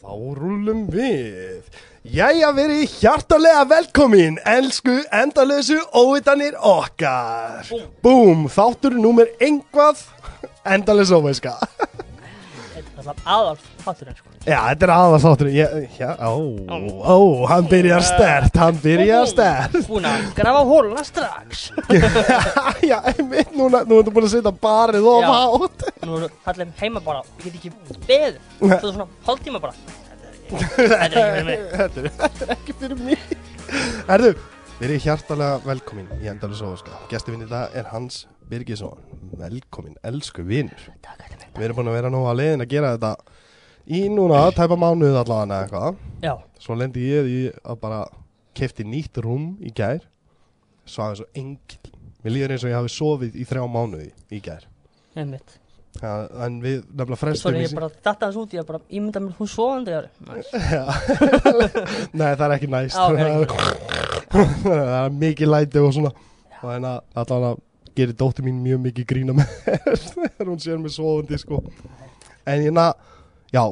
Þá rúlum við. Jæja, verið hjartalega velkomin, elsku endalösu óvitanir okkar. Búm, þáttur númer engvað, endalösu óviska. Þetta er alltaf aðal þátturinn sko. Já, þetta er aðað þáttur. Ó, ó, hann byrjar stert, hann byrjar stert. Búin að grafa hóluna strax. já, einmitt, núna, nú ertu búin að setja barið of Já. hátt. Nú er allir heima bara, ég get ekki beðið. Svo er svona hálftíma bara. Þetta er ekki fyrir mig. er, er mig. Herðu, verið hjartalega velkomin í endalösu óviska. Gæstuvinni það er Hans Birgisson. Velkomin, elsku er Við erum búin að vera nú að leiðin að gera þetta í núna, tæpa mánuð allavega eitthvað. Já, Svo lendi ég í að bara kefti nýtt rúm í gær. Svo engil. Mér líður eins og ég hafi sofið í þrjá mánuði í gær. einmitt. Ja, en við nefnilega frestum Svo í ég bara datta þess út, ég bara ímynda mér hún svoandi þar. Nei, það er ekki næst. Já, það, er, það er mikið læti og svona. Og þannig að allavega gerir dóttir mín mjög mikið grína með þegar hún sér mig svoðandi, sko. En ég na, já,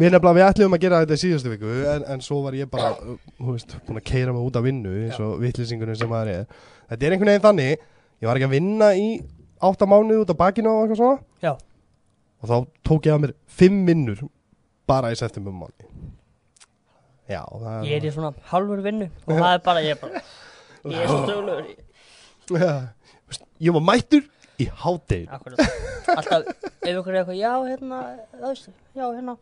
við nefnilega við ætlum að gera þetta í síðustu viku, en, en svo var ég bara, þú veist, búin að keira mig út af vinnu, eins og vittlýsingunum sem maður er. Þetta er einhvern veginn þannig, ég var ekki að vinna í átta mánuði út af bakinu og eitthvað svona. Já, Og þá tók ég að mér fimm vinnur bara í september mánu. Já, það ég er í svona halvur vinnu og það er bara, ég er bara, ég er svo dögulegur. Já, ég var mættur í hádegin. Alltaf, ef ykkur er eitthvað, já, hérna, það veist, já, hérna,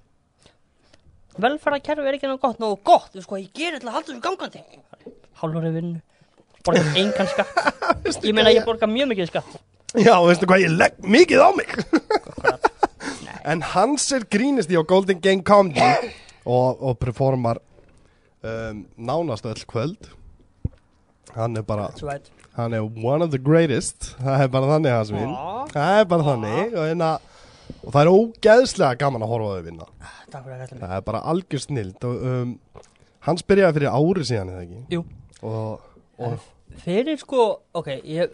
velferðarkerfi er ekki náttúrulega gott, nógu gott, þú sko, ég gerir til að halda þessu gangandi. Hálfur vinnu, borga engan skatt. Ég meina, ég borga mjög mikið skatt. Já, veistu hvað, ég legg mikið á mig. En hans er grínisti á Golden Gang Comedy og, og performar um, nánast öll kvöld. Hann er bara, right. Hann er one of the greatest. Það er bara þannig hans vinn. Á, Það er bara þannig og, hérna, og það er ógeðslega gaman að horfa á þau vinna. mig. Það er bara algjör snild og um, hans byrjaði fyrir ári síðan eða ekki? Jú. Og, og Fyrir sko, ok, ég,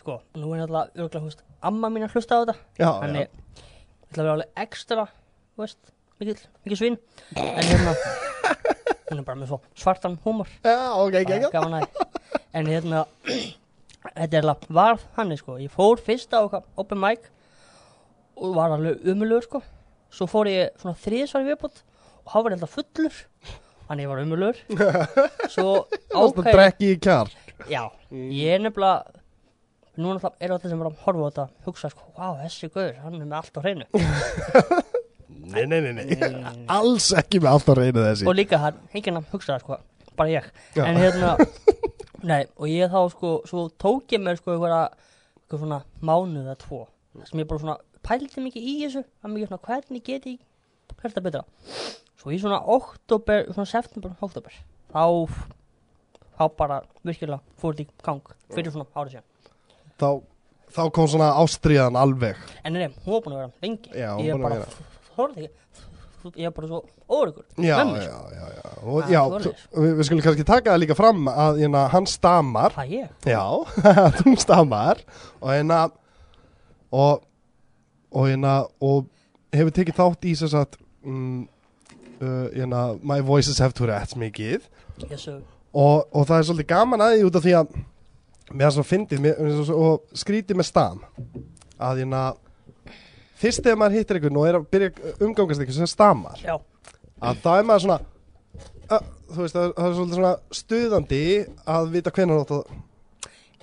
sko, nú er náttúrulega örgulega, húst, amma mín að hlusta á þetta. já, Þannig, já. ég ætla að vera alveg ekstra, veist, mikið, mikið svinn. En hérna, hún er bara með svo svartan húmor. Já, ok, Það gaman að En hérna Þetta er alveg varð hann sko. Ég fór fyrst á open mic Og var alveg umulur sko. Svo fór ég svona þriðsvar í viðbútt Og hann var alltaf fullur Þannig ég var umulur Svo Það er ákveð drekki í kjar. Já, ég er nefnilega Núna það er þetta sem var að horfa á þetta Hugsa sko, vá þessi guður Hann er með allt á hreinu Nei, nei, nei, nei. Alls ekki með allt á reynu þessi. Og líka hann, hengina hugsa það sko Bara ég Já. En hérna Nei, og ég þá sko Svo tók ég mér sko einhverja Eitthvað svona mánuð eða tvo sem ég bara svona pældi mikið í þessu að mikið svona hvernig get ég hvert að betra svo í svona oktober, svona september, oktober þá þá bara virkilega fór þetta í gang fyrir svona árið síðan Þá, þá kom svona ástriðan alveg. en nei, hún var búin að vera lengi Já, hún ég búin að bara, vera. Ekki ég er bara svo óreikur Já, Mömmu, já, já, já. Og, já, við, við skulum kannski taka það líka fram að hérna, hann stamar. það ég Já, þú stamar. Og hérna, og, og hérna, og hefur tekið þátt í þess að, mm, uh, hérna, my voices have Tourette's mikið. Yes, og, og það er svolítið gaman að því út af því að mér er svo fyndið og skrítið með stam að hérna fyrst þegar maður hittir einhvern og er að byrja að umgangast einhvern sem stamar já, að það er maður svona að, þú veist, það, það er svolítið svona stuðandi að vita hvenær átt að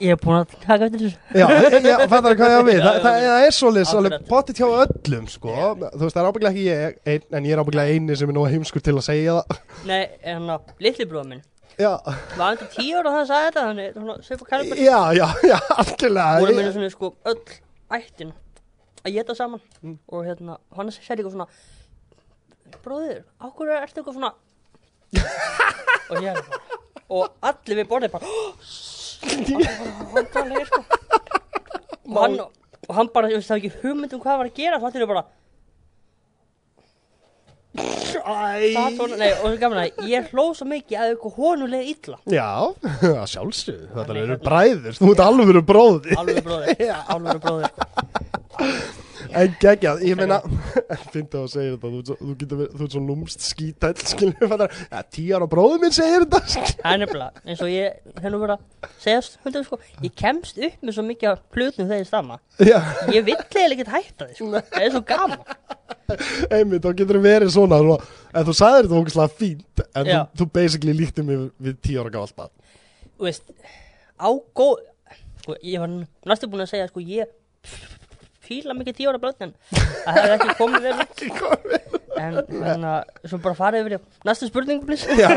ég er búin að taka eftir þessu. Já, já fattar hvað ég á við. Það, það, það er svolítið, potið hjá öllum sko, þú veist, það er ábygglega ekki ég ein, en ég er ábygglega eini sem er nú heimskur til að segja það. Nei, en að litli bróða minn. Já, var hann til tíu ára að það sagði þetta? Þannig svona svipa kæribur já, já, já, algjörlega. Voru Ég- minni svona sko öll ættin að geta saman. Mm. og hérna hann segir eitthvað svona bróðir, ákveður ertu eitthvað svona? Og ég er bara og allir við borðið bara hann talega sko. Og hann, og hann bara, ég veist það ekki hugmynd um hvað var að gera þá allir við bara Svona, nei, og það er gaman að ég hló svo mikið að eitthvað honulega illa. Já, að sjálfsögðu, þetta eru bræður, þú ert alveg verið bróði alveg bróðir, alveg bróðir sko. En geggjað, ég meina Fyndi að segja þetta, þú, þú getur Þú ert svo lúmst skítæll, við ja, Tíu ára bróður minn segir þetta. Það er nefnilega, eins og ég hef nú verið að segja sko, ég kemst upp með svo mikið af hlutum þegar ég stamma. Já, Ég vill eiginlega ekkert hætta því, sko. Það er svo gaman. einmitt, þá getur það verið svona, En þú sagðir þetta ógæslega fínt En þú, þú basically líkti mig við, ára gátt bað Þú veist, á góð, sko, ég var næstu búin að segja, sko, ég fíla mikið börn, en það hefði ekki komið vel út. En, en uh, svo bara farið yfir í næstu spurningu. Já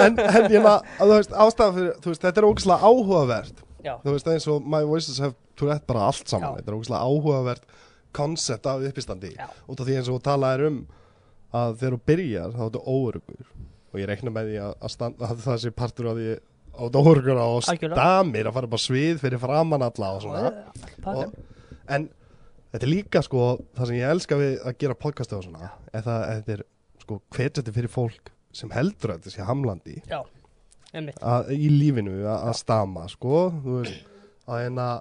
En, en ég maður, þú veist, ástæða fyrir Þú veist, þetta er ógæslega áhugavert Já, Þú veist, eins og My Voices have Tourette bara allt saman Já. Þetta er ógæslega áhugavert koncept af uppistandi Já. út af því eins og þú talaðir um að þegar þú byrjar þá er þetta óörugur og ég reikna með því að, að, standa, að það sé partur af því á á Algjörlega. stamir að fara bara svið fyrir framann alla og svona. Og, en þetta er líka sko það sem ég elska við að gera podcastu og svona er það að þetta er sko hvetjandi fyrir fólk sem heldur að þetta sé hamlandi Já, að, í lífinu að, stama sko þú veist að en að,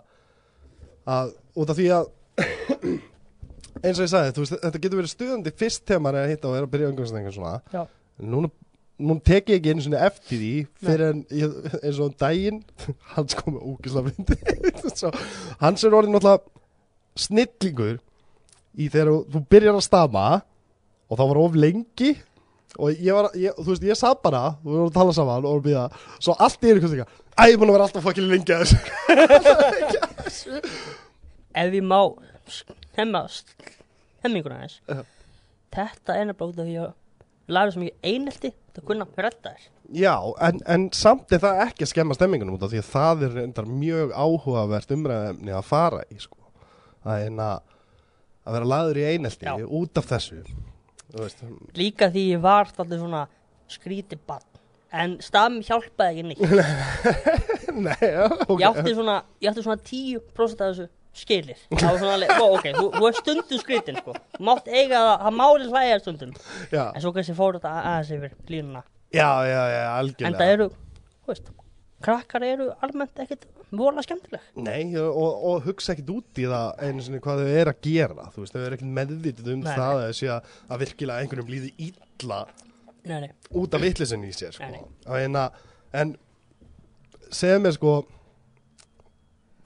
að út af því að eins og ég sagði veist þetta getur verið stuðandi fyrst þegar maður er að hitta og er að byrja umgangstengar svona. Já. núna, núna tek ég ekki einu svona eftir því fyrir en ég, eins og um daginn hans kom með ógislega fyndi Svo, hans er orðin náttúrulega snillingur í þegar þú- byrjar að stama og það var of lengi og ég var, ég, þú veist, ég sað bara þú vorum að tala saman og vorum býða svo allt einu hvernig ekki, æ, ég er búin að vera alltaf fokkili lengi að þessu. Ef ég má hemma hemminguna þess Já. þetta er nefnilega út af því að læra svo mikið einelti að kunna þér Já, en, en samt er það ekki að skemma stemmingunum út af því að það er reyndar mjög áhugavert umræðefni að fara í sko. að eina að vera laður í einelti Já. út af þessu veist, líka því ég var alltaf svona skríti barn en stafn hjálpaði ekki neitt. Nei, já, ok. Ég átti svona, ég átti svona 10% af þessu skilir. Það var svona alveg, ó, ok, þú, þú er stundum skrítin sko, mátt eiga það, það máli hlæja stundum, já, en svo kannski fór þetta aðeins yfir línuna, já, já, já, en það algjörlega eru þú veist, krakkar eru almennt ekkit vola skemmtileg. Nei, og, og hugsa ekkit út í það einu sinni hvað þau er að gera. Þú veist, þau eru ekkit meðvitið um Nei, það að þau sé að, að virkilega einhverjum líði nei, út af vitlisin í sér sko. Nei, nei. Að eina, en segja mér sko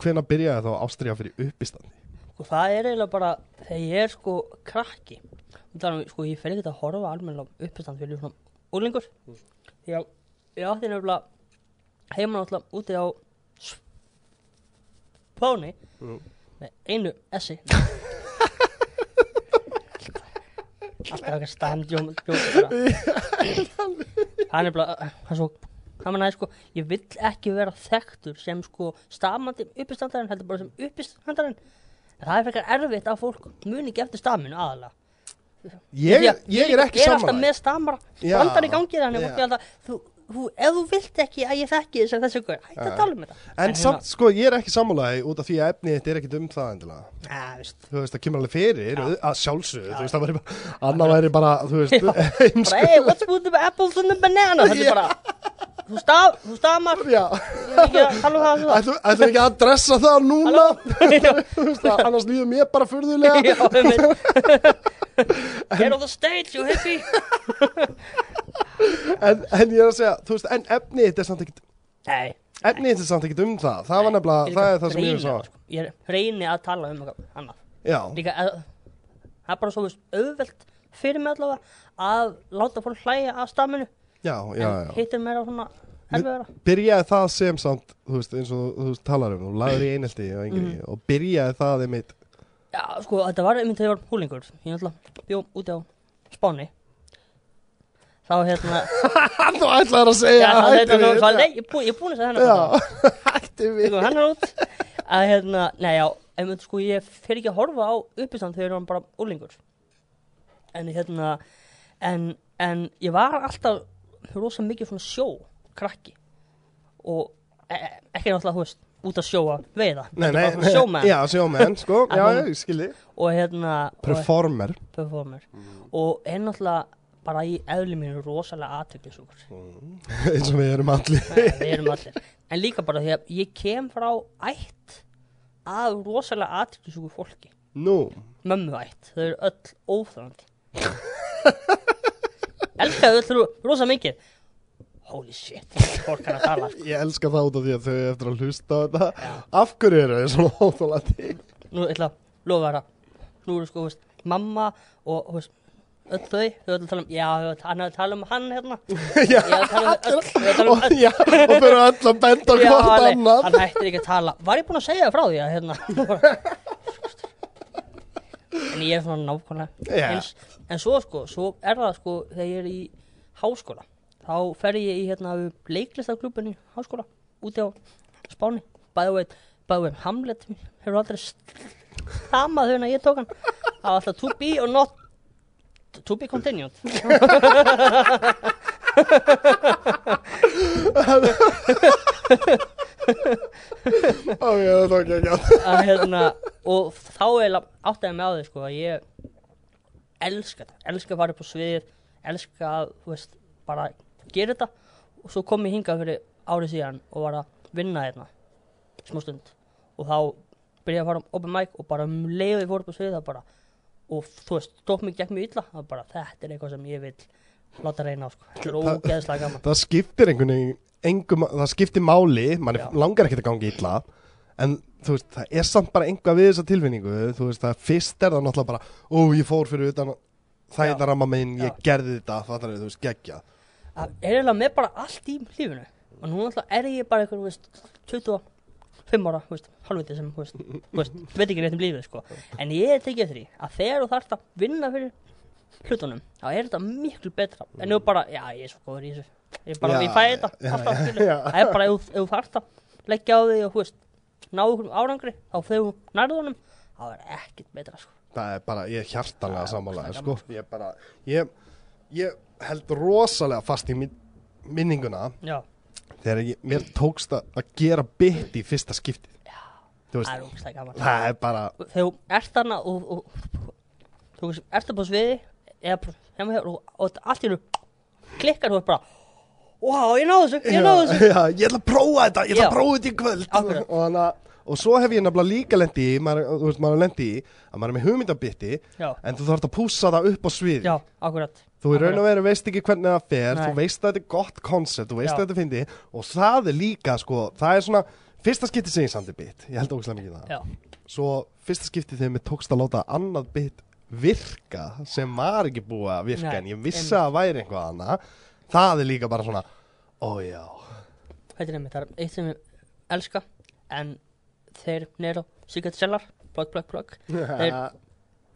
hvenær byrjaði þá ástriða fyrir uppistandi? Og það er eiginlega bara þegar ég er sko krakki þannig að sko ég fer ekkert að horfa almennilega uppistand fyrir svona úlingur því að ég átti nefnilega heima náttúrulega úti á Spáni Mm. með einu essi alltaf eitthvað stamdjóm það er nefnilega það er svo það menna sko, ég vill ekki vera þekktur sem sko stamandi uppistandarinn heldur bara sem uppistandarinn. Það er frekar erfitt að fólk muni ekki eftir staminu aðalega ég, að ég er ekki er alltaf samanlega með stamara Já. bandar í gangi þannig er alltaf, þú, þú, ef þú vilt ekki að ég þekki þess að þessu guður, hætti Já. að tala um þetta. En hérna- samt sko ég er ekki samanlega út af því að efnið þetta er ekkit um það endilega. Ja, þú veist. Það kemur alveg fyrir að sjálfsögðu þú veist það væri bara annað væri bara þú veist eins bara hey, what's with the apples and the banana þetta er bara, þú, staf, þú stafmar já. Er ekki að um það núna? Annars líður mér bara furðulega. Já, einmitt. Get on the stage, you hippie en, en ég er að segja, þú veist, en efnið þetta er samt ekkit Nei, efnið þetta er samt ekkit um það. Það var nefnilega, það er það sem ég er að reyni, sko. Ég reyni að tala um eitthvað annað. Já, Líka, að, það er bara svo auðvelt fyrir mig allavega að láta fólk hlæja að stafminu já, já, en hittir mér á svona erfiðara. byrjaði það sem samt, þú veist, eins og þú veist, talar um, þú laður í einelti og yngri Mhm. og byrjaði það einmitt. Já, sko, þetta var einmitt þegar ég var húlingur Ég náttúrulega bjó úti á Spáni. Þá hérna þú ætlaði að segja Já, hætti þetta við var Nei, ég er búin- að segja hennar já, hætti við hennar út. Að hérna, nei já einmitt, sko, Ég fer ekki að horfa á uppistand þegar ég var bara úlingur En hérna En, en ég var alltaf rosa mikið svona sjó Krakki. Og e e- ekki náttúrulega, þú veist Út að sjóa veiða nei, nei, svona Sjómenn. Já, sjómenn, sko, já, ég skilji Og hérna og, performer. Performer. Og er náttúrulega bara í eðli mínu rosalega aðtökjusúkur eins og við erum allir. Við erum allir. En líka bara því að ég kem frá ætt að rosalega aðtrykksúku fólki. Nú, mömmuætt, þau eru öll óþrandi elskaðu öll ro- rosa mikið holy shit, fólk kann að tala sko. ég elska það út af því að þau eftir að hlusta á þetta Já. Af hverju eru þau svona óþólandi? nú ætla að lofa þér að nú eru sko, þú veist, mamma og þú veist, öll þau, þau ætla að tala um já, þau hann að tala um hann hérna Já, að tala um öll, þau tala um og, já, og þau eru öll að benda hvort hann, annað hann hættir ekki að tala Var ég búinn að segja frá því að hérna En ég er svona nákvæmlega Já. eins, En svo sko, svo er það sko Þegar ég er í háskóla Þá fer ég í hérna leiklistaklubin í háskóla Úti á Spáni. Bæðu veit, bæðu veit Hamlet Hefur aldrei stamað þegar ég tók hann. Það var alltaf to be or not To be continued Ó, já, það var ekki ekki að hérna og þá eiginlega áttaði mig á því sko að ég elska þetta, elska að fara upp á svið elska að, þú veist, bara gera þetta. Og svo kom ég hingað fyrir árið síðan og var að vinna hérna smá stund. Og þá byrjaði að fara um open mic og bara um leiði ég fór upp á svið það bara og þú veist, tók mig gegn mig illa það bara þetta er eitthvað sem ég vil láta reyna á sko, þetta er ógeðslega gaman. Það skiptir einhvern veginn engum, það skiptir máli, mann langar ekkert að gangi illa en þú veist, það er samt bara einhvað við þessa tilfinningu, þú veist, það fyrst er það náttúrulega bara, ó, ég fór fyrir utan það er það ramma minn, ég gerði þetta það er, þú veist, geggja það er eiginlega með bara allt í lífinu. Og nú náttúrulega er ég bara eitthvað, þú veist, 25 ára, þú veist, halvviti sem, þú veist, þú veist, veit ekki neitt um lífið, sko. En ég er tekið eftir því að þegar þú þarft að vinna fyrir hlutunum, þá er þetta miklu betra. En þú bara, já, ég er svo góður í þessu. Ég bara, Já, ég fæ þetta, alltaf, það er bara, ef, þú- þarft að leggja á því og, þú veist, ná ykkur árangri þá þegar þú nærðu honum, þá er ekkert betra, sko. Það er bara, ég er er sammálaði, ógeðslega sko, ég bara ég, ég held rosalega fast í min, minninguna já, þegar ég, mér tókst að gera bytt í fyrsta skiptið. Það er er bara þegar þú ert þarna og, og þú veist, ert upp á sviði eða heima hjá og, allt í hennu klikkar þú bara wow, ég náðu þessu, ég náðu þessu. já, ég ætla að prófa þetta, ég ætla að prófa þetta í kvöld. Akkurat. og, hana, og svo hef ég nefnilega líka lendi í, maður, þú veist, maður lendi í að maður er með hugmyndabitti já, en þú þarf að pússa það upp á svið já, akkurat. Þú í raun og veru veist ekki hvernig það fer Nei. þú veist að þetta er gott koncept, þú veist Já. að þetta fyndi og það er líka, sko, það er svona fyrsta skipti sem ég sandi bit, ég held ógæslega mikið það. Já, svo fyrsta skipti þegar mér tókst að láta annað bit virka sem var ekki búið að virka Nei, en ég vissi að það væri eitthvað annað. Það er líka bara svona ó já, þetta er einmitt, það er eitt sem ég elska en þeir nero Sigurd Sellar, plug, plug, plug. Þeir-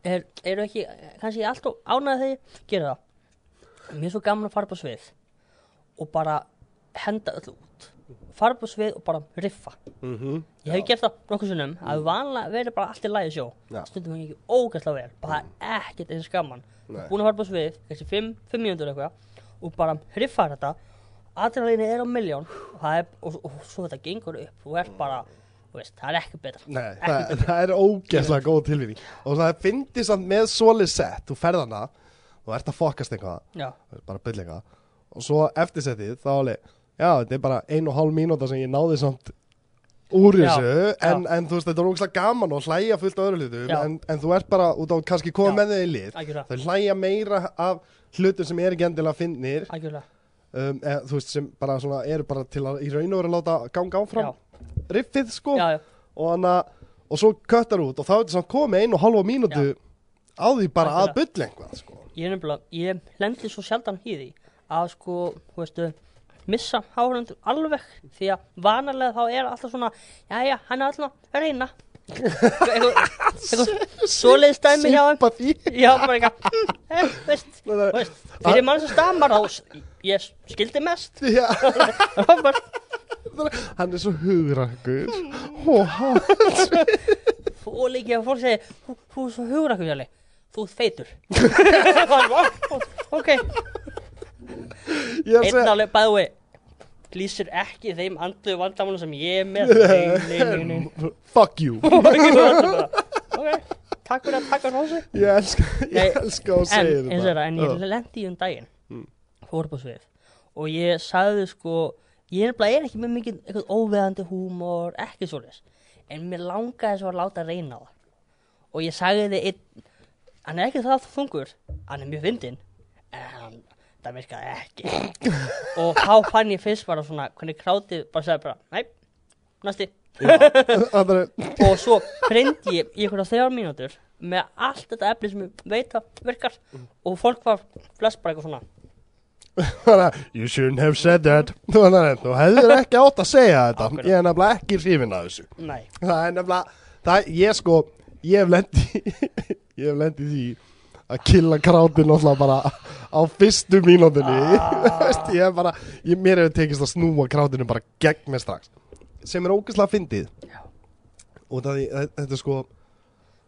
er, eru ekki kannski alltaf ánægði þegar gera það. Mér er svo gaman að fara upp á svið og bara henda öllu út fara upp á svið og bara riffa. Mm Ég hef gert það nokkuð sinnum að vanlega verið bara allt í lægi sjó Já. stundum ekki ógæslega vel bara ekkert eins gaman. Nei. búin að fara upp á svið, kannski 5 mínútur eitthvað og bara hriffa þetta. Adrenalínu er á miljón og, er, og, og, svo þetta gengur upp og er bara, veist, það er ekki betra. Nei, Ekki það, það er ógeðslega góð tilvinning og það finnir samt með solid set þú ferð hana, þú ert að fokast eitthvað bara byll eitthvað og svo eftirsettið þá alveg já, þetta er bara ein og hálf mínúta sem ég náði samt úr Já, þessu en, já. en þú veist, þetta er ógeðslega gaman og hlæja fullt af öðru hlutum Já. en, en þú ert bara út á kannski koma Já. með þig í lið þau hlæja meira af hlutum sem er ekki endilega finnir um, eða, þú veist, sem bara svona eru bara til að í raun og vera að láta ganga áfram riffið sko Já, já, og, hana, og svo köttar út og þá er þetta samt komið einu og halva mínútu á því bara að Algjörlega. bylla eitthvað sko. ég er nefnilega, ég lendi svo sjaldan því að sko, þú veistu missa hárundur alveg því að vanalega þá er alltaf svona jæja, hann er alltaf að reyna. Eitthvað svoleiðis dæmi hjá Sympathy. já, bara eitthvað eh, veist, veist, fyrir mann sem stamar s- ég skildi mest. Já, hann er svo hugrakkur og hann líka fólk segir þú, er svo hugur akkur jæli þú bara, ok. Ég er að einn segja bæði lýsir ekki þeim andu vandamálu sem ég er með. Nei, nei, nei, fuck you. Ok, takk fyrir að taka hósi ég elska, ég elska að en, segja eins og þetta það, en ég lendi í um daginn Mm. fór á svið og ég sagði sko ég er bara er ekki með mikið eitthvað óveðandi húmor ekki svoleiðis. En mér langaði svo að láta reyna það. Og ég sagði þið hann er ekki það þungur hann er mjög fyndinn en hann, það virkaði ekki. Og þá fann ég fyrst bara svona hvernig krátið bara sagði bara, næ, næsti. Og svo preyndi ég í einhverja þrjár mínútur með allt þetta efni sem ég veit að virkar. Og fólk var flest bara eitthvað svona. You shouldn't have said that. Þú hefðir ekki átt að segja þetta. Akkurat. Ég er nefnilega ekki hrifin að þessu. Nei, Það er nefnilega, það ég sko Ég hef lendi Ég hef lendi því að killa krátin náttúrulega bara á fyrstu mínúndinni Ah. Ég hef bara, ég, mér hefur tekist að snúa krátinu bara gegn mér strax Sem er ógeðslega fyndið. Og það, þetta er sko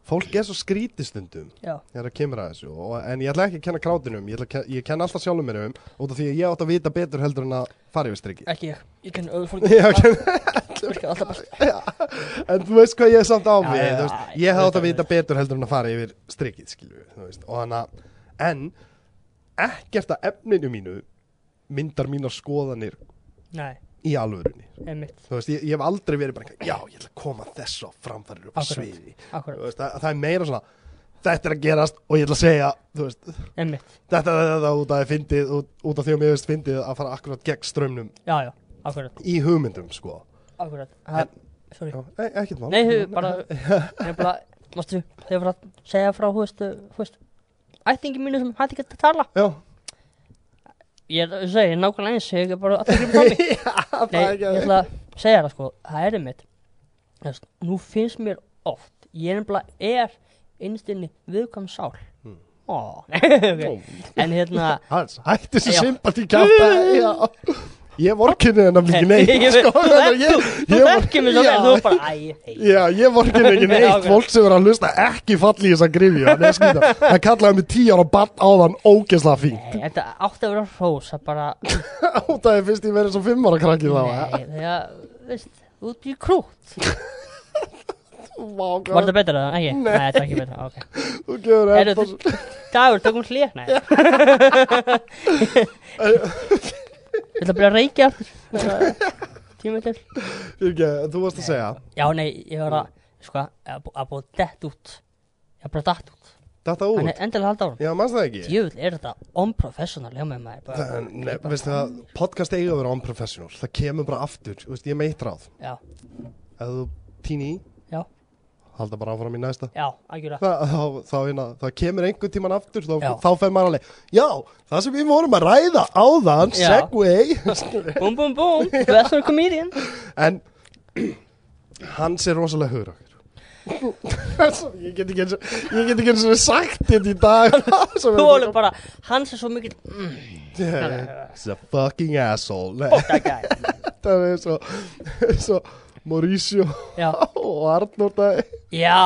Fólk er svo skrítið stundum já, þegar það kemur að þessu og, en ég ætla ekki að kenna krátinum ég, ætla að ken- ég kenna alltaf sjálfum mér um út af því að ég átt að vita betur heldur en að fara yfir strikið. Ekki ég ég kenni öðru fólki. Já, ken- það virkar alltaf best. En þú veist hvað ég er samt á mig já, þú veist, já, ég ég átt að vita betur heldur en að fara yfir strikið skilju, veist, og að en ekkert að efninu mínu myndar mínar skoðanir nei, í alvörunni. Veist, ég, ég hef aldrei verið bara já, ég ætla að koma þessu á framfærir upp á sviði. Veist, það, það er meira svona þetta er að gerast og ég ætla að segja þú veist, þetta er þetta út af fyndið út, út af því að mér veist fyndið að fara akkurat gegn strömmnum já, já, í hugmyndum sko. Akkurat. Sorry, Já, e ekkert mál. Nei, hu- bara ég bara, mástu, þegar var að segja frá, hú veist, hú veist. Ættingi mínu sem hætti ekki að tala. Já, ég segja, nákvæmlega eins ég er bara að tekja frá mig það Nei, ég ætla að segja það sko, það er einmitt Þess, Nú finnst mér oft Ég er nefnilega er innstinni viðkvæm sál Hmm. Ó, okay. En hérna hætti sympati kjáta já. ég vorkinni hennar mikið neitt Ég- sko, Þú að ég- ég þekkir mig svo vel Þú er bara, æ, hei Já, ég vorkinni ekki Nei, neitt. Fólk sem er að hlusta ekki falli í þessa grifju Það Það kallaði mig tíu ára barn áðan ógeðslega fínt. Nei, þetta átti að vera hrós að bara Átaði fyrst ég verið svo fimm ára krakki þá. Nei, þegar, veist, ert í krút Var þetta betra? Ekki? Nei, þetta var ekki betra, Þú gefur þú- Dagur, tökum Nei Ég ætla að byrja að reykja aftur. Tíma til. Þú varst að segja. Já, nei, ég var að, sko, að bú- að búið dett út. Ég var bara dett út. Þetta út? Þannig endilega halda árum Já, mannst það ekki? Jöfull er þetta unprofessional? Hjá mig maður bara, Það, ne, veistu það, podcast eiga að vera unprofessional. Það kemur bara aftur, þú veist, ég með eitt ráð. Já, Ef þú týni í, halda bara áfram í næsta. Já, Það, þá, þá, þá, það kemur einhvern tíman aftur þá, þá fer maður alveg Já, það sem við vorum að ræða áðan Já. Segway. Búm, búm, búm, professional comedian En Hans er rosalega eins og Ég get ekki eins og sagt þetta í dag. Bara, hans er svo mikill. Mm, He's a fucking asshole. Fuck that guy. Það er svo, svo Mauricio Já, og Arnór það, já,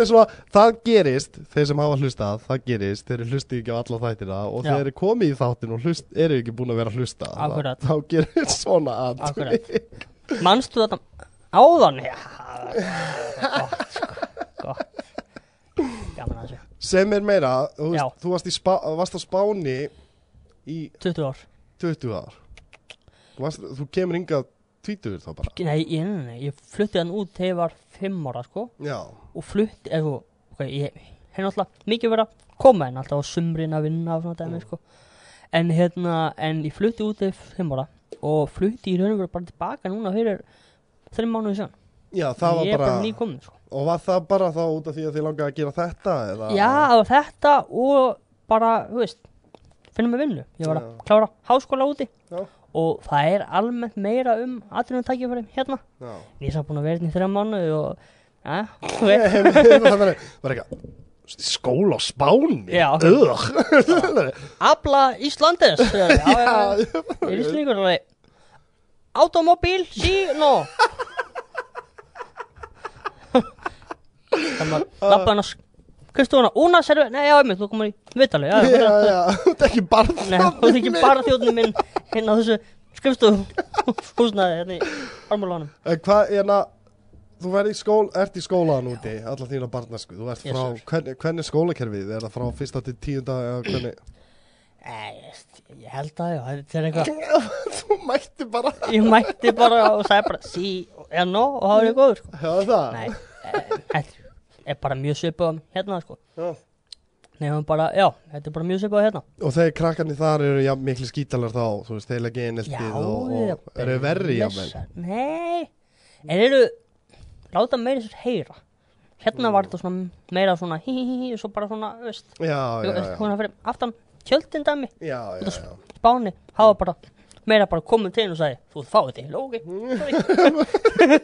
er svo það gerist, þeir sem hafa hlustað það gerist, þeir hlusti ekki á alla þættina og Já. þeir eru komið í þáttin og hlust, eru ekki búin að vera að hlusta Akkurat. þá, gerist svona Akkurat. Manstu þetta áðan? Já, gott, sko, gott Gaman að þessu sem er meira, þú, Já. veist, þú varst, í spa, varst á Spáni í 20 ár 20 ár þú, varst, þú kemur hingað tvítugur þá bara Nei, ég, nei, nei, ég flutti hann út þegar ég var 5 ára, sko já, og flutti, eða, ok, ég hef náttúrulega mikið verið að koma en alltaf á sumrin að vinna og svona dæmi, sko en hérna, en ég flutti út þegar 5 ára og flutti í raun og veru bara tilbaka núna fyrir 3 mánuði síðan já, það var ég er bara, bara nýkomin, sko og var það bara þá út af því að þið langaði að gera þetta eða? Já, og þetta og bara, þú veist, finnum við vinnu. Ég var að Já. klára háskóla úti Já. Og það er almennt meira um aðrunum tækifæri hérna. já. Ég er samt búin að vera hérna í þrjá mánuði og, ja, það var eitthvað skóla á Spáni. Ugh. Abla er íslendingur alveg. Automóbíl, sí, no. Þannig að lappa hann að skrifstofuna, una, servi, nei, já, einmitt, þú komur í vitali, já, já, já, já, er ekki bara Nei, þú ekki bara þjóðnum minn hérna á þessu skrifstofu húsnaði hérna í armúlánum. En hvað, hérna, þú verð í skól, ert í skólan úti, alla þína barnasku, þú ert Yes, frá, sir. hvernig, hvernig er skólakerfið, er það frá fyrsta til tíunda eða hvernig, Nei, ég, ég held að já, þetta er eitthvað Þú mætti bara. Ég mætti bara og sagði bara sí, eða no og það Já er bara mjög svipað hérna sko. Já. Nei, hún bara, já, þetta er bara mjög svipað hérna. Og þegar krakkarnir þar eru ja, miklu skítalar þá Þú veist, þeir leggja eineltið og, og eru verri blessa- Nei, en eru láta meira sér heyra. Hérna var þetta svona meira svona hí hí hí hí og svo bara svona, veist. Já, já, já, Hún er fyrir aftan tjöldin dæmi. Já, já, já. Spáni, hafa bara meira bara komið til og sagði, þú fáið til, ok? Sorry.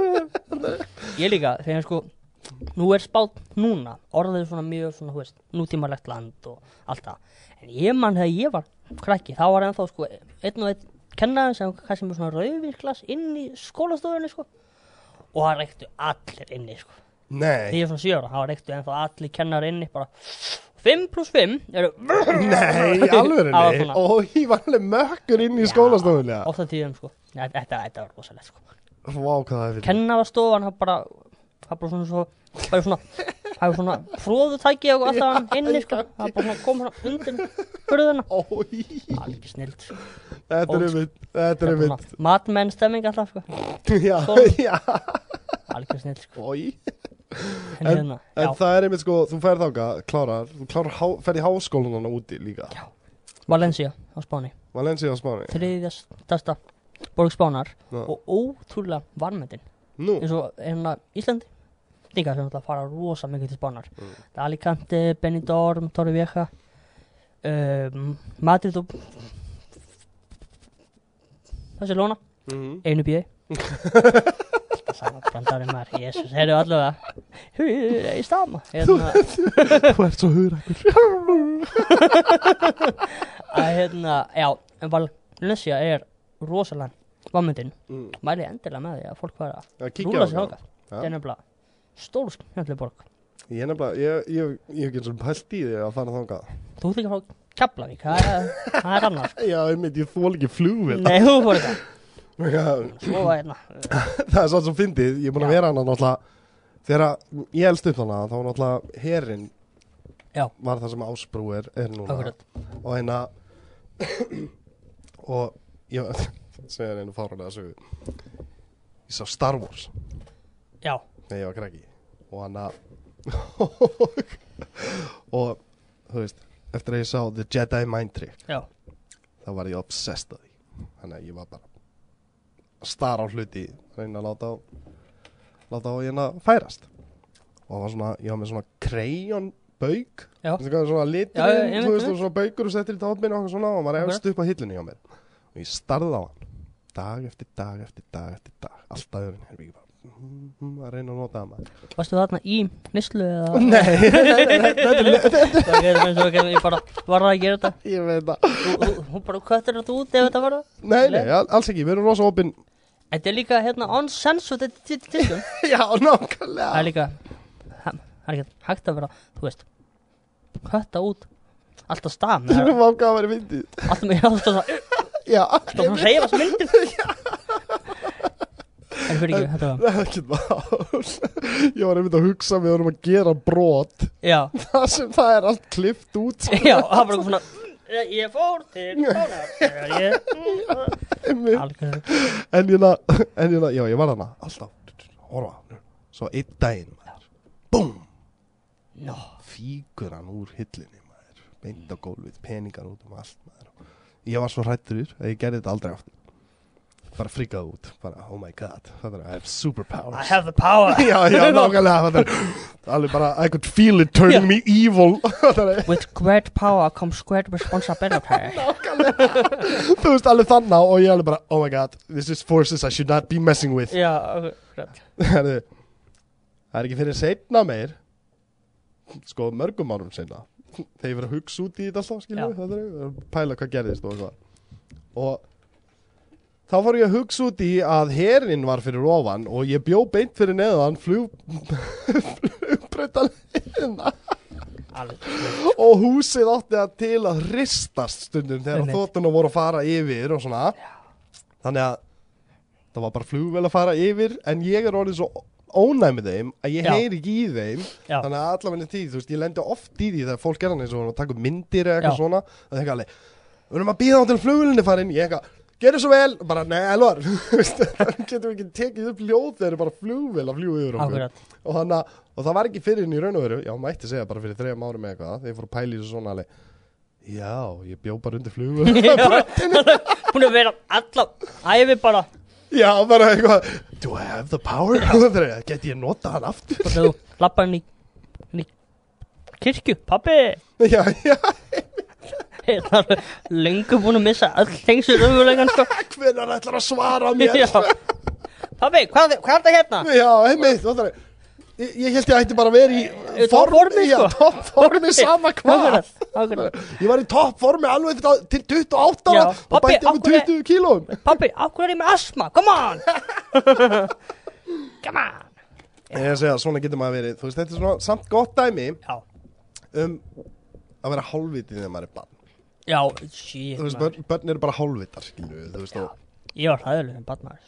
Ég líka, þegar sko nú er spátt núna orðið svona mjög svona, þú veist, nútímarlegt land og allt það. En ég mann þegar ég var krakki, þá var ennþá sko einn og einn kennaðin sem kannski með svona rauðvíklas inn í skólastofunni sko og það reyktu allir inni sko. Nei, því ég er svona sjöra, þá reyktu ennþá allir kennar inni bara 5 pluss 5 eru nei, alveg Það. Og ég var alveg mökkur inn í skólastofunni ja. 8 tíðum sko. Þetta, þetta, var rosalegt sko. Vá, hvað það er fyrir kennarastofan það bara það bara svona svo bara svona það er svona fróðutæki og alltaf hann inni sko. það er bara svona kom svona undir hurðina Ói, alveg snilt sko. þetta er einmitt Þetta er svona matmenn stemming alltaf sko. Já, Skólanum. já. Alveg snilt sko. Ói en En, hérna en það er einmitt sko, þú ferð þáka, klárar Þú klárar, há, ferð í háskólanana úti líka. Já. Valencia á Spáni. Valencia á Spáni. Þriðja stærsta borg Spánar Já. og ótrúlega varmendin Nú, eins og hérna Íslandi líka sem þetta fara rosa mikið til Spánar. Mm. mm. Alicante, Benidorm, Torrevieja um, Madrid og Barcelona. Mhm. einu bíði Alltaf sama brandarinn maður Jésus, heyrðu allavega. Hú, í stama hérna, þú ert svo hugrakur að hérna, já en Valencia er rosalega vammyndin, mm. mæli endilega með því að fólk fara að að rúla sér þáka það er nefnilega stór skemmtileg borg Ég er ég, ég, ég hef ekki eins og pælt í því að fara þangað. Þú þykir frá Keflavík, það er, það annars Já, einmitt, ég þól ekki flugvél. Nei, þú fór þetta Það hérna. Er svo svo fyndið, ég er búin að vera hana náttúrulega Þegar ég elst upp hana, þá var náttúrulega herin Já. Var það sem ásbrú er, er núna. Akkurat, Og hérna Og ég segja einu fáranlega sögu. Ég sá Star Wars. Já, Nei, ég var krakki. Og hann að Og þú veist Eftir að ég sá The Jedi Mind Trick já. þá var ég obsessed að því. Þannig að ég var bara að stara á hluti reyna að láta á láta á hérna færast. Og það var svona, ég var með svona. Veistu hvað, svona litur þú veist, svona baukur og settir í tátminn og eitthvað svona og maður efst upp á hillunni hjá mér. Og ég starði á hann. Dag eftir dag eftir dag eftir dag. Alltaf öðrun herbyggi bara mm, að reyna að nota það maður varstu þarna í nýslu eða? Nei, þetta er það er eins og ég bara var það að gera þetta. Ég veit það. Þú bara köttir þetta út ef þetta var það? Nei, nei, alls ekki, við erum rosa opinn þetta er líka hérna uncensored edition Já, það nákvæmlega er líka það er ekki hægt að vera, þú veist kötta út alltaf með Þú var hvað að vera myndið alltaf með alltaf svona Já, alltaf svona reyfa sem myndir en fyrir ekki, þetta var Það er ekkert mál. Ég var einmitt að hugsa við vorum að gera brot. Já, Það sem það er allt klift út. Já, það var eitthvað svona ég- ég fór til þegar ég algjör En ég En ég Já, ég var hana Alltaf. Horfa Svo einn daginn Búm no. Fíkur hann úr hillinni Beint á gólfið Peningar út um allt maður. Ég var svo hrættur að ég gerði þetta aldrei aftur Bara frikað út. Bara oh my god Það er I have I superpowers have the power. Já, já, nákvæmlega Það er alveg bara I could feel it turning me evil. With great power comes great responsibility. Þú veist alveg þannig og ég alveg bara Oh my god, this is forces I should not be messing with. Já, Herðu, Það er ekki fyrir seinna meir Sko mörgum árum seinna. Þegar ég verið að hugsa út í þetta alltaf skilju er að pæla hvað gerðist og eitthvað. Og Þá fór ég að hugsa út í að herin var fyrir ofan og ég bjó beint fyrir neðan flug, flugbreytalegina alveg og húsið átti að til að hristast stundum þegar þóttuna voru að fara yfir og svona. Þannig að það var bara flugvel að fara yfir en ég er orðið svo ónæmið þeim að ég heyri ekki í þeim. Já. þannig að allavega tíð, þú veist, ég lendi oft í því þegar fólk er hann eins og upp myndir eða eitthvað Já. svona það er eitthvað alveg, við erum að býða á til flugulunni farin ég eitthvað, gerðu svo vel, bara nei, elvar það getum við ekki tekið upp ljóð þegar það er bara flugvel að fljúa yfir okkur. Og, hana, og það var ekki fyrir inn í raun og veru. Já, mætti segja bara fyrir þrejum árum eða eitthvað. Þegar ég fór að pæla í þessu svona alveg. Já, ég bjó bara undir flugvel Hún er verið alla æfi bara. Já, bara eitthvað do I have the power? get ég nota hann aftur? inn í kirkju, pappi já, já, það er lengur búin að missa öll tengslu raunverulegan sko hvernig ætlar að svara mér? Já. Pabbi, hvað, hvað er það hérna? Já, einmitt, það er Ég, ég held ég ætti bara að vera í Já, sko. toppformi sama hvað. Ég var í toppformi alveg til, til 28 Já, ára og bætti um af hverju- 20 kílóum af hverju er ég með asma? Come on Come on Ég er að segja, svona getur maður verið Þú veist, þetta er svona samt gott dæmi Já, um að vera hálfvitið þegar maður er barn já, shit Þú veist, börn, börn eru bara hálfvitar, skilju Þú veist, og Ég var hræðileg sem barnar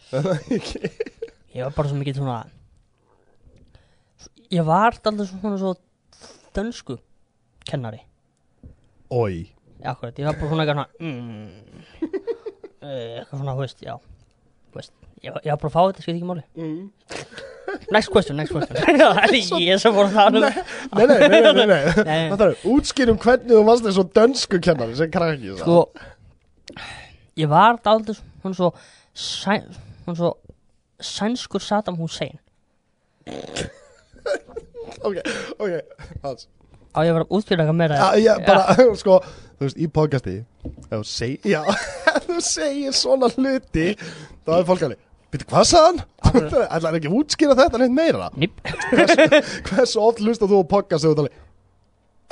Ég var bara svo mikið svona Ég var alltaf svona svo dönsku kennari. Ói Akkurat, ég var bara svona eitthvað svona mm, eh, Eitthvað svona, þú veist, já Þú veist, ég, var- bara að fá þetta, skil ekki máli. Mm. Next question, next question. Það er ég sem að það Nei, nei, nei, nei, nei, nei. Nei. Er útskýrum hvernig þú varst eins og dönsku kennari sem krakki Sko Ég var aldrei svona svo sæ, Svona svo Sænskur Saddam Hussein. Ok, ok Hans. Á ég var að útfýra eitthvað meira? Já, já, bara, sko, þú veist, í podcasti ef þú segir, já, ef þú segir svona hluti þá er fólk alveg, byrju, hvað sagðan? Ætlar ekki að útskýra þetta neitt meira? Nýp Hversu oft hlusta þú á podcast og þú alveg,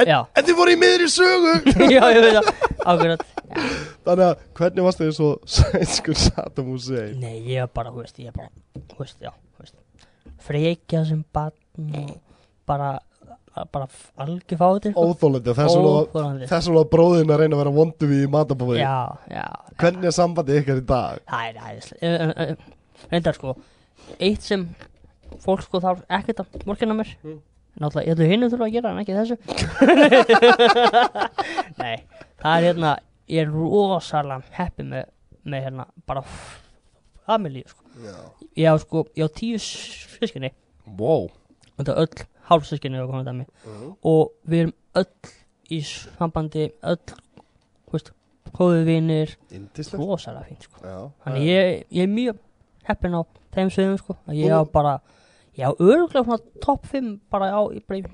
Já, en þið voru í miðri sögu. Já, ég veit það. Akkurat. Þannig að, hvernig varst þið svo sænskur Saddam Hussein? Nei, ég var bara, þú veist, ég bara Þú veist, já, þú veist. Frekja sem barn og bara bara algjör fáti sko. Óþólandi, og þessum og bróðin að reyna að vera vondu við í matabóði Já, já Hvernig er sambandið ykkar í dag? Það er æðislega Reyndar sko Eitt sem fólk sko þarf ekkert að morgina mér. Mm. Náttúrulega, ég ætla hinn þurfa að gera en ekki þessu. Nei, það er hérna Ég er rosalega heppi með, með hérna bara family sko. Já. Ég á sko, ég á tíu sískinni Wow. Þetta er öll hálfsískinni og dæmi. Mhm. Og við erum öll í sambandi Öll, þú veist, góðu vinir. Indislegt Rosalega fínt sko. Já Þannig ég, ég er mjög heppin á þeim sviðum sko. Ég á bara, ég á öruglega svona topp 5 bara á bara í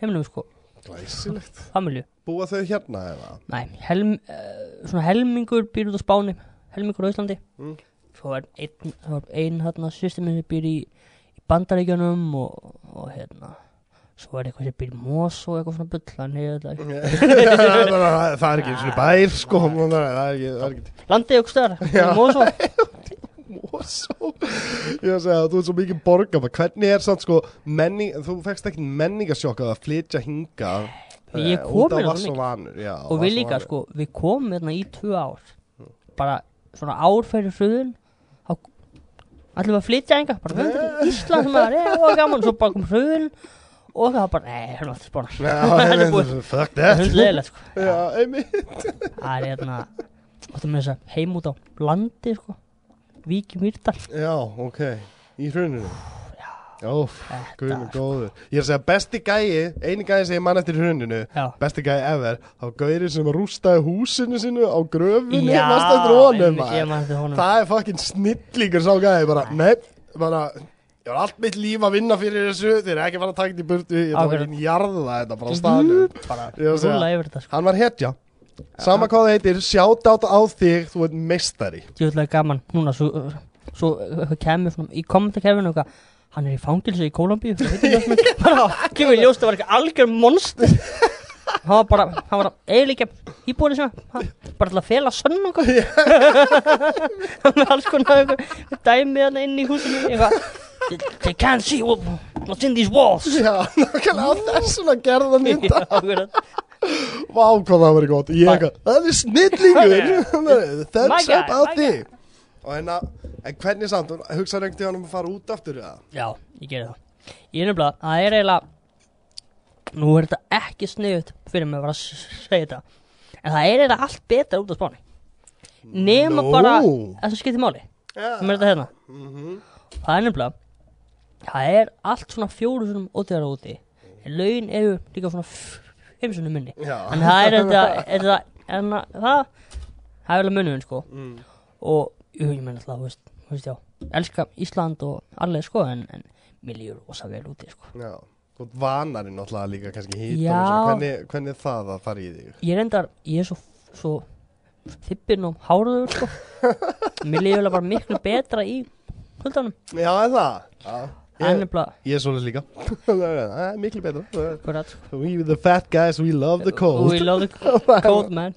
heiminum sko, Glæsilegt. Familju. Búa þau hérna eða? Nei, helm, uh, svona helmingur býr út á Spáni Helmingur á Íslandi. Mm. Svo er einn, er ein hérna sýstir minn sem býr í, í Bandaríkjunum og, og hérna Svo er eitthvað sem býr í Mós og eitthvað svona bull Þannig ég veit það er ekki eins og bær sko það er ekki, það er ekki Landið Já. Mós og Mosó Ég að segja þú er svo mikið borga hvernig er samt sko menning þú fekst ekki menningasjokk að flytja hinga Ég kom út af hérna vass svo og við líka sko, við komum hérna í tvö ár. Bara svona ár fyrir hröðun þá ætlum við að flytja enga bara höfum til Ísland sem að er og gaman. Svo bara kom hröðun og það var bara, nei, hérna er búið, fuck það that. sko. Það er hérna, með heim út á landi sko Víki Mýrdal. Já, ok, í hruninu? Óf, guðinu góður. Ég er að segja besti gæi, eini gæi sem ég mann eftir hruninu já, Besti gæi ever Þá gauðir sem rústaði húsinu sinu á gröfinni já, honum ég man eftir honum. Það er fucking snillíkur sá gæði bara, nei, bara ég var allt mitt líf að vinna fyrir þessu þeir eru ekki fara að taka þetta í burtu ég tók ekki jarða þetta bara á staðnum. Bara Ég var að segja. sko. hann var hetja sama hvað það heitir, sjátt átt á þig þú ert meistari. Djúðlega gaman. Núna svo, svo eitthvað kemur svona, í kommentarkerfinu eitthvað hann er í fangilsi í Kólumbíu. Bara kemur í ljóst það var eitthvað algjör monster. Hann var bara hann var eiginlega íbúinu sem hann bara til að fela sönn og hann með alls konar eitthvað dæmið hann inn í húsinu eitthvað. They, they can't see what, what's in these walls. Já, nákvæmlega á þessuna gerða mynda akkurat. Vá hvað það var gott. Ég eitthvað, það er snillingur. Thumbs up á þig og hérna, en hvernig samt, hugsaðu einhvern tíðan um að fara út aftur eða? Já, ég gerði það. Ég er nefnilega, það er eiginlega Nú er þetta ekki sniðut fyrir mig að vera að segja þetta En það er eiginlega allt betra út á spáni. Nema Nú. bara Það sem skiptir máli Já. Sem er þetta hérna. Mhm. Það er nefnilega Það er allt svona fjóru svona ótegar úti En laun eru líka svona Svona minni Já. En það er þetta, En það Það er alveg munurinn sko Mm. Og jú, ég menn alltaf, þú veist, já Elska Ísland og allir sko En, en mér líður rosa vel úti sko Já. Þú ert vanari náttúrulega líka kannski hýtt Já. hvernig, hvernig er það að fara í þig? Ég reyndar, ég er svo, svo Þippin og háruður sko Mér líður alveg bara miklu betra í Huldanum Já, það? Já. Það Ég, er svolítið líka. það miklu betra. We the fat guys, we love the cold. We love the cold man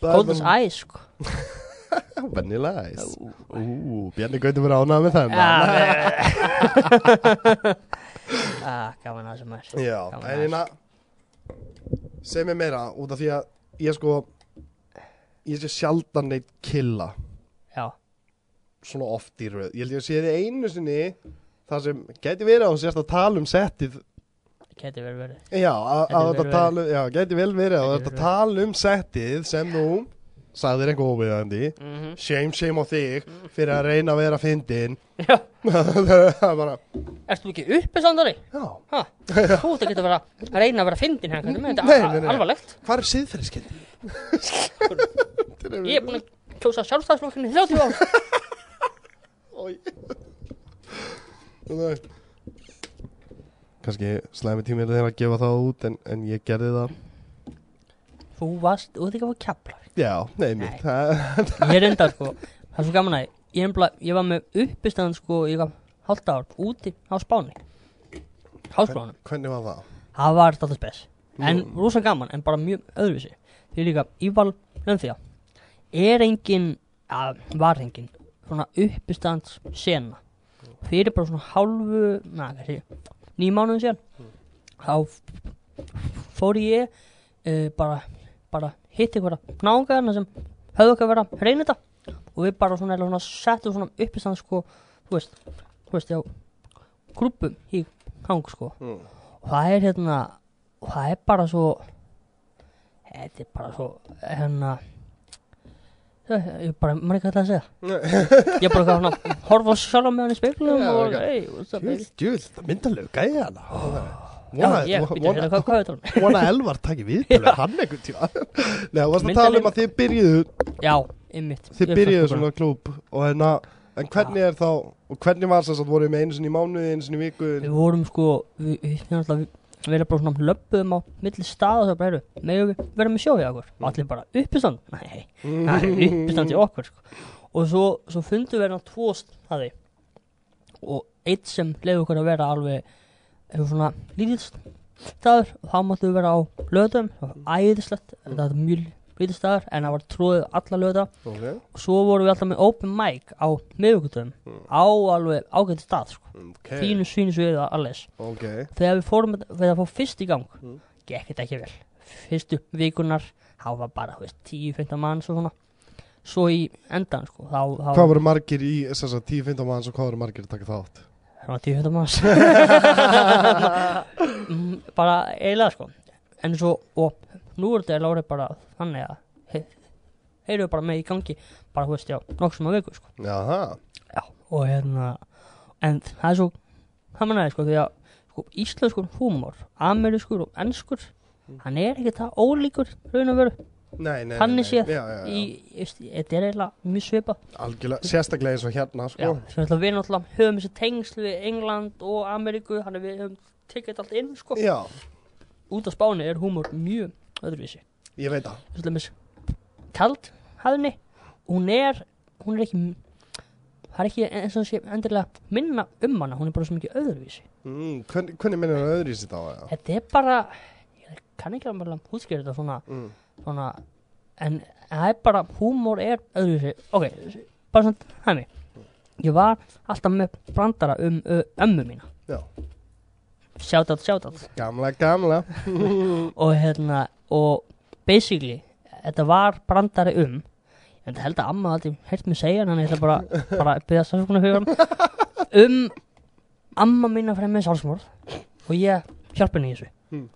Cold as ice sko Vanilla ice. Bjarni Gauti verið ánað með þennan. ah, Gaman að þessum er Já, en að hérna Segð mér meira út af því að ég sko Ég sé sjaldan neitt killa Já, Svona oft í röð Ég held ég að sé þið einu sinni Það sem geti verið að þú sérst að tala um settið. Geti verið verið. Já, að þetta tala Já, geti vel verið að þetta tala um settið Sem þú sagðir einhver óviðandi mm -hmm. Shame, shame á þig Fyrir að reyna að vera fyndin. Já, Það er bara þú ekki uppi samdari? Já, Ha, þú ert ekki að vera að reyna að vera fyndin hérna Þetta er alvarlegt. Hvað er siðferðiskendi? Ég er búin að kjósa sjálfstæðsflokkinu í 30 ár. Oj. Nei. Kannski slæmi tímið þegar að gefa það út en, en ég gerði það. Þú varst, þú ert ekki að fá kjapla Já, nei, Það- Ég er enda sko, það er svo gaman að ég, nefnilega- ég var með uppistæðan sko í hálft ár úti á Spáni. Háskólanum Hvernig var það? Það var þetta spes. En Nú. rosa gaman, en bara mjög öðruvísi. Því líka, Íval Lönþja Er engin, að, var engin Svona uppistands sena Fyrir bara svona hálfu Na, kannski, nýjum mánuðin síðan. Þá fór ég uh, bara, bara hitti ykkur náungaðina sem höfðu verið að reyna þetta. Og við bara svona, svona settum svona uppistand sko, þú veist, þú veist, já grúpum í hang sko. Mm. og það er hérna og það er bara svo þetta er bara svo hérna ég ég bara, maður ekki hvað það að segja. Ég bara hvað svona horfa sjálf með hann í speklum Já, og hey, what's up Djúl, það myndalegu gæði hérna, það um Vona Elvar takki viðtölu hann einhvern tíma. Nei, þú varst að tala um að þið byrjuðu já, ymmit Þið byrjuðu svona klúb og hérna En hvernig er þá, og hvernig var þess að voruð með einu sinni í mánuði, einu sinni í viku? Við vorum sko við, við, við, við, við erum bara svona löpum á milli stað og það bara eru megum við vera með sjó hjá okkur? Og allir bara uppistand nei, það er uppistand í okkur sko. og svo, svo fundum við hérna tvo staði og eitt sem leiði okkur að vera alveg eitthvað svona lítill staður. Og þá máttu við vera á löðum það var æðislegt, þetta var mjög lítill staður en það var tróðið alla löða Ok, og svo vorum við alltaf með open mic á miðvíkutum á alveg ágæti stað sko. ok, fínu svínu sviðu og alles ok. Þegar við fórum þegar það fór fyrst í gang Mm. gekk þetta ekki vel. Fyrstu vikunar þá var bara þú veist, 10-15 manns og svona. Svo í endan sko þá, þá Hvað voru margir í, þess að 10-15 manns og hvað voru margir að taka þátt? það var 10-15 manns. Mm, bara eiginlega sko. En svo og nú er þetta lárið bara þannig að he, heyru bara með í gangi bara þú veist já nokksum að viku sko. Já, og hérna en það er svo hamanæði sko því að sko, íslenskur húmor amerískur og ennskur hann er ekki það ólíkur raun og veru. Þannig nei, séð. Já, já, já, þetta er eiginlega mjög svipað. Algjörlega, sérstaklega eins og hérna, Já, sko ætla við náttúrulega höfum þessi tengsl við England og Ameríku hann er við höfum tekið allt inn sko. Já, út á Spáni er húmor mjög öðruvísi. Ég veit það. Kald hafni hún er hún er ekki það er ekki eins og sé endilega minna um hana hún er bara svo mikið öðruvísi. Mm, Hvernig, hvernig minnir það öðru í sitt á það? þetta er bara ég kann ekki alveg hútskýra þetta svona, Mm. svona en það er bara húmor er öðruvísi. Ok, bara svona hæmi ég var alltaf með brandara um ömmu mína. Já, shoutout, shoutout. Gamla, gamla. Og hérna og basically þetta var brandari um. En það held að amma aldrei heilt mig segja hann, ég ætla bara, bara að byrja það svona huga um amma mín að fremja sjálfsmorð. Og ég hjálpa henni í þessu. Hmm.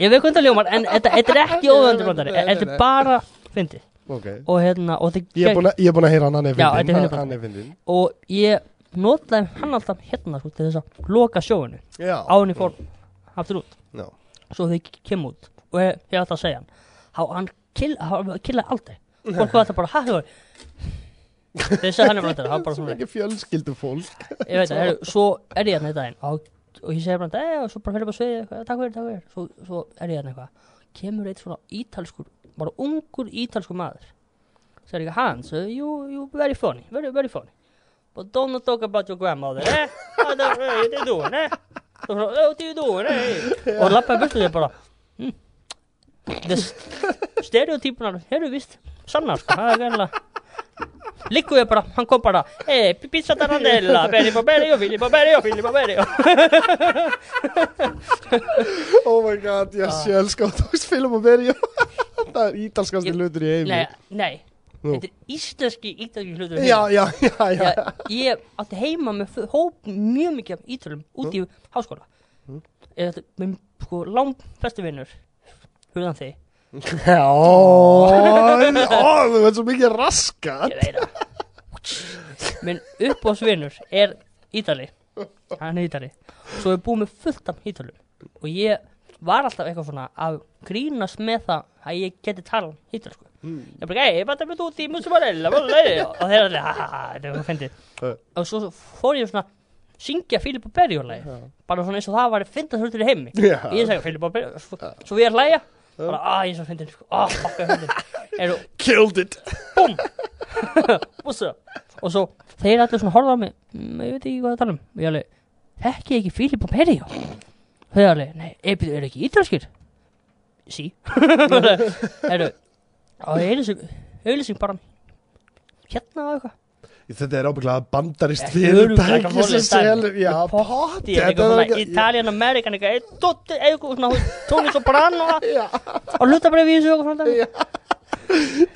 ég veit hvernig það ljómar en þetta er ekki óðvendur brandari. Þetta er bara fyndið. Ok. Og hérna og, Ég er búin að- ég að heyra hann, hann er fyndin og ég notaði hann alltaf hérna sko, til þess að loka sjóinu. En ég fór aftur út. Já. svo þau kem út ég ætla að segja hann. Há, hann kill, hann killaði aldrei. Fólk var þetta bara hæ þau þess að hann er bara þetta hann bara svona Ekki fjölskyldu fólk. Ég veit það heru, svo er ég hérna daginn og, og ég segi bara þetta og svo bara fyrir bara eitthvað, takk fyrir takk fyrir. Svo, svo er ég hérna eitthvað. Kemur eitt svona ítalskur bara ungur ítalskur maður. Segir ekki Hans uh, you, you very funny very very funny. But don't talk about your grandmother eh? What are what are you doing eh? Og svo, "Oh, what are you doing eh? Og lappaði burtu þér bara stereotypunar eru vist sannar sko það er Liggu ég bara, hann kom bara Eh, pizza tarantella, Filippo Berio, Filippo Berio, Filippo Berio Oh my god, ég sé elska film að verja Það er ítalskasti Ég- hlutur í heimi. Nei, nei, þetta er íslenski ítalski hlutur Já, já, já, já. Já, ég átti heima með hóp mjög mikið af ítölum út í háskóla. Mm. Þetta, minn sko langt besti Hugðan þig, Já, þú veit svo mikið raskat. Ég veit það. Minn uppáðsvinnur er Ítali. Hann er Ítali. Svo er búið með fullt af Ítölum Og ég var alltaf eitthvað svona að grínast með það að ég geti tala ítalsku. Mm. Ég bara, ei, bara með út í musumarella Og þeir allir, ha ha ha, þetta var fyndið. Uh. Og svo fór ég svona syngja Filip og Berjólagi bara svona eins og það var fyndast hlutur í heimi. Já. ég segi Filip og Berjólagi svo, svo við erum hlæja bara að ég er svo fyndin sko. að fokka fyndin. Eru Killed it. Bússa og svo þeir allir svona horfða á mig. Mm, ég veit ekki hvað það tala um. Og ég alveg þekki ég ekki Filip og Berjó þau alveg nei er, er ekki ítalskir? Sí. Eru og auðlýsing bara hérna og eitthvað Þetta er ábygglega bandarist svoleiðis selur Já, Potti, Italian American Tony Soprano og Já.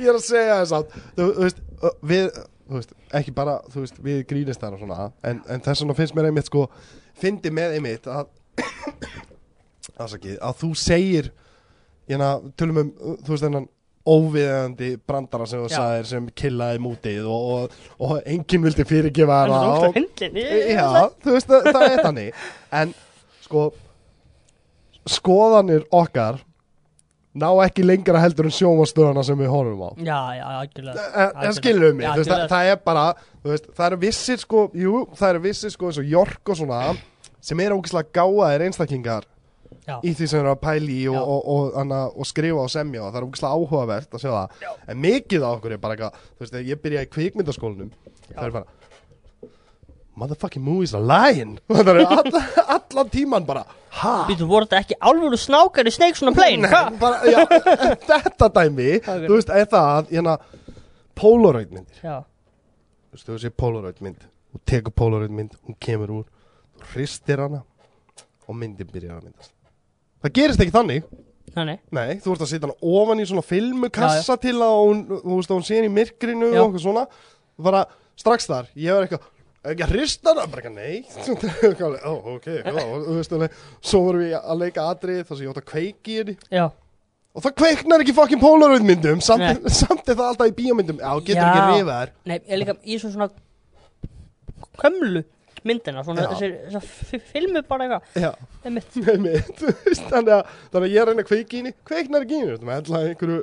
ég er að segja þess að Þú veist, við veist, ekki bara, þú veist, við grínist þar og svona En, en þess vegna finnst mér einmitt sko Fyndi með einmitt að Ásaki, að þú segir Hérna, tölum um, þú veist, þennan óviðandi brandara sem þú sagðir sem killaði mútið og, og, og enginn vildi fyrirgefa Það hana og- Já, þú veist, það, það er þannig. En, sko Skoðanir okkar Ná ekki lengra heldur en sjómastöðuna sem við horfum á. Já, já, algjörlega. En, en skilur mig, Já, þú veist, það, það er bara veist, Það eru vissir sko, jú, það eru vissir sko eins og York og svona sem eru ógislega gáðaðir einstaklingar Já. í því sem eru að pæli í og, og, og, og, og skrifa og semja og það er ógislega áhugavert að sjá það Já. en mikið á okkur er bara eitthvað þú veist, ég byrjaði í kvikmyndaskólanum það er bara motherfucking movies are lying það er all, allan tíman bara ha? Býtu, voru þetta ekki álfur snákar í Snake svona plane? Nei, bara, já, þetta dæmi þú veist, er það að hérna, Polaroid myndir Já, þú veist, þú sé Polaroid mynd og tekur Polaroid mynd, hún kemur úr þú hristir hana og myndin byrjar að myndast það gerist ekki þannig. Þannig Nei, þú ert að setja hana ofan í svona filmukassa til að hún, þú veist, að hún sé í myrkrinu Já. og eitthvað svona. Bara strax þar, ég var eitthvað ekki að hrista hana, bara eitthvað nei. Eitthvað, ó, ok, þú veist svo vorum við að leika atrið þar sem ég átt að kveiki í henni. Já, og það kveiknar ekki fokkin Polaroid myndum samt, Nei. samt er það alltaf í bíómyndum. Já, getur Já. ekki rifað þær. Nei, ég líka í svona svona kömlu myndina svona f- filmu bara eitthvað. Þannig að, þannig að ég er að reyna að henni. Kveiknar ekki í með alltaf einhverju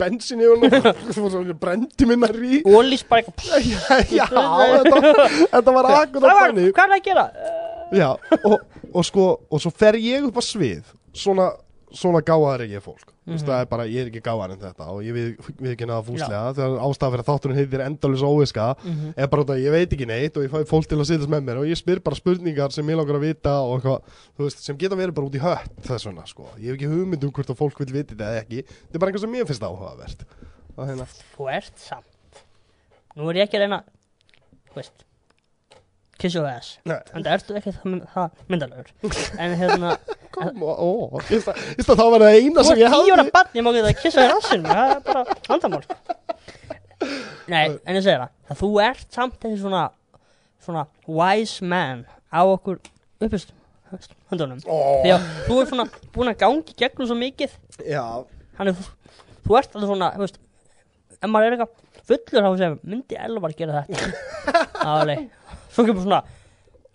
bensin svo brendi minnar í Ólís bara eitthvað. Já, já þetta, þetta var akkur Það var, hvað er það að gera? Já, og, og sko og svo fer ég upp á svið svona, svona gáðar er ég fólk. Mm Mhm. það er bara, ég er ekki gáðar en þetta og ég við, ekki naða fúslega. Þegar ástæða fyrir að þátturinn heitir endalus óviska Mhm. er bara að ég veit ekki neitt og ég fæ fólk til að sittast með mér og ég spyr bara spurningar sem ég langar að vita og eitthvað, þú veist, sem geta verið bara út í hött þess vegna, sko, ég hef ekki hugmynd um hvort að fólk vil viti þetta eða ekki, þetta er bara eitthvað sem mér finnst áhugavert. Hérna, Þú ert samt. Nú er ég ekki að reyna Þú veist Kiss your ass. En það ertu ekki það, mynd- það myndalegur En hérna ég veist að, ég að það var það eina Þú sem ert ég tíu ára hafði barn Ég má ekki það kissa þér rassin Það er bara vandamál nei, en ég segir það að þú ert samt þessi svona svona wise man á okkur uppist höndunum. Ó, því að þú er svona búin að gangi gegnum svo mikið. Já, hann er, þú ert alveg svona, þú veist ef maður er eitthvað fullur þá sem myndi Elvar gera þetta? Aðaleg, svo kemur svona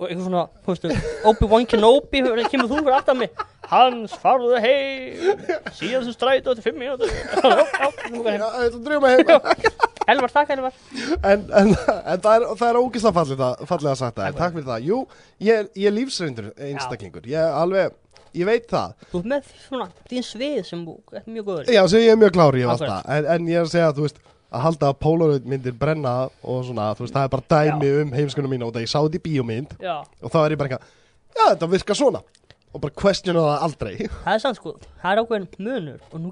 og eitthvað svona, þú veist, Obi-Wan Kenobi kemur þú fyrir aftan mig Hans, farðu heim síðan sem strætu til fimm mínútur. Já, er þetta dröfum að heima. Elvar, takk Elvar. En, en, en það er, er ógislega fallega, fallega sagt það, takk fyrir. það. Jú, ég, er- ég er lífsreyndur einstaklingur. Ég er alveg, ég veit það. Þú ert með svona þín svið sem ert mjög góður. Já, sem ég er mjög klári allt Akkurat. það en, en ég er að segja, þú veist, að halda að Polaroid myndir brenna og svona, þú veist, það er bara dæmi um heimskunum mína og það ég sá þetta í bíómynd og þá er ég bara eitthvað, já, þetta virkar svona. Og bara questiona það aldrei. Það er sann sko það er ákveðin munur og nú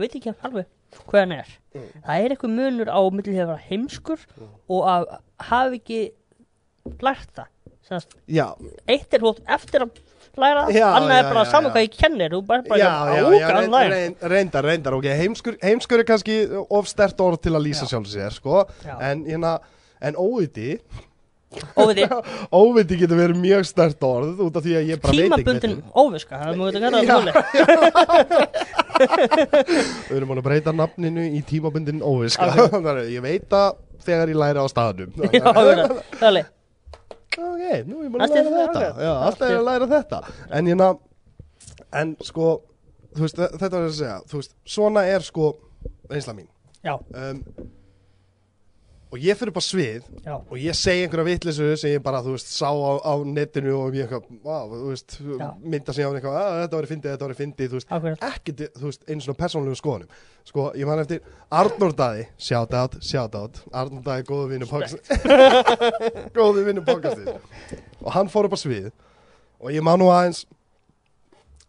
veit ég ekki alveg hvað hann er það er eitthvað munur á því að vera heimskur og að hafa ekki lært það Já, eitt er átt eftir að læra það Já, annað er já, bara já, saman hvað ég kennir þú bara bara hann reynd, læra. reynd, reyndar, reyndar, ok, heimskur, heimskur er kannski of stert orð til að lýsa Já. sjálf sér, sko, en hérna, en óviti, því óviti getur verið mjög stert orð út af því að ég bara veit ekki tímabundin óviska það er geta Já. það Við erum búin að breyta nafninu í tímabundin óviska, Ok. þannig að ég veit að þegar ég læri á staðnum. já, það er Ok, nú er ég búin að læra þetta. Já, Allt alltaf er í- að læra þetta. En ég ná En sko, þú veist, þe- þetta er að segja. Þú veist, svona er sko reynsla mín. Já, um, Og ég fyrir á svið já, Og ég segi einhverja vitleysu sem ég bara, þú veist, sá á, á netinu Og ég eitthvað, vá, þú veist Já. Mynda sig á eitthvað, að þetta var fyndið, þetta var fyndið Þú veist, akkurat. Ekkert, þú veist, einu svona persónulegu skoðunum. Sko, ég man eftir Arnór Daði, shout out, shout out. Arnór Daði, góðu vinnu podcast Góðu vinnu podcasti Og hann fór upp á svið Og ég man nú aðeins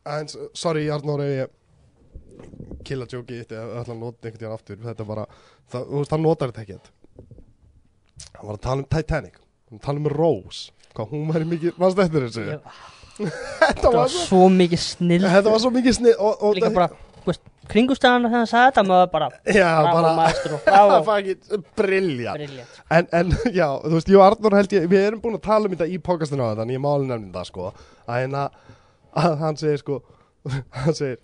Aðeins, sorry Arnór ef ég Killa jóki eitt eða ætla að nota einhvern tíðan aftur. Þetta bara, það, þú veist, hann notar þetta ekkert Hann var að tala um Titanic. Hann var að tala um Rose. Hvað hún væri mikið, mannst eftir þessu? Þetta það var var svo svo mikið snill Þetta var svo mikið snið og, og líka bara, veist, kringustæðan þegar hann sagði þetta maður bara, Já, bara maestro, bravo fucking brilja briljant en, en já, þú veist, ég og Arnur held ég Við erum búin að tala um þetta í podcastinu á þetta En ég máli nefnum það, sko. Að hérna, að hann segir, sko Hann segir,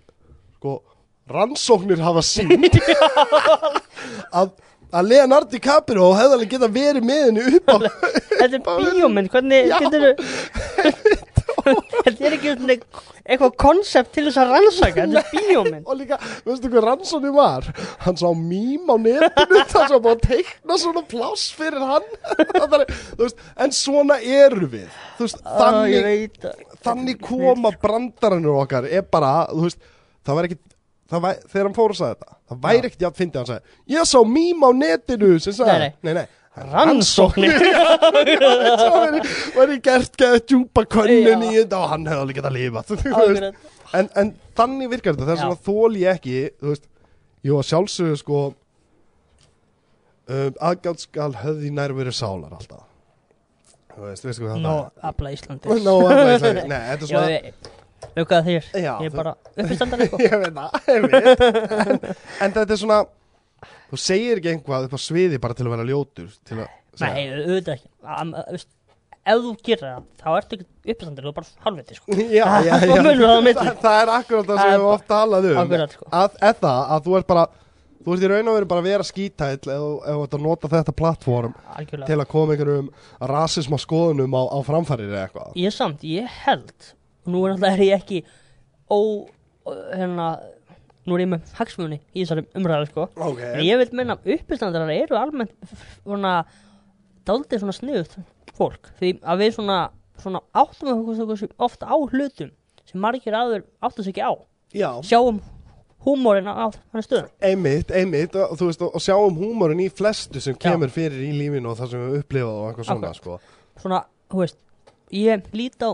sko Rannsóknir hafa sínt Að að Leonardo DiCaprio hefði alveg geta verið með henni upp á Þetta er bíómynd, hvernig getur Þetta er ekki eitthvað konsept til þess að rannsaka Þetta er bíómynd. og líka, veistu hvað rannsóknir var? Hann sá mím á netinu það sá bara teikna svona pláss fyrir hann. Er, þú veist, en svona eru við. Þú veist, Ég þannig, þannig koma brandaranur okkar. Er bara, þú veist, það var ekki það væ, þegar hann fór að sagði þetta það væri ekkert jafn fyndið að hann sagði ég sá mím á netinu sem sagði, Nei, nei, Rannsóknir. Það væri, væri gert geða djúpa könnun í þetta og hann hefði þú veist. Akkurat. en, en þannig virkar þetta. Þess að þól ég ekki þú veist, jú að sjálfsögðu sko um, aðgátt skal höfði nærveru sálar alltaf. Þú veist, veistu hvað Nó, það afla Íslandi Nó, alveg, Íslandi. nei, þetta er svona ég aukaða þér Já, Ég er þú- bara uppistandar eitthvað ég veit það, ég veit en, en þetta er svona þú segir ekki einhvað upp á sviði bara til að vera ljótur til að segja. Nei, auðvitað ekki Am- þú veist, Ef þú gerir það, þá ertu ekki uppistandir Þú er bara halvviti sko já, já, já. Svo munur það á milli. það, það er akkurat það Það sem er við höfum oft talað um Akkurat, sko. að, að það, að þú ert bara þú ert í raun og veru bara að vera skítæll ef þú- ef þú ert að nota þetta plattform Algjörlega til að koma einhverjum rasisma skoðunum á, á framfærir eða eitthvað Ég samt, ég held Nú er náttúrulega er ég ekki Ó, hérna Nú er ég með hagsmunni í þessari umræðu sko. Ok, En ég vil meina að uppistandarar eru almennt svona daldið svona sniðut fólk. Því að við svona, svona áttum okkur ofta á hlutum sem margir aður áttum sig ekki á. Já, sjáum húmórin á hann stöðum einmitt, einmitt. Og, þú veist, og, og sjáum húmorinn í flestu sem Já. kemur fyrir í lífinu og það sem við upplifað og eitthvað svona sko. svona, þú veist ég lít á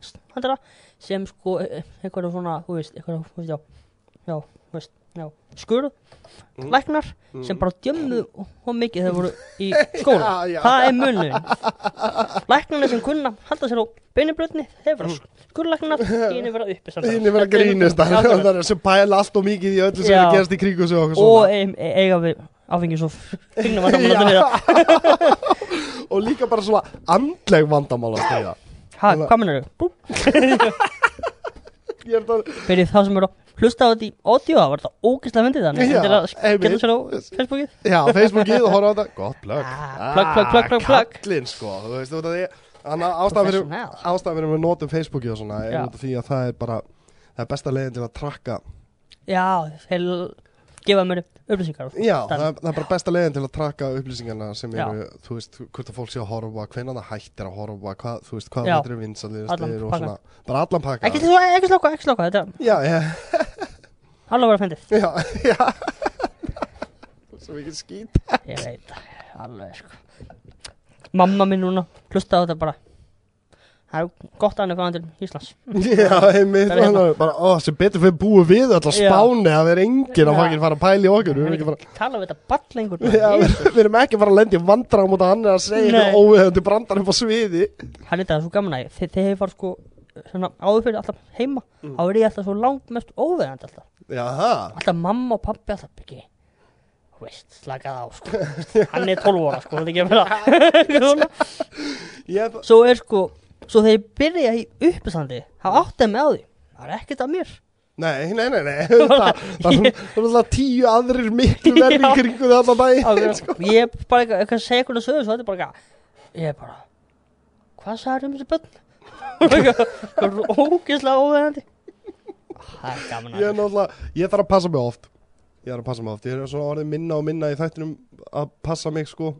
uppistandara sem sko e- eitthvað svona, þú veist, eitthvað, veist, já já, þú veist, já, skurð Mm. læknar sem bara djömmu og mikið þegar voru í skóla. Það er munun læknarnir sem kunna halda sér á beinibröðni þeir vera skurðlæknar þínu vera uppistandara Þín er verið að grínist það er sem pæla allt og mikið í öllu sem er að gerast í kríku og og svona. E e eiga við áfengis og finnum að það meira og líka bara svona andleg vandamál að steyða ha, hvað mennur þau? ég er það fyrir þá sem eru að hlusta á þetta í audio það var þetta ógeðslega myndið þannig Já, til að geta sér á Facebookið. Já, Facebookið og horfa á þetta. Gott plögg. Ah, plugg, plugg, plugg, plugg. kallinn sko. Þú veist af því Þannig að að við notum Facebookið og svona er það er bara það er besta leiðin til að trakka já, þeir gefa mér upplýsingar Já, það er, það er bara besta leiðin til að trakka upplýsingarna sem Já. eru, þú veist, hvort að fólk sé að horfa, hvenær það hættir að horfa, hvað, þú veist, hvað Já. þetta er vinsalir Allan og svona, bara allan pakka. ekki, ekki slokka, ekki slokka, þetta Já, já, alveg verið að fyndið já, já. Svo mikið skít. ég veit alveg sko mamma minn núna hlusta á þetta bara það er gott að hann er fæðan til Íslands. Já, einmitt, Það hérna. bara, ó, sem betur fyrir búið við að Já. spáni að vera enginn að fara að pæla í okkur, við erum er ekki fara, ekki að tala við þetta ball lengur. Já, við, erum ekki fara að lendi vandræðum út að hann er að segja óviðandi brandar upp á sviði. hann er þetta svo gaman að þegar ég var sko áður fyrir alltaf heima. Mm. þá er ég alltaf svo langt mest óveðandi alltaf. Já, það, alltaf mamma og pappi alltaf þú veist, slakað á sko. Hann er 12 óra sko, ekki að svo er sko svo þegar ég byrja í uppstandi þá átti mig á því, það er ekkert af mér. Nei, nei, nei, nei, það, það, það, það er alltaf tíu aðrir miklu verri Já. kringu það Á, daginn. sko, ég er bara eitthvað, eitthvað að segja eitthvað sögur svo þetta er bara eitthvað ég er bara, hvað sagður um þessi börn? Það er ógeðslega óveðandi það er gaman Ég er að náttúrulega, ég þarf að passa mig oft. Ég þarf að passa mig oft. Ég er svona orðið minna og minna í þættinum að passa mig sko.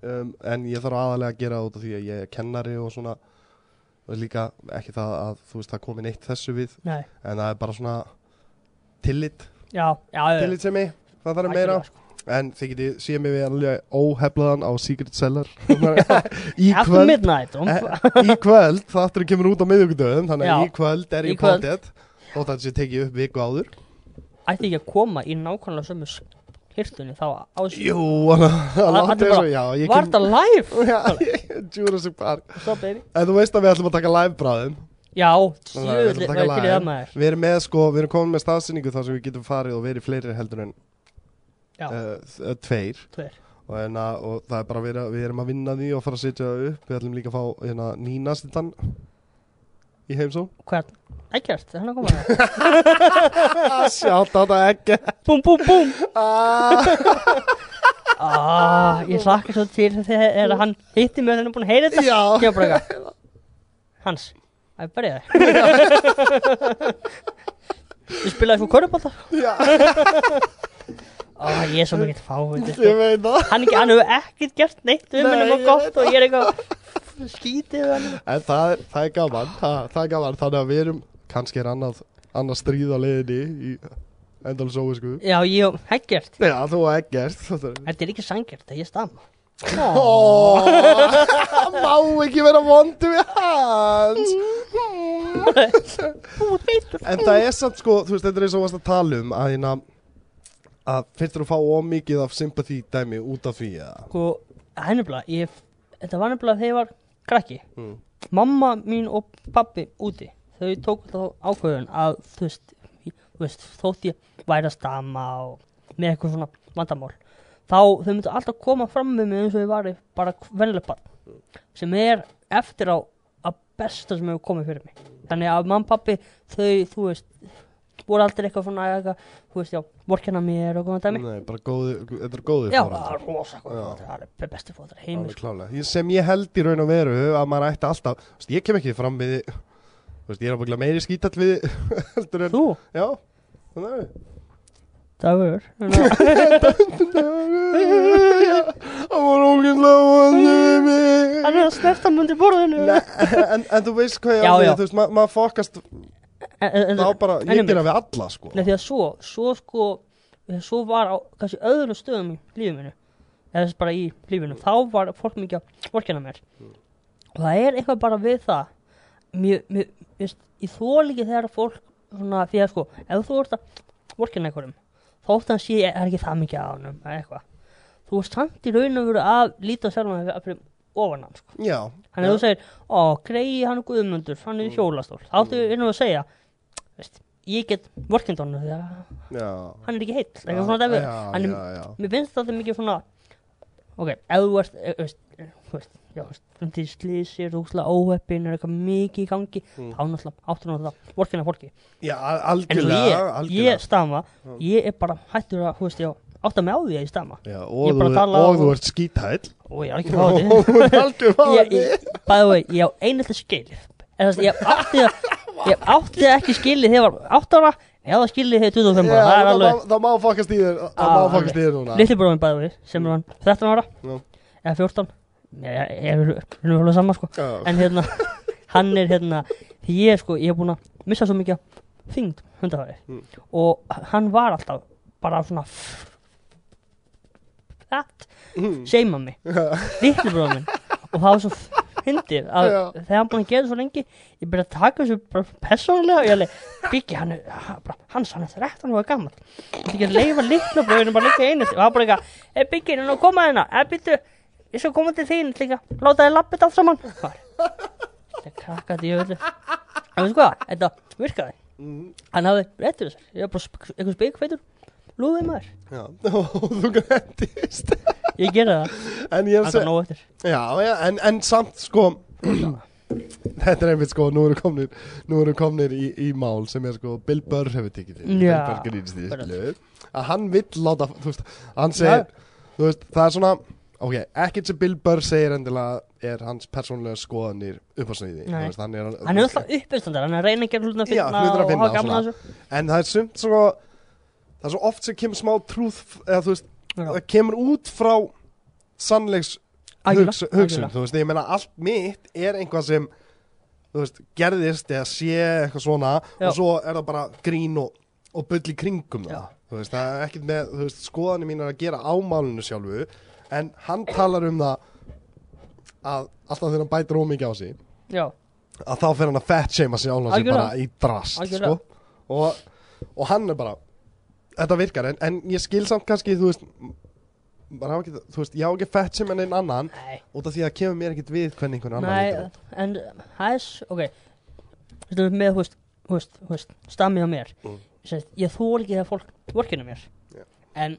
Um, En ég þarf aðalega að gera það út af því að ég er kennari og svona líka ekki það að þú veist það komi neitt þessu við Nei, En það er bara svona tillit. Já, já, Tillit sem ég, það þarf meira. Sko. En þið getið séð mig við alveg óheflaðan á Secret Cellar. Í kvöld midnight Eh, Í kvöld, þátturinn kemur út á miðvíkudöðum Þannig að í kvöld er Í ég kvöld. potið Þótt að þetta sé tekið upp viku áður. Ætti ekki að koma í nákvæmlega sömu hirtunni þá á þessu. Jú, hann látti þessu, já, ég Var þetta live? Já, Jurassic Park. Svo baby. En þú veist að við ætlum að taka live bráðum Já, við var taka ég til í það maður. Við erum með sko, við erum komin með staðsynningu þar sem við getum farið og verið fleiri heldur en Já, uh, tveir. Tveir. Og, hérna, og það er bara að- við erum að vinna því og fara að setja það upp. Við ætlum líka að fá hérna, nýnastindan í heimsó Hvern? Ekkert, er hann að koma það? Sjátt á þetta ekki Búm, búm, búm. Ah, ah, Ég hlakka svo til þegar hann hitti mig og hann er búin að heyra þetta. Hans, það er bara ég Ég spilaði fyrir körubálta já, Ó, ég er svo mikið fáið ég veit það. Hann, hefur ekkert gert neitt við Nei, nema ég gott og ég er eitthvað skítið við En það er, það er gaman, það, það er gaman, þannig að við erum, kannski er annað, annað stríð á leiðinni í endalins óvisku. Já, ég og ekkert Já, þú og ekkert. Þetta er ekki sangjart, það er ég stamma Ó, má ekki vera vondu við hans. En það er samt sko, þú veist, þetta er eins og þú varst að tala um að hérna, að þú að fá ómikið af sympathy dæmi út af því eða? Sko, hennubla, ég Þetta var nefnilega þegar ég var krakki Mm. Mamma mín og pappi úti Þau tók þá ákvöðun að þú veist, veist þótt ég væri að stama og með eitthvað svona vandamál þá þau myndu alltaf koma fram með mig eins og ég var bara vennileg barn sem er eftir á að besta sem hefur komið fyrir mig þannig að mamma og pappi þau, þú veist voru aldrei eitthvað svona eitthvað, þú veist, já, vorkenna mér og góðan dæmi Nei, bara góði, þetta er góði já, það er rosa góð Já. fóður, það er heimur Alveg klálega. Ég- Sem ég held í raun og veru að maður ætti alltaf, þú veist, ég kem ekki fram við, þú veist, ég er ábygglega meiri skítall við, heldur en, þú, já, þannig að dagur Það var ógæslega vondu við mig. hann er að snerta mundi borðinu en, þú veist hvað ég á já. þú veist, ma maður fokast þá bara, en ég gera við alla, sko. Nei, því að svo, svo sko svo var á kannski öðrum stöðum í lífið minu eða þess bara í lífinu þá var fólk mikið að vorkina mér. Og það er eitthvað bara við það. Mér, mér, veist, ég þól ekki þegar fólk svona, því að sko, ef þú ert að vorkina einhverjum þótt hann sé, er ekki það mikið á hann eða eitthvað. Þú ert samt í raun og veru að líta sjálfum að fyrir ofan hann sko. Já. Þannig að þú segir, ó, greiði hann guðmundur, hann er í hjólastól. Þá áttu innum að segja, veist, ég get vorkindónu því að hann er ekki heill, hann er, mér finnst þetta mikið svona ok, ef þú ert eh, veist, eh, þú veist, já, þú veist, til slísir úrslega óheppin, er eitthvað mikið í gangi Mm. þá náttúrulega áttur náttúrulega vorkina fólki Já, en algjörlega ég, algjörlega. ég stama Já. ég er bara hættur að, þú veist, já átta mig á því að ég stama. Já, Ég og, bara þú, og þú ert skítæll og ég er ekki fáið Og þú ert ég, fáið ég, bæði vei, ég á einhelti skilið. En þess að ég átti það ég átti það ekki skilið þegar ég var 8 ára ég átti það skilið þegar ég var 25 ára. Það er alveg Það má fokast í þér Það Ah, má fokast í þér núna. Litli bróðum bæði vei sem er hann 13 ára. Eða 14 ég ég er alveg saman sko. En hérna hann er hérna ég sko ég er búinn að missa svo mikið af þyngd hundafæri Mm. og hann var alltaf bara svona fætt Mm. seima mig litli bróðum minn. Og það var svo fyndið að Já. þegar hann búinn að gera svo lengi ég byrja að taka þessu bara persónulega og ég alveg byggi hann hans hann er 13 og er gammal ekki að leifa litla bróðinu bara líka einu og það var bara eitthvað ei byggi hann að koma hérna. Eða byttu ég skal koma til þín. Líka láta þið lappið allt saman. Þetta krakkaði í öllu en veistu hvað? Þetta virkaði. Mm. hann hafði réttur þessar ég var bara eitthvað spikfeitur lúðið maður. Já, og þú græntist ég gera það. Það segja nóg eftir. Já, já, en, en samt sko Þetta er einmitt sko, nú erum komnir Nú erum komnir í, í mál sem er sko Bill Burr hefur tekið til. Já. Að hann vill láta, þú veist Hann segir, þú veist, það er svona Ok, ekkert sem Bill Burr segir endilega Er hans persónulega skoðanir upp á sniði Hann er, alltaf uppistandar hann er að reyna að finna og hafa svona. þessu. En það er sumt svo Það er svo oft sem kemur smá trúð Eða þú veist, Já. það kemur út frá Sannleiks hugsun, hugsun þú veist, ég meina allt mitt er einhvað sem veist, gerðist eða sé eitthvað svona Já. og svo er það bara grín og, og bull í kringum það þú veist, það er ekkert með, þú veist, skoðanir mín að gera á málinu sjálfu en hann talar um það að alltaf þegar hann bætir ómikið á sig já, að þá fer hann að fat shame sig álans Algjörlega. bara í drast sko. og, og hann er bara þetta virkar, en, en ég skil samt kannski þú veist ekki, þú veist, ég á ekki fat shame en einn annan nei út af því að kemur mér ekkert við hvernig einhvern annan Nei, lítur út. en það er, s- ok Þetta er með, hú veist, hú veist, hú veist Stammið á mér Mm. Sest, Ég þól ekki þegar fólk vorkinu mér Já. En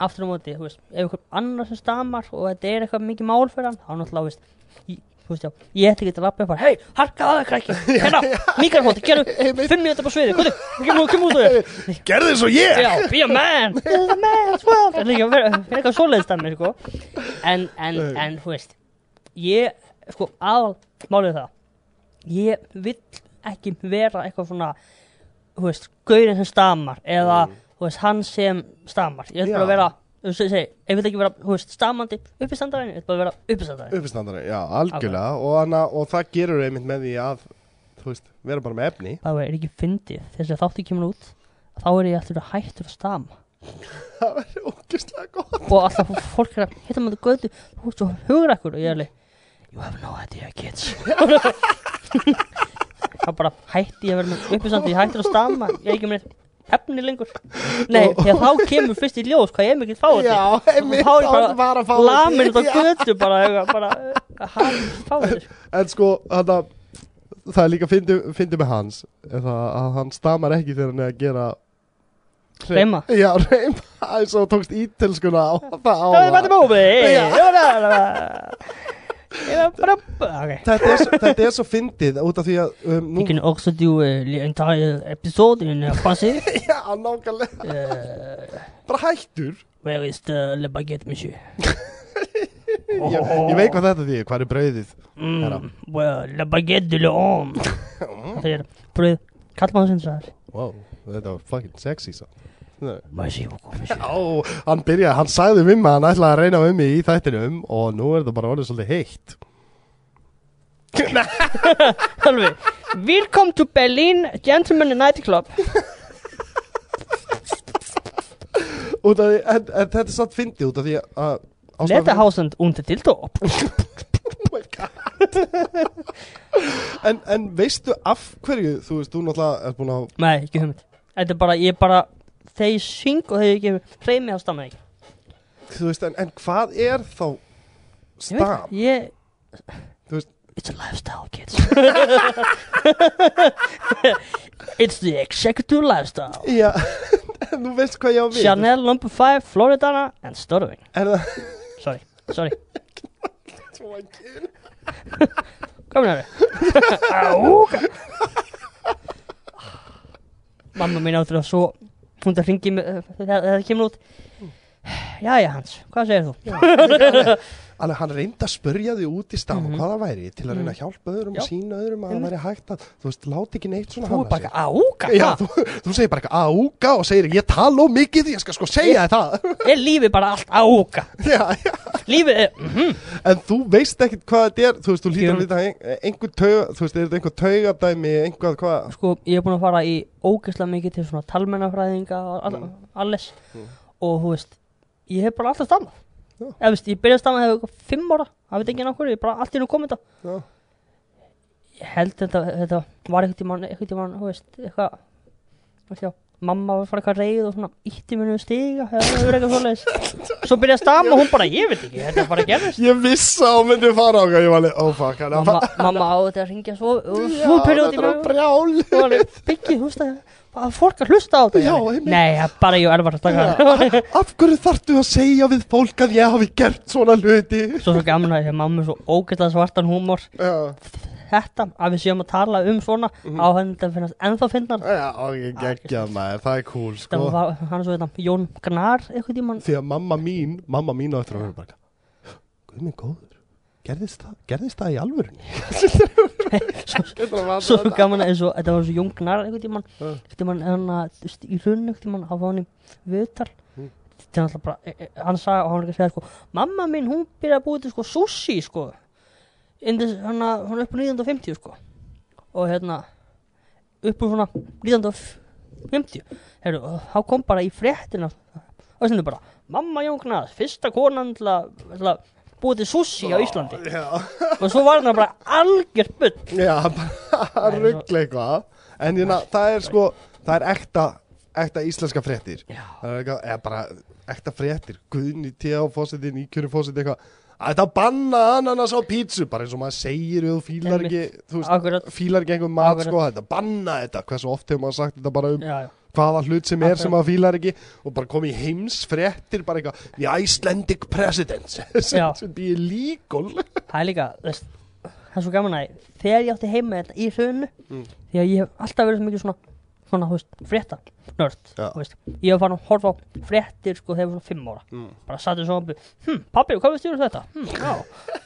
aftur á móti, hú veist Ef einhver annar sem stammar og þetta er eitthvað mikið mál fyrir hann Þá náttúrulega, veist ég- Þú veist, já, ég ætti ekki að lappa upp Hei, harkaðu það, krækki Hérna, mikrofóti, gerðu Fimm mínútur á sviði, út úr þér. Gerðu eins og ég. Já, be a man. Be a man as well. Það er eitthvað svoleiðist að mér, sko. En, en, en, þú veist Ég, sko, aðal Málið það Ég vill ekki vera eitthvað svona Þú veist, gaurinn sem stamar Eða, þú veist, hann sem stamar. Ég vil bara vera Þú veist, segi, ég vil ekki vera, þú veist, stamandi Uppistandarinn, ég vil bara vera uppistandarinn Uppistandari, já, algjörlega. Og, hana, og það gerur einmitt með því að þú veist, vera bara með efni. Það er ekki fyndið Þess að þáttu kemur út Þá er ég að hættur að stama. Það verður ógeðslega gott. Og alltaf fólk er að hitta með það götu þú veist svo hugur ekkur og ég er alveg you have no idea kids. Það bara hætti ég að vera með uppistandi ég hættir að stama ég ekki með efni lengur. Nei því að þá kemur fyrst í ljós hvað ég mikið fáið Já, ég var að fá bara lamin út á götu bara, bara fáið þér En sko, hana, það er líka fyndi, fyndi með hans það að hann stamar ekki þegar hann er að gera Reima. Já, reyma eins og tókst ítilskuna á það það er bara mófi Já. ég var bara ok Þetta er, þetta er svo fyndið út af því að um, nú, You can also do a entire episode in uh, Français. Já, nákvæmlega Uh, Bara hættur where is the le baguette, monsieur? ég, ég veit hvað þetta því, hvað er brauðið. Mm, well, le baguette de l'homme. Það er bröð kallmannsins þar. Wow, þetta var fucking sexy svo Já, hann byrjaði, hann sagði við mig að hann ætlaði að reyna við mig í þættinum og nú er þetta bara orðið svolítið heitt. Welcome to Berlin Gentleman Nightclub. út af því, en, en þetta er satt fyndið út af því að Letterhausend undir tiltóp. Oh my god en, en veistu af hverju þú veist, þú náttúrulega er búin að Nei, ekki hugmynd. Þetta er bara, ég bara, þegar ég syng og þegar ég gefur hreyð mig á stamma ekki. þú veist, en, en hvað er þá Ég veit, stam? ég... Þú veist- It's a lifestyle, kids. It's the executive lifestyle. Já, Þú veist hvað ég á við Chanel number 5, Floridana and stuttering það Sorry, sorry svo ekki Hvað meina þau? Áka Mamma mín áttur að svo Hún það ringi þegar það kemur út. Jæja Hans, hvað segir þú? Alveg hann reyndi að spurja því út í stað Mhm. hvað það væri til að reyna að hjálpa öðrum og sína öðrum að það væri hægt að þú veist, láti ekki neitt svona Þú er bara sig. áka Já, þú, þú segir bara eitthvað áúka og segir ég tala of mikið, ég skal sko segja það. Er lífið bara allt áka. Já, já. Lífið er mhm. En þú veist ekkit hvað þetta er þú veist, þú lítur Jú. að líta ein, einhver tauga þú veist, er þetta einhver taugadæmi einhvað hvað? Sko, ég er búin að fara í ógeðslega mikið til og og veist, ég Já. Veist, ég byrjaði að þegar ég var fimm ára það veit ekki nákvæmur, ég er bara allt í nú komið þetta. Já. ég held þetta, þetta var eitthvað tímann, eitthvað tímann, þú veist, eitthvað ekki á, mamma var fara eitthvað reyð og svona ítti minni við stiga það verið eitthvað svoleiðis. Svo byrjaði að stamma og hún bara, ég veit ekki, þetta bara gerðist. Ég vissi að hún myndi fara hvað ég var alveg, oh fuck hann mamma, mamma á þetta að ringja svo, Já, svo byrjaði að fólk að hlusta á þetta Já, Ég- einmitt. nei, það er bara ég og Elvar að taka Af hverju þarftu að segja við fólk að ég hafi gert svona hluti? Svo svo gaman að því að mamma er svo ógeðslega svartan húmor. Já, þetta, að við séum að tala um svona Mhm. á henni þetta finnast ennþá finnar já, ok, geggjað maður, það er cool það sko var hann er svo þetta, Jón Gnar eitthvað tímann. Því að mamma mín, mamma mín á eftir að vera bara Guð minn góður, gerðist það, gerðist það í alvörunni? svo, svo gaman eins og þetta var svo Jón Gnar eitthvað tímann Já. eitthvað tímann hann að þú veist, í hrunn eitthvað tímann á hann í viðtal bara, e, e, hann sagði og hann var ekki að segja sko, mamma mín hún byrjaði að búið til sko sushi sko hann að, hún er upp á 1950 sko og hérna upp úr svona 1950 Heru, og þá kom bara í fréttina og þessi bara, mamma Jón Gnar fyrsta konan til að búið til sushi á Íslandi. Já, og svo var það bara algjör bull. Já bara ruggla eitthvað. En hérna, það er sko, það er ekta, ekta íslenska fréttir. Já. Það er eitthvað, eða bara ekta fréttir. Guðni, T.A. fósiti, nýkjöru fósiti eitthvað. Að Þetta banna ananas á pítsu bara eins og maður segir við þú fílar ekki þú veist, fílar ekki einhver mat sko, þetta banna þetta, hversu oft hefur maður sagt þetta bara um já, já. Hvaða hlut sem er sem maður fílar ekki og bara komið í heimsfréttir bara eitthvað, the Icelandic president sem býr líkol það er líka þess, það er svo gaman að þegar ég átti heima þetta í hrunu Mm. því að ég hef alltaf verið svo mikið svona svona, þú veist, frétta nörd, Já. þú veist ég hef farin að horfa á fréttir sko þegar ég var svona fimm ára Mm. bara sattu svo að hm, pabbi, hvað veist þú um þetta? Hm, já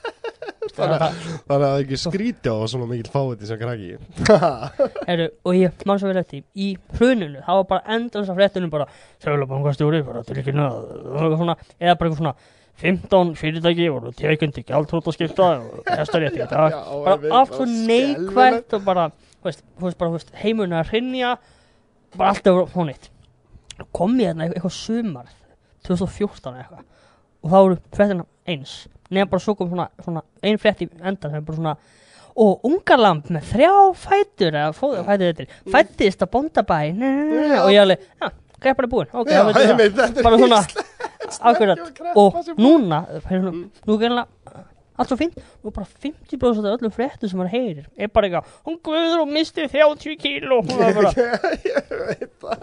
Þannig að það, að það er ekki skríti á svona mikill fáiði sem krakki. Heru, og ég mann svo vel eftir í hruninu, það var bara endur þess að fréttinu bara, sögulebankastjóri bara til ekki neða svona, eða bara eitthvað svona 15 fyrirtæki voru tekund í gjaldrótaskipta og hestarétti í dag. Já, bara allt svo neikvægt og bara, þú veist, heimurinn að hrinja bara allt er hún eitt kom ég hérna eitthvað sumar 2014 eða eitthvað og þá voru fréttina eins nefn bara svo kom svona, svona ein frétt í endan sem er bara svona og ungarlamb með þrjá fætur eða fóða fætur þetta fættist að Já. og ég alveg, já, greppar er búinn ok, Já, það. þetta er bara svona kreppa og núna hérna, nú er greinlega allt svo fínt. Og bara 50% af öllum fréttum sem hann heyrir er bara eitthvað hún guður og misti 30 kíló. Og það er bara,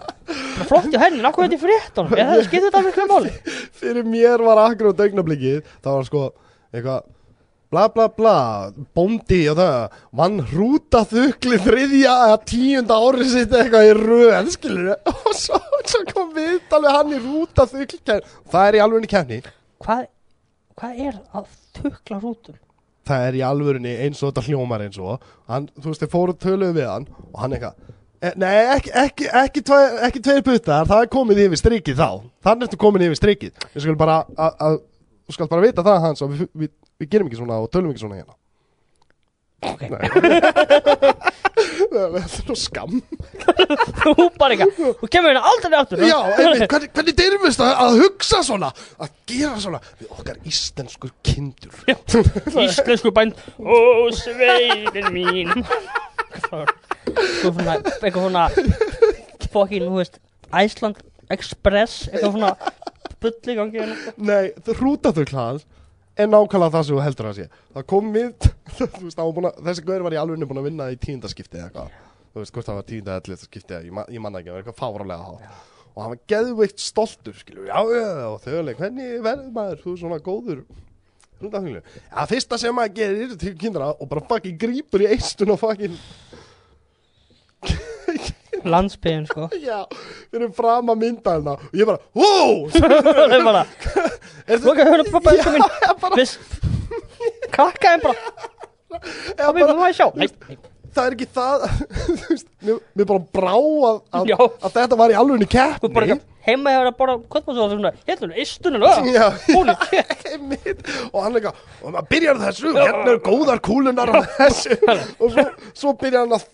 bara flott í henni, nákvæm þetta í fréttunum? Eða það skiptir þetta miklu máli? Fyrir mér var akkurát augnablikið það var sko eitthvað bla bla bla, bóndi og það vann hrúta þukli þriðja eða tíunda árið sitt eitthvað í röð, skilur og svo, svo kom við hann í hrúta þukli það er í alvörunni kefni hvað, hvað er að tukla rútum það er í alvörunni eins og þetta hljómar eins og. Hann, þú veist, þeir fóru töluðu við hann og hann eitthvað e, Nei, ekki, ekki, ekki, tve, ekki tveir puttar, það er komið yfir strikið þá. Þannig ertu komin yfir strikið. Við skulum bara, að- að- þú skal bara vita það hans og við, við, við gerum ekki svona og tölum ekki svona hérna Ok. Það er nú skam þú bara eitthvað, þú kemur hérna aldrei aftur Já, einmitt, hvernig, hvernig dyrfist að, að hugsa svona Að gera svona? Við okkar íslenskur kindur. Íslensku bænd. Ó sveitin mín. Svo svona eitthvað svona fokkin, þú veist Iceland Express eitthvað svona bull í gangi hérna. Nei, hrútaþugl hans er nákvæmlega það sem þú heldur að sé. Það kom við veist, að, þessi gaur var í alveg búin að vinna í tíundaskipti eða eitthvað. Þú veist hvort það var tíunda eða ellita skipti ég, ma- ég manna ekki, það var eitthvað fárálega há og hann var geðveikt stoltur skilur, já, já, og þau alveg hvernig verður maður, þú er svona góður? Já, fyrsta sem maður gerir til kindra og bara fucking grípur í eistun og fucking landsbyðin sko. Já, fyrir fram að mynda hérna og ég bara, wow það er bara, er loka hérna pappa Já, ég bara, viss. Krakkaðin bara, ég pappa bara sjá. Nei, nei, það er ekki það veist, mér, mér bara brá að, að, að þetta var í alvegni bara keppni heima hefur að og svona, hérna, istunum Já, Holy einmitt. og hann eitthvað, og maður byrjar á þessu hérna eru góðar kúlunar á þessu. Og svo, svo byrjar hann að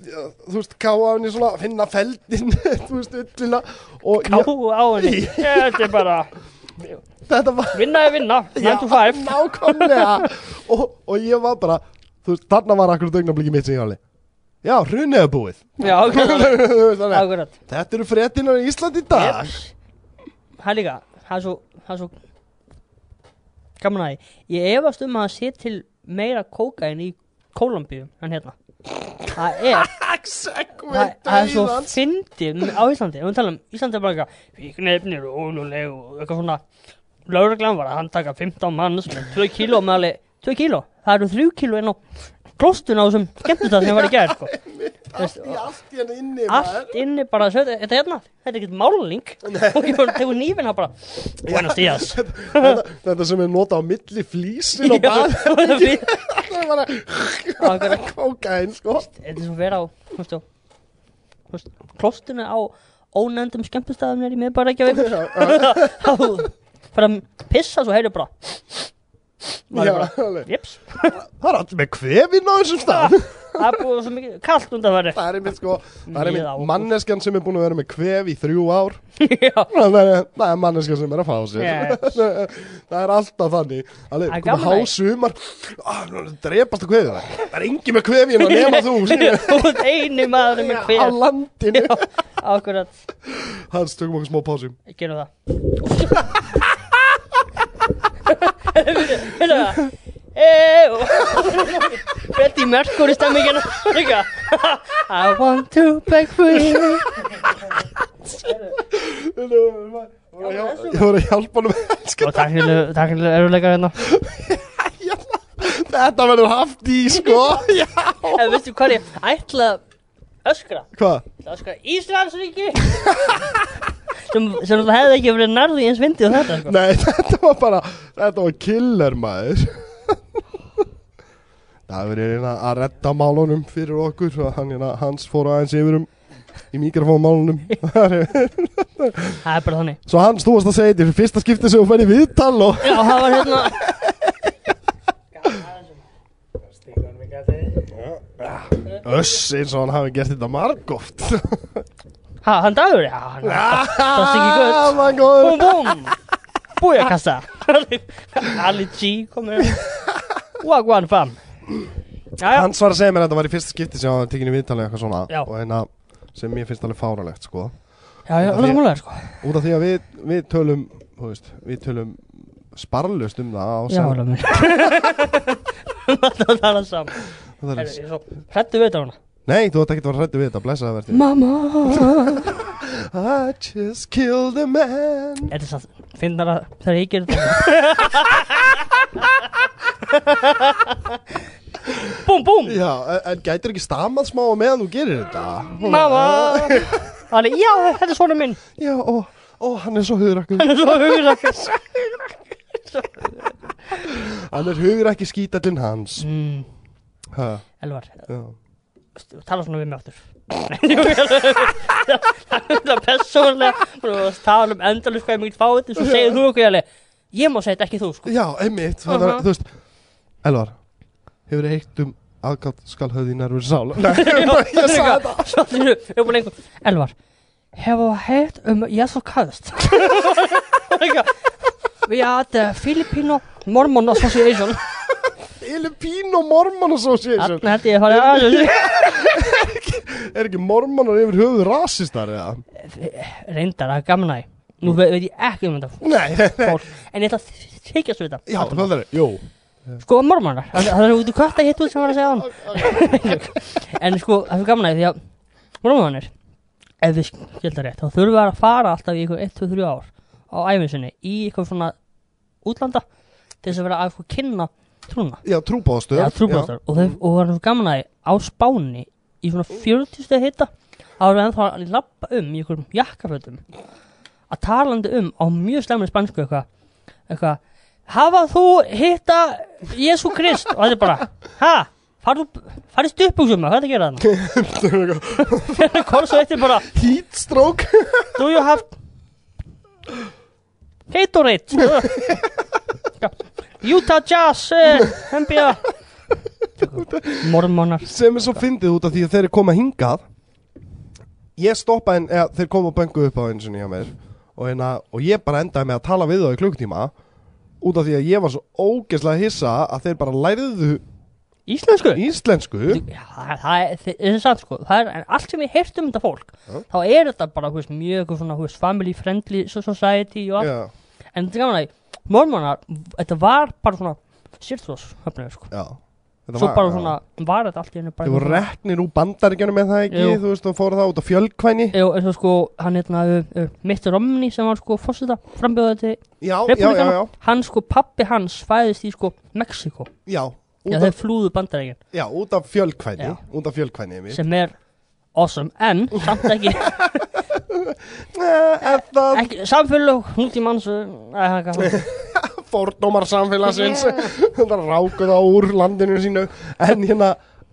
þú veist, káa hann í svona, finna feldin þú veist, ullina og ká á henni. Þetta er bara, þetta var vinna er vinna 9 to 5 nákvæmlega. Og, og ég var bara, þú veist, þarna var akkur dögnabliki mitt sem ég alveg já, hrunið er búið. Já, akkurat, þetta eru fréttinar í Íslandi í dag. Jeps. það líka, það er svo það er svo gaman að því. Ég efast um að það sé til meira kókain í Kólumbíu en hérna. Það er það, er svo fyndið á Íslandi, við tala um Íslandi er bara eitthvað fíknefnir og óluleg og eitthvað svona. Lögreglan var að handtaka 15 manns með 2 kíló með alveg 2 kíló, það eru 3 kíló inn á klostun á þessum skemmtistað sem var í gær sko. allt í allt henni inni allt inni bara, þetta þetta er hérna þetta er ekkert máling og ég bara tegur nýfin það bara buenos días þetta, þetta sem er nota á milli flísin og þetta það er bara kókain sko. Er svo vera á veist, á- ónefndum skemmtistæðum er í miðbæra ekki að þá fyrir að pissa svo heyrðu bara er það er allir með kvefin á þessum stað. Það er búið svo mikið kallt undan það er einmitt sko það er einmitt ágúst. manneskjan sem er búin að vera með kvef í þrjú ár. Það er, það er manneskjan sem er að fá sér. Yes. það er alltaf þannig. Það er komið að- hásumar. Ah, drepast að kvefið það það er engi með kvefin og nema þú þú ert eini maður með á hver landinu. Akkurat, hans tökum okkur smá pásum gerum það Það Ew Freddie Mercury stemmingin. Líka I want to beg free. Ég voru að hjálpa hann með Og takk fyrir takk fyrir eruleika hérna. Þetta verður haft í sko. Já. En veistu hvað ég ætla að öskra? Hvað? Það öskra Íslandsríki sem, sem það hefði ekki verið nærði eins vindi og þetta sko. Nei, þetta var bara, þetta var killer maður. Það hefur verið hérna að redda málunum fyrir okkur og hann, hérna, hans fór aðeins yfir um í mikrofónmálunum. Það er bara þannig. Svo hans, þú varst að segja þetta er fyrsta skipti sem þú færði viðtal og Já, það var hérna öss eins og hann hafi gert þetta margóft Ha, hann dagur, já, hann Sást ekki gutt Búm, búm Bújakassa Ali G komur Wagwan fam Jæja, Hans var að segja mér að þetta var í fyrsta skipti sem hann var tekinni viðtal eða eitthvað svona Já. og hérna sem mér finnst alveg fáralegt sko. Já, já, það er múlega sko. út af því að við, við tölum þú veist, við tölum sparlust um það á Já, sem- alveg. Það er saman það er, Herru, ég svo Hrættu við þetta hana Nei, þú ætti ekki að vera hrættu við þetta, blessa það verði Mamma. I just killed a man. Þetta er satt Finnar að það er ekki þetta? Búm, búm. Já, en, gætir ekki stamað smá meðan þú gerir þetta? Mamma. Það er, já, þetta er svona minn. Já, ó, ó, hann er svo hugrakkur Hann er svo hugrakkast Hann er hugrakki skítallinn hans. Mm, ha, Elvar, já. Tala svona við mig aftur. Það er persónlega og tala um endalus hvað ég mikið fá þetta svo segir þú okkur ég má segja þetta ekki þú sko. Já, einmitt uh Aha. Þú veist, Elvar Hefur þið eitt um aðgátt skal höfði nærfur sál? Nei, ég sagði svo þið einhver Elvar, hefur heitt um Jesu Christ við are the Filipino Mormon Association Filipino Mormon Association. Þarna held ég að fara aðeins Er ekki mormonar yfir höfuð rasistar eða? reyndar að gamna því nú ve veit ég ekki um þetta Nei, nei, nei. Fólk en ég ætla að þykjast við þetta. Já, það er, jú. Sko mormonar, það það er út í kvart að hittu sem var að segja hann. En sko, það er gaman að því að mormonir ef við skilta rétt, þá þurfum við að fara alltaf í eitthvað 1-2-3 ár á æfinsinni í eitthvað svona útlanda til þess að vera að eitthvað kynna trúna Já, trúbóðstöð Já, trúbóðstar og, þau, og það svo gaman að á spáni í svona 40 steg hitta þá erum við ennþá að lappa um í einhverjum jakkafötum. Að talandi um á mjög slemmi spansku eitthvað eitthvað hafa þú hitta Jésu Krist? Og þetta er bara ha, farðu stuppbúksum hvað er það að gera þannig fyrir kors og þetta er bara Heatstroke do you have Gatorade Utah Jazz uh, NBA Mormonar. Sem er svo fyndið út af því að þeir eru koma hingað. Ég stoppa en eða, þeir koma og bengu upp á einu sinni hjá mér. Og, hérna, og ég bara endaði með að tala við þá í klukktíma út af því að ég var svo ógeðslega hissa að þeir bara læriðu Íslensku? íslensku. Já, það, er, satt sko það er, allt sem ég heyrst um þetta fólk Já. þá er þetta bara þú veist, mjög svona, þú veist, family friendly so- society og allt en er gaman að mormonar, þetta var bara svona sýrþrós höfnir sko já. Svo var- bara já. svona, var þetta allt í hennu voru reknir úr bandaríkjunum með það ekki, Jú. þú veist, og fóru það út á fjölkvæni Jú, eins og sko, hann hérna Mitt Romney sem var sko fórseta frambjóðið til Já, já, já, já, hann sko, pappi hans fæðist í sko Mexiko, já, já af, þeir flúðu bandarækinn já, út af fjölkvæni, Já. út af fjölkvæni sem er awesome, en samt ekki, Ekki samfélög núti manns fordómar samfélagsins. Það rákuð á úr landinu sínu. En hérna,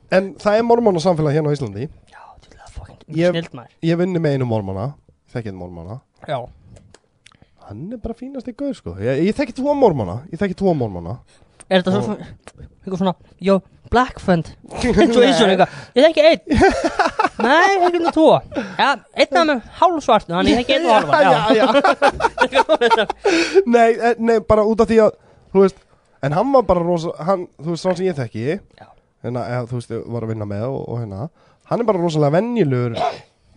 en það er mormóna samfélag hérna á Íslandi. Já, til að fucking snild maður. ég vinni með einu mormóna þekkið mormóna já, hann er bara fínast í gauð sko. Ég, ég þekki tvo mormóna, ég þekki tvo mormóna er þetta svo eitthvað svona, jó, black eins og eitthvað, ég þekki einn. Nei, ég þekki tvo. Já, einn af með hálfsvartu, hann ég þekki einn og hálfan nei, eh, nei, bara út af því að þú veist, en hann var bara rosa hann, þú veist, svona sem ég þekki hérna, eða, þú veist, ég var að vinna með og, og hérna, hann er bara rosalega venjulegur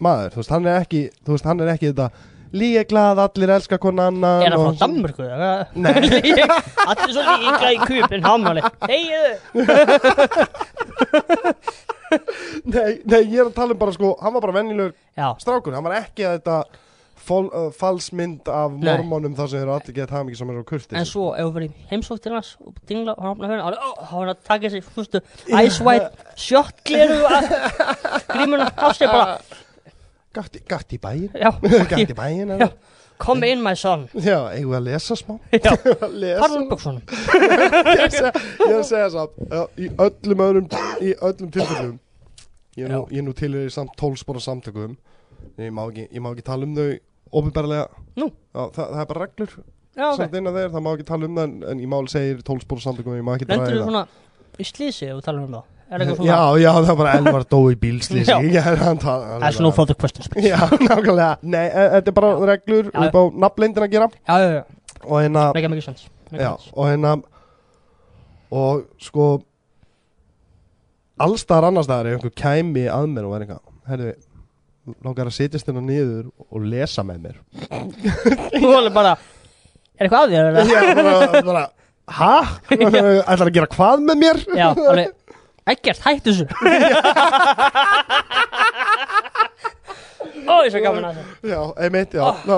maður, þú veist, hann er ekki þú veist, hann er ekki þetta líka glað, allir elska konan annan Er það og- frá Danmörku? Nei. Allir svo líka í kúp en hámáli. Þegiðu nei, nei, ég er að tala um bara sko hann var bara venjulegur Já, strákur, hann var ekki að þetta uh, falsmynd af mormónum þar sem eru allir gett hafa mikið sem eru á kurtis en svo ef við verið heimsótt til hans og dingla og hann opna hérna þá var hann að taka sér fústu Ice White shot gleru grímuna sig bara gætt í bæin Já, gætt í bæin Já. come in my son. Já, eigum við að lesa smá? Um buksunum Ég segja- segja samt já, Í öllum öðrum Í öllum tilfellum Ég er nú, ég nú til í samt tólspora samtökum. Ég má ekki, ég má ekki tala um þau Óbyrbarlega það, það er bara reglur. Samt inn að þeir, það má ekki tala um það En, en í máli segir tólspora samtökum Ég má ekki Lendur draga þú það. svona í slísi ef þú talar um það? Er eitthvað svona Já, já, það er bara Elvar dó í bílslýsi Já. Tala That's no further questions please. Já, nákvæmlega Nei, e- þetta er bara reglur Já. Upp á nafnleindin að gera Já, já, já, Og hérna make mikið sens Make Já, sense. og hérna og sko allstaðar annarstaðar ef einhver kæmi að mér og er eitthvað herri, langar að setjast hérna niður og lesa með mér Þú alveg bara Er eitthvað að þér? eða? ég er bara, bara hæ? ætlar að gera hvað með mér? Já, alveg Ekkert, hættu þessu. Ó, ég er svo gaman að þessu. Já, einmitt, já. Ná,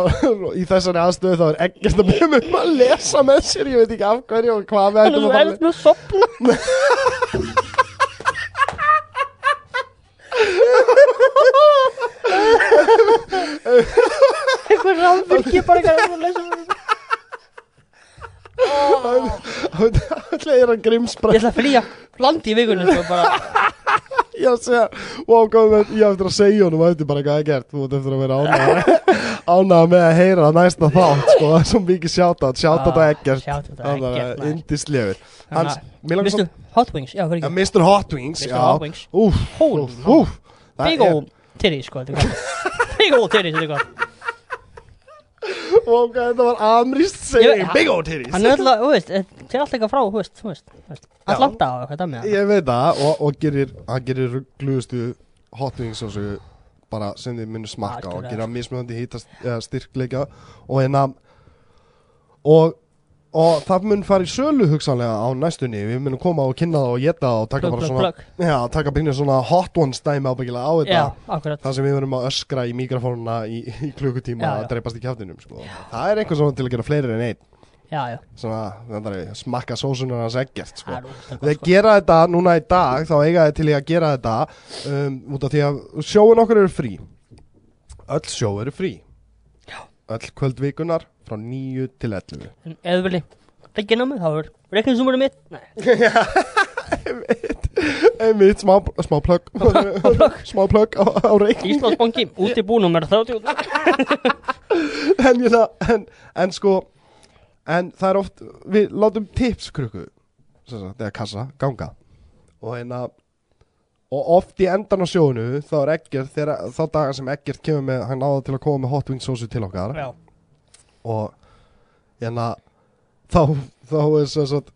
í þessari aðstöðu þá er ekkert að byrja um að lesa með sér ég veit ekki af hverju og hvað við ættum að fara með að sopna Eitthvað ráðbyrgi bara eitthvað að lesa með þessu. Það er að grimsbra Ég ætla að flýja landi í sko, bara, Ég að segja, wow, góð með, ég eftir að segja honum eftir bara hvað er gert, þú ert eftir að vera ánægð ánægð með að heyra næsta þátt, sko, það er svo mikið sjátat, sjátat að ekkert, indislegur. Svo, Hot Wings, já, ja, Mr. Hot Wings, Mr. Það Big er- old sko, er gott Big old er gott og hvað þetta var seging, ha- big old titties. Hann er alltaf, þú veist, eh, til allt eitthvað frá, þú veist, þú veist veist, Atlanta og eitthvað dæmi Ég veit það, og, og gerir, hann gerir gluðustu Hot Wings og svo bara sem þið munir smakka og Algjörlega. gera mismunandi hýtast eða styrkleika og hérna og og það mun fara í sölu hugsanlega á næstunni við munum koma og kynna það og geta og taka Plug, bara plug, svona plug já, taka byrja svona hot ones dæmi ábyggilega á þetta það sem við verðum að öskra í mikrofónuna í, í klukkutíma Já, að já. dreipast í kjáttinum sko. það er einhver svona til að gera fleiri en einn Já, já, svona, er smakka sósunar hans ekkert sko. gott, sko. gera þetta núna í dag þá eiga þeir til í að gera þetta um, út af því að sjóun okkur eru frí öll sjó eru frí Já. öll kvöldvikunar frá 9 til 11 En ef þú vilji reikna á mig, þá er reikningsnúmerið mitt. Nei, einmitt. Smá, smá plögg. Smá plögg. Á, á reikning. Íslandsbanki, útibúnúmer 30 en, ég það, en, en sko en það er oft við látum tipskrukku sem eða kassa, ganga. Og hérna og oft í endan á sjónu þá er ekkert, þegar, þá dagar sem ekkert kemur með, hann náða til að koma með hot wings sósu til okkar. Já, og hérna þá, þá er sem sagt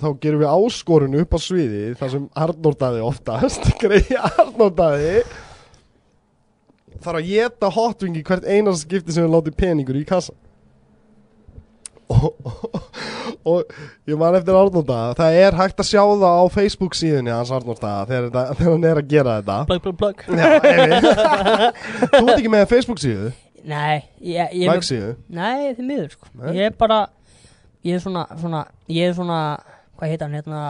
þá gerum við áskorun upp á sviði þar sem Arnór Daði oftast greiði Arnór Daði þarf að geta hotwingi hvert einast skipti sem við látum peningur í kassa og, og, og ég man eftir Arnór Daði það er hægt að sjá það á Facebook síðunni hans Arnór Daði þegar, hann er að gera þetta. Plug, plug, plug. Þú ert ekki með Facebook síðu, Nei, ég, ég síðu Nei, því miður sko. Nei? Ég er bara Ég er svona, svona Ég er svona Hvað heit hann hérna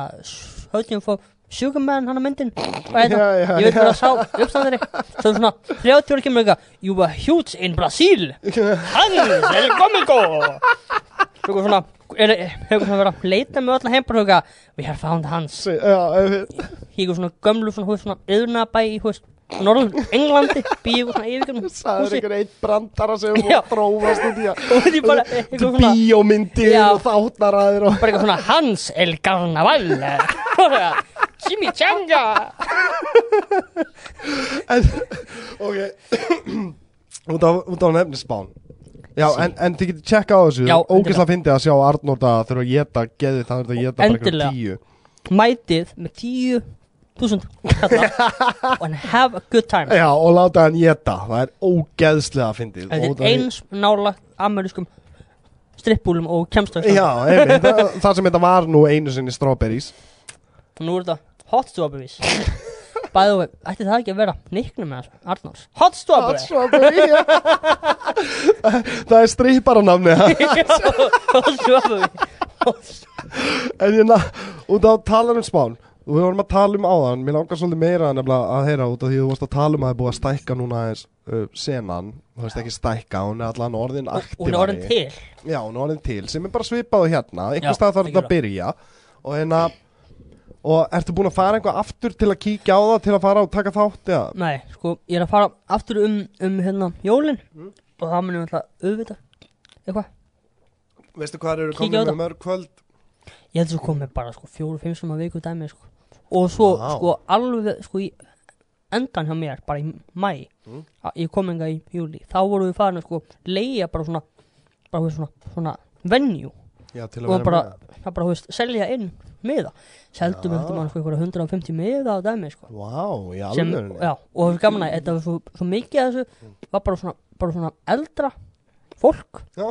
Hötjum fór Sugarman hann að myndin. Hvað heit hann? Já, já, Ég veit hvað að sá uppstandari. Svo svona 30 ára kemur eitthvað You were huge in Brazil. Hans El Comico Svo eitthvað svona Hefur svona verið að leita með öll heim bara eitthvað We have found Hans. Já, einmitt. Híkur svona gömlu svona hús Svona yðnabæ í hús Norður Englandi Býðu svona yfirgjörnum Það er einhver einn brandara sem þróast út í að bíómyndir og þáttaraðir og bara eitthvað svona Hans el Carnaval. Chimichanga en, ok. Út á, nefnisbán Já, en, en þið getur tjekka á þessu. Ógislega fyndið að sjá Arnór það þurfa að geta geði það er að geta bara eitthvað tíu. Mætið með tíu þúsund kalla and have a good time. Já, og láta hann geta Það er ógeðslega fyndið. Þetta Og er eins nálagt amerískum strippbúlum og kemstöð Já, einmitt, það, það sem þetta var nú einu sinni strawberries. Nú er þetta hot strawberries. Bæðu vei, ætti það ekki að vera nicknum með þessu, Arnórs? Hot Hot strawberry strawberry já. Það er strýparanafni Hot strawberry. En hérna, út á talar um spán og við vorum að tala um áðan, mér langar svolítið meira að heyra út af því þú varst að tala um að það er búið að stækka núna aðeins uh, senan, þú veist ekki stækka, hún er allan orðin aktívari. Hún er orðin til Já, hún er orðin til, sem er bara svipað á hérna, einhver stað þarf þetta að byrja og hérna, og ertu búin að fara eitthvað aftur til að kíkja á það til að fara og taka þátt, eða? Nei, sko, ég er að fara aftur um, um hérna, jólin Mm. og það munum alltaf eitthvað Veistu hvað eru þetta. með mörg kvöld? Ég held svo komið bara sko fjóru, fimm sem að viku dæmi sko. Og svo Vá. sko alveg sko í endan hjá mér bara í mæ Mm. mm. ég kom enga í júli þá vorum við farin að sko leia bara svona bara við svona, svona venue Já, til að og vera bara, með. það bara, þú veist, selja inn miða seldum Já. eftir mann sko einhverja 150 miða á dæmi sko Vá, í sem, alveg. já, og það var gaman að þetta var svo, svo mikið af þessu var bara svona, bara svona eldra fólk Já,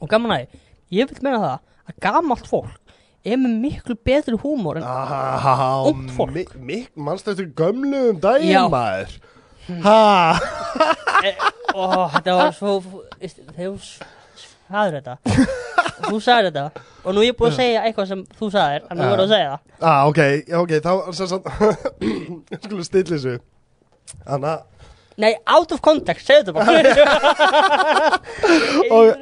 og gaman að ég vil meina það að gamalt fólk er með miklu betri húmor en Ungt fólk. mi- mi- Manstu eftir gömlu um daginn maður? Ha? E, og þetta var svo þegar það er þetta. Þú sagði þetta. Og nú er ég búin að segja eitthvað sem þú sagðir en Já. verður að segja það. Ah, ok, já, ok, þá sagt Skulum stilla þessu. Anna. Nei, out of context, segðu þetta bara.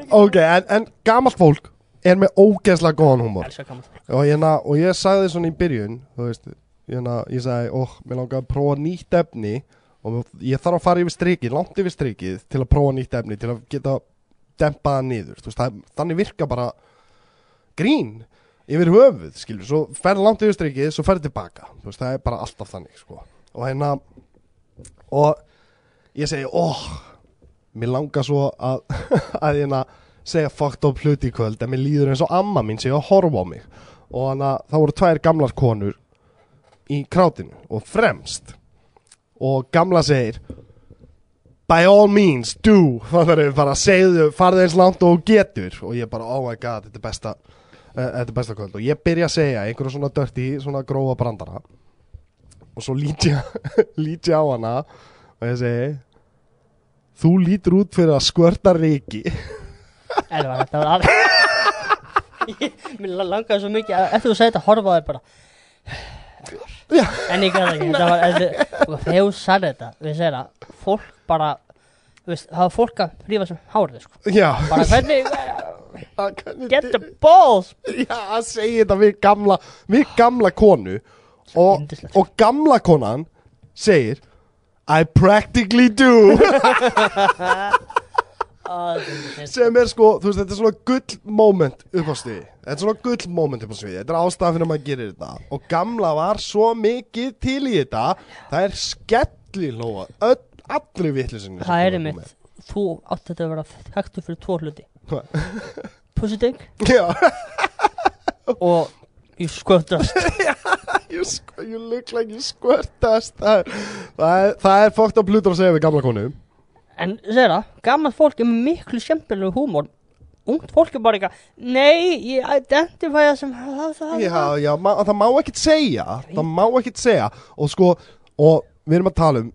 Ok, en, en gamalt fólk er með ógeðslega góðan fólk og, hérna, og ég sagði svona í byrjun veist, hérna, ég sagði Óh, mér langar að prófa nýtt efni Og ég þarf að fara yfir strikið, langt yfir strikið Til að prófa nýtt efni, til að geta Dempa það niður, veist, það, þannig virka bara Grín Yfir höfuð, skilur, svo ferð langt yfir strikið Svo ferð tilbaka, veist, það er bara alltaf þannig sko. Og hérna Og ég segi, óh Mér langar svo að Að hérna segja fucked up hluti í kvöld En mér líður eins og amma mín sé að horfa á mig. Og þannig að það voru tvær gamlar konur Í krátinu Og fremst. Og gamla segir by all means, do. Þannig að bara segðu, farðu eins langt og getur. Og ég bara, oh my god, þetta er besta uh, þetta er besta kvöld. Og ég byrja að segja einhverju svona dörti, svona grófa brandara. Og svo lít ég lít ég á hana og ég segi þú lítur út fyrir að skvörta reiki Elva, þetta var alveg Mér langaði svo mikið að eftir þú segir þetta horfa á þér bara. En ég gæði ekki. Og þegar þú sagði þetta Við segir að fólk bara veist, Það var fólk að rífa sem hárið sko. Bara hvernig Get the balls! Já, að segja þetta við gamla við gamla konu og, og gamla konan segir I practically do sem er sko, þú veist, þetta er svona gull moment upp á sviði. Þetta er svona gull moment upp á sviði. Þetta er ástæðan fyrir að maður gerir þetta. Og gamla var svo mikið til í þetta. Það er skelli hlóa allri vittlisinni Það er einmitt. Þú átti þetta að vera þekktu fyrir tvo hluti. Já, og you squirtast you, squ- you look like you squirtast það það er, er fókt á plutur að segja við gamla konu En segir það, gammalt fólk er miklu skemmtilegu húmor. Ungt fólk er bara eitthvað Nei, ég identify það sem já, já, ma það má ekkert segja það má ekkert segja. Og sko, og við erum að tala um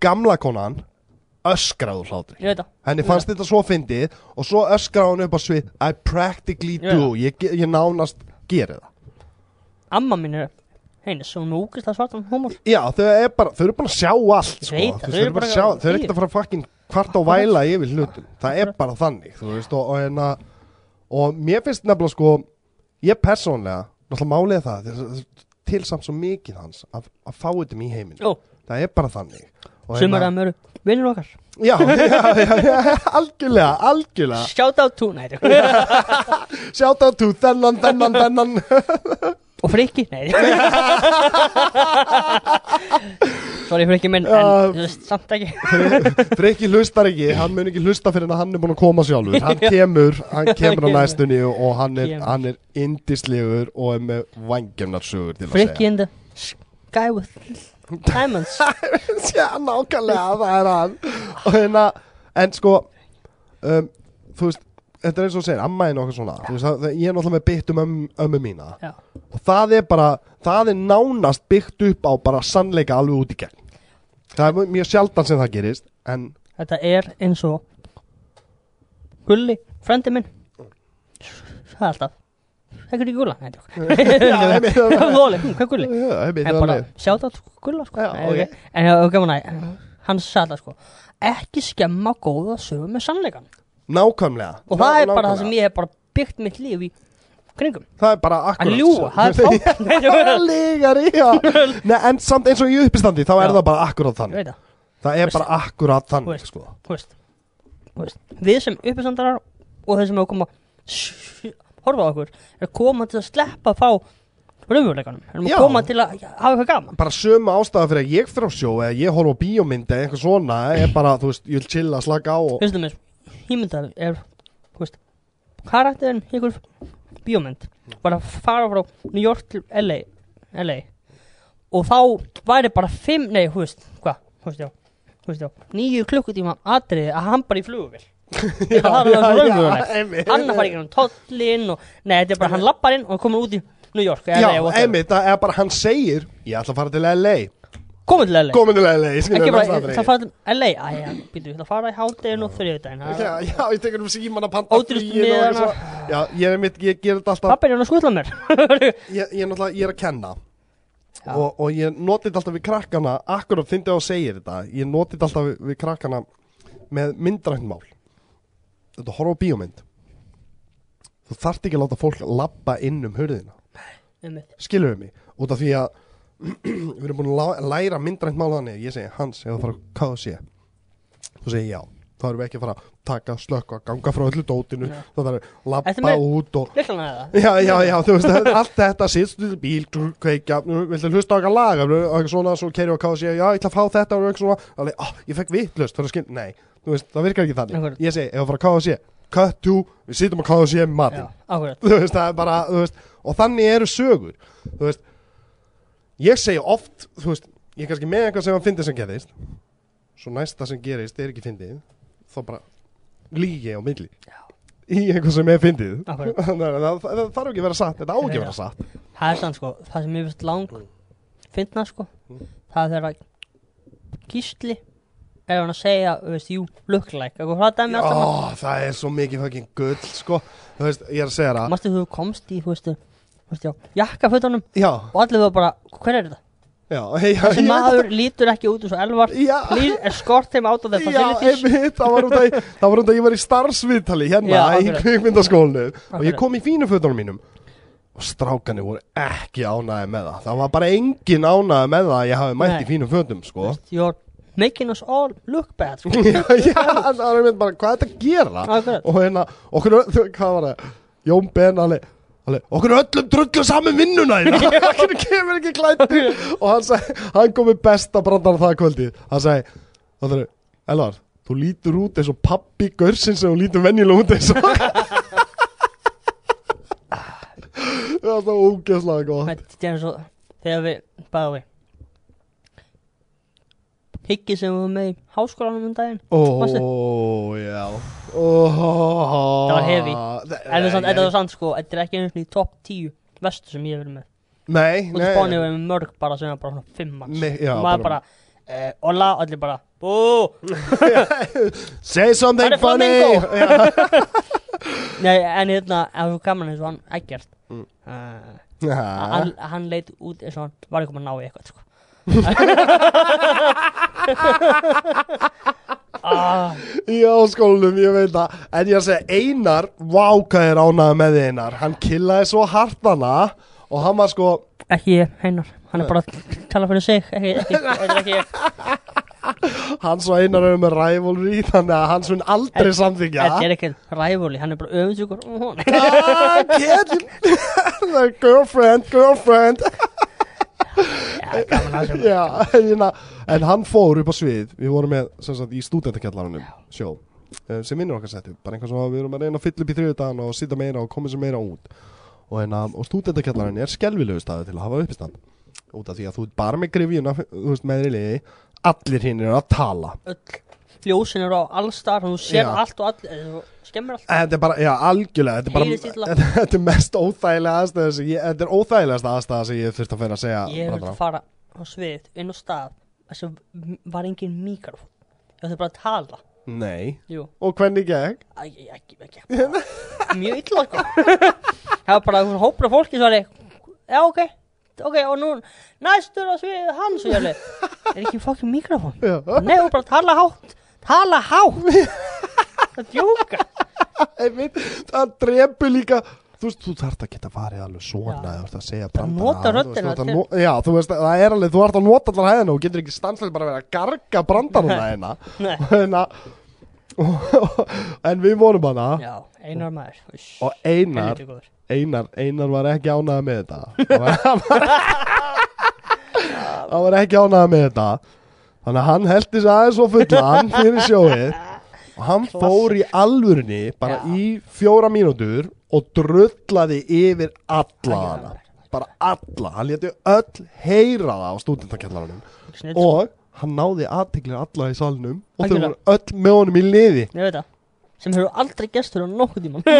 gamla konan öskraðu hlátri. Henni fannst þetta svo fyndið og svo öskraði hún upp á svið I practically do. ég, ég nánast geri það. Amma mín er Heinis, svo núkist að svartan húmor. Já, þau, er bara, eru bara að sjá allt sko. veit þau, eru eru bara að sjá, þau eru ekkert að fara að fucking hvart á væla yfir hlutum. Það er bara þannig veist, og, og, hérna, og mér finnst nefnilega sko ég persónlega, náttúrulega er það til samt svo mikið hans að, að fá þetta í heiminn það er bara þannig. Hérna- að mjög vinnur okkar. Já, já, já, já, algjörlega algjörlega. Shout out to, nei Shout out to þennan, þennan, þennan. Og frikki, nei Sorry frikki minn En veist, samt ekki. Freki hlustar ekki, hann mun ekki hlusta fyrir að hann er búin að koma sjálfur. Hann kemur, hann kemur á næstunni og hann er, hann er indislegur og er með vangjumnarsögur til að Frikki in the sky with diamonds. Segja Já, nákvæmlega, það er hann. Og hérna, en sko um, Þú veist, þetta er eins og segir, amma er nokkuð svona. Þú veist, það, það- ég er náttúrulega með byggt um ömmu, ömmu mína. Já. Og það er bara, það er nánast byggt upp á bara sannleika alveg út í gegn Það er mjög sjaldan sem það gerist En Þetta er eins og Gulli, frendi minn. Það er alltaf. Það er ekki gulla Nei, það. Er- hm, hvað er gulli? Já, einmitt, En það bara, er- sjátt átt gulla sko. Já, Nei, ok. ok. En það var gaman að Hann sagði það sko. Ekki skemma góða sögu með sannleikan Nákvæmlega. Og það er bara það sem ég hef bara byggt mitt líf í kringum. Það er bara Að akkurat ljúga, það er fátt Nei, ég En samt eins og í uppistandi Þá er það bara akkurat Ég þannig það. Er Veist- bara akkurat Þú þannig veist. sko. Þú veist, þú veist, við sem uppistandarar og þeir sem hefur koma að horfa á okkur er koma til að sleppa að fá raunveruleikanum, erum Já. að koma til að hafa eitthvað gaman. Bara sömu ástæða fyrir að ég fyrir á sjó Eða ég horf á bíómynd eða eitthvað svona Er bara, þú veist, ég vil chilla, slaka á og... Fyrstu með hýmyndar er þú veist, karakterin ykkur bíómynd bara fara frá New York til LA, LA og þá væri bara fimm, nei, þú veist, hvað, þú veist, já þú veist, já, nýju klukkutíma atriði að hann bara í flugvél Já, það er svo raunverulegt. einmitt. hann að fara í gegnum tollin og, nei, þetta er bara, hann lappar inn og komin út í New York, Já, LA, whatever. einmitt, það er bara, hann segir Ég ætla að fara til LA komin til LA Komin til LA, ekki bara, það fara til LA æja, býtu, það fara í háttegin og þriðudaginn Já, já, ég tekur um síman að panta flugið og miðana. svona. Já, ég er mitt, ég ger þetta alltaf pappa er hann að skutla mér. Ég, er náttúrulega, ég er að kenna. Og, og ég noti þetta alltaf við krakkana Akkurat fyndi á að segja þetta Ég noti þetta alltaf við, krakkana Með myndrænt mál. Þetta horfa á bíómynd. Þú þarft ekki að láta fólk labba inn um Einmitt. Skilur við mig? Út af því að Við erum búin að læra myndrænt mál þannig. Ég segi, Hans, ef þú fara að KFC Þú segir já. Þá erum við ekki að fara að taka, slökka, ganga frá öllu dótinu. Já. Það þarf að Ertu labba með- út og að Já, já, já, þú veist, allt þetta sitst í bíl, nú, viltu hlusta á eitthvað lag? Og eitthvað svona, svo keiri á kási já, ég ætla að fá þetta og eitthvað svona. Ah, ég fekk vittlust, er nei þú veist, það virkar ekki þannig, ég segi, ef að að cut to, við sittum á kási með matinn, Já, þú veist, það er bara þú veist, og þannig eru sögur. Þú veist, ég segi oft þú veist, ég er kannski með eitthvað sem að fyndi sem gerðist. Svo næsta sem gerist er ekki fyndið þá bara lígi ég á milli Já. í eitthvað sem er fyndið. Að það, það, það þarf ekki að vera satt þetta á ekki að vera satt. Það er sann sko, það sem ég finnst lang finna sko, Mm. það er þegar gísli er hann að segja, þú veist, you look like eitthvað hvað dæmi alltaf. Ó, það er svo mikið fucking gull sko. Þú veist, ég er að segja það Mástu þú komst í, þú veist, þú jakkafötunum? Og allir var bara, hver er þetta? já, já Þessi maður lítur ekki út eins og elvar. Him out of the Já, facilities. einmitt, það var ég, það að ég var í starfsviðtali hérna Já, í kvikmyndaskólinu og ég kom í fínu fötunum mínum. Og strákanir voru ekki ánæði með það. Það var bara engin ánæði með það að ég hafi mætt Nei. í fínum fötum sko. You're making us all look bad sko. já, það var einmitt bara, hvað er þetta að gera? Og hérna, okkur, hvað var það? Jón Ben, alveg alveg, okkur öllum drullu saman vinnuna okkur kemur ekki klættur og hann segi, hann kom með besta brandar það kvöldið, hann segi Elvar, þú lítur út eins og pappi görsin sem þú lítur venjulega út eins og. Það er það ógeðslega gott. Þetta er eins og þegar við, við Higgi sem við vorum með í háskólanum um daginn Manstu? Ó, já Ó, Það var. Það- En það var samt sko, þetta er ekki einu svona í topp 10 vestu sem ég hef verið með Nei, nei af spáni við mörg bara sem er bara svona 5 manns Og maður bara- eh, Ola, allir bara Bú Say something Það funny. Nei, en hérna, ef þú gaman eins og hann Eggert Mm. Já. hann, leit út eins og hann var ekki að ná í eitthvað sko. Ah, Já, skólum, ég veit það. En ég að segja, Einar Vá, hvað er ánægða með Einar. Hann killaði svo hartana Og hann var sko ekki ég, Heinar hann er bara að tala fyrir sig. Ekki, ekki, er ekki ég. Hann svo Einar er með rivalry Þannig að hann svon aldrei samþykja þetta er ekki ræfúli, hann er bara öfundsjúkur. Ah, kid Girlfriend, girlfriend. Já, gaman að þessu. Já, en, hérna, en hann fór upp á svið. Við vorum með, sem sagt, í stúdentakjallarunum Sjó. Eh, sem vinnur okkar setti bara einhvern svona við erum að reyna að fylla upp í þriðudagan og sitja meira og koma sér meira út. Og, hérna, og stúdentakjallarinn er skelvilegu staði til að hafa uppistand. Út af því að þú ert bara með grifjuna þú veist með liði. Allir hinn eru að tala. Öll ljósin eru á allstar þú sér Já. allt og all þú skemmir allt. Þetta er bara, já, algjörlega Þetta er, bara, þetta, er mest óþægilega aðstæða sem Þetta er óþægilegasta aðstæða sem ég þurft að fyrir að segja ég vil fara á svið inn á stað að var engin mikrofón ég ætti bara að tala Nei, Jú. og hvernig gekk? Æ, ég- ekki, ekki, ekki. mjög illa sko það var bara einhvern hópur af fólki svo er já ok ok og nú næstur á svið hans og ég alveg, er ekki fokkin mikrofón Já, nei og bara tala hátt tala hátt það djúka einmitt, það drepur líka Þú veist, þú þarft að geta farið alveg svona þú ert að segja Bara brandara nota veist, röddina til- no- Já, þú veist, það er alveg, þú ert að nota allar hæðina og getur ekki stanslegt bara að vera að garga brandaruna hérna. Hérna En við vorum hana. Já einar maður Og Einar. Einar, Einar var ekki ánægða með þetta. Hann var- ekki ánægða með þetta. Þannig að hann heldi sig aðeins svo fullan fyrir sjóið. Og hann fór í alvörunni bara Já. í fjóra mínútur Og drullaði yfir alla hana. Bara alla, hann léti öll heyra það á stúdentakjallarunum. Snill, sko. Og hann náði aðtiklir alla í salnum Og þau voru öll með honum í liði. Ég veit það. Sem hefur aldrei gestur á nokkuð tíman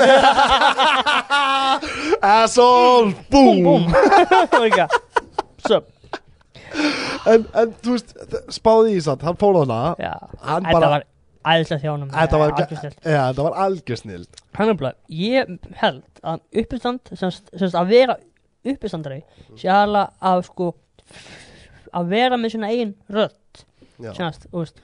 Asshole, boom. Búm Líka. Svo, en, en þú veist, spáði í satt, hann fór hana já. Hann bara- æðislega þjónum Þetta var, algjörstilt ja, var algjör snild hann er bara, ég held að uppistand, semst, semst að vera uppistandari alveg að sko að vera með sína eigin rödd. Já, semst, þú veist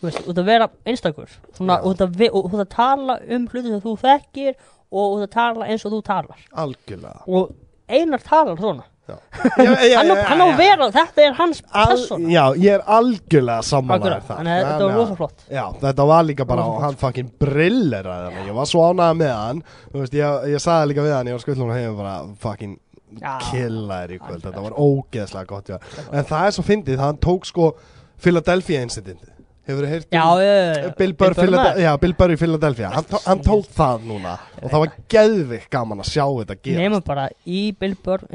þú veist, út að vera einstakur. Svona, að og út að tala um hluti sem þú þekkir og út að tala eins og þú talar. Algjörlega. Og einar talar svona hann, á, já, hann á já. að vera, þetta er hans Al, persóna. Já, ég er algjörlega að þetta var rosa flott. Já, þetta var líka bara, hann fucking brilleraði hann. Ég var svo ánægða með hann. Þú veist, ég, ég sagði líka við hann, ég var skullum og hefur bara fucking killaðir í kvöld. Þetta var ógeðslega gott, já. En það er svo fyndið, hann tók sko Philadelphia incident hefur þið heyrt Já, um já, já, já. Bill Burr, já, í Philadelphia. Hann, hann tók það núna. Og það var geðvikt gaman að sjá þetta gera Nefnum bara í Bill Burr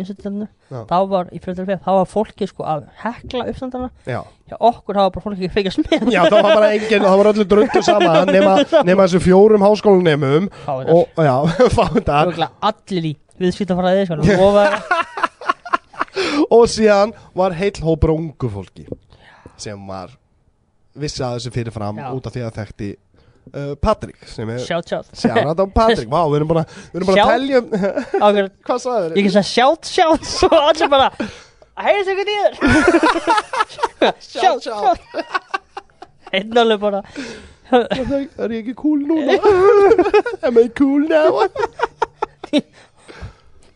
Já. þá var í Philadelphia þá var fólki sko að hekla uppstandana. Já. hjá okkur hafa bara fólki að fylgjast með já, það var bara engin, það var öllu dröndu saman nema, nema þessu fjórum þetta. og, já, allir í viðskiptafræði sko og var og síðan var heill hópur af ungu fólki sem var vissi að þessu fyrirfram Já. út af því að þekkti uh, Patrik sem er sjátt sjátt Sjárat á Patrik, vá, við erum bara, við erum bara að Sjá- telja um, Ákveður, hvað sagði ég ekki að sjátt sjátt og allir bara að sig ekki nýður sjátt sjátt einn alveg bara. Er ég ekki cool núna? Am I cool now?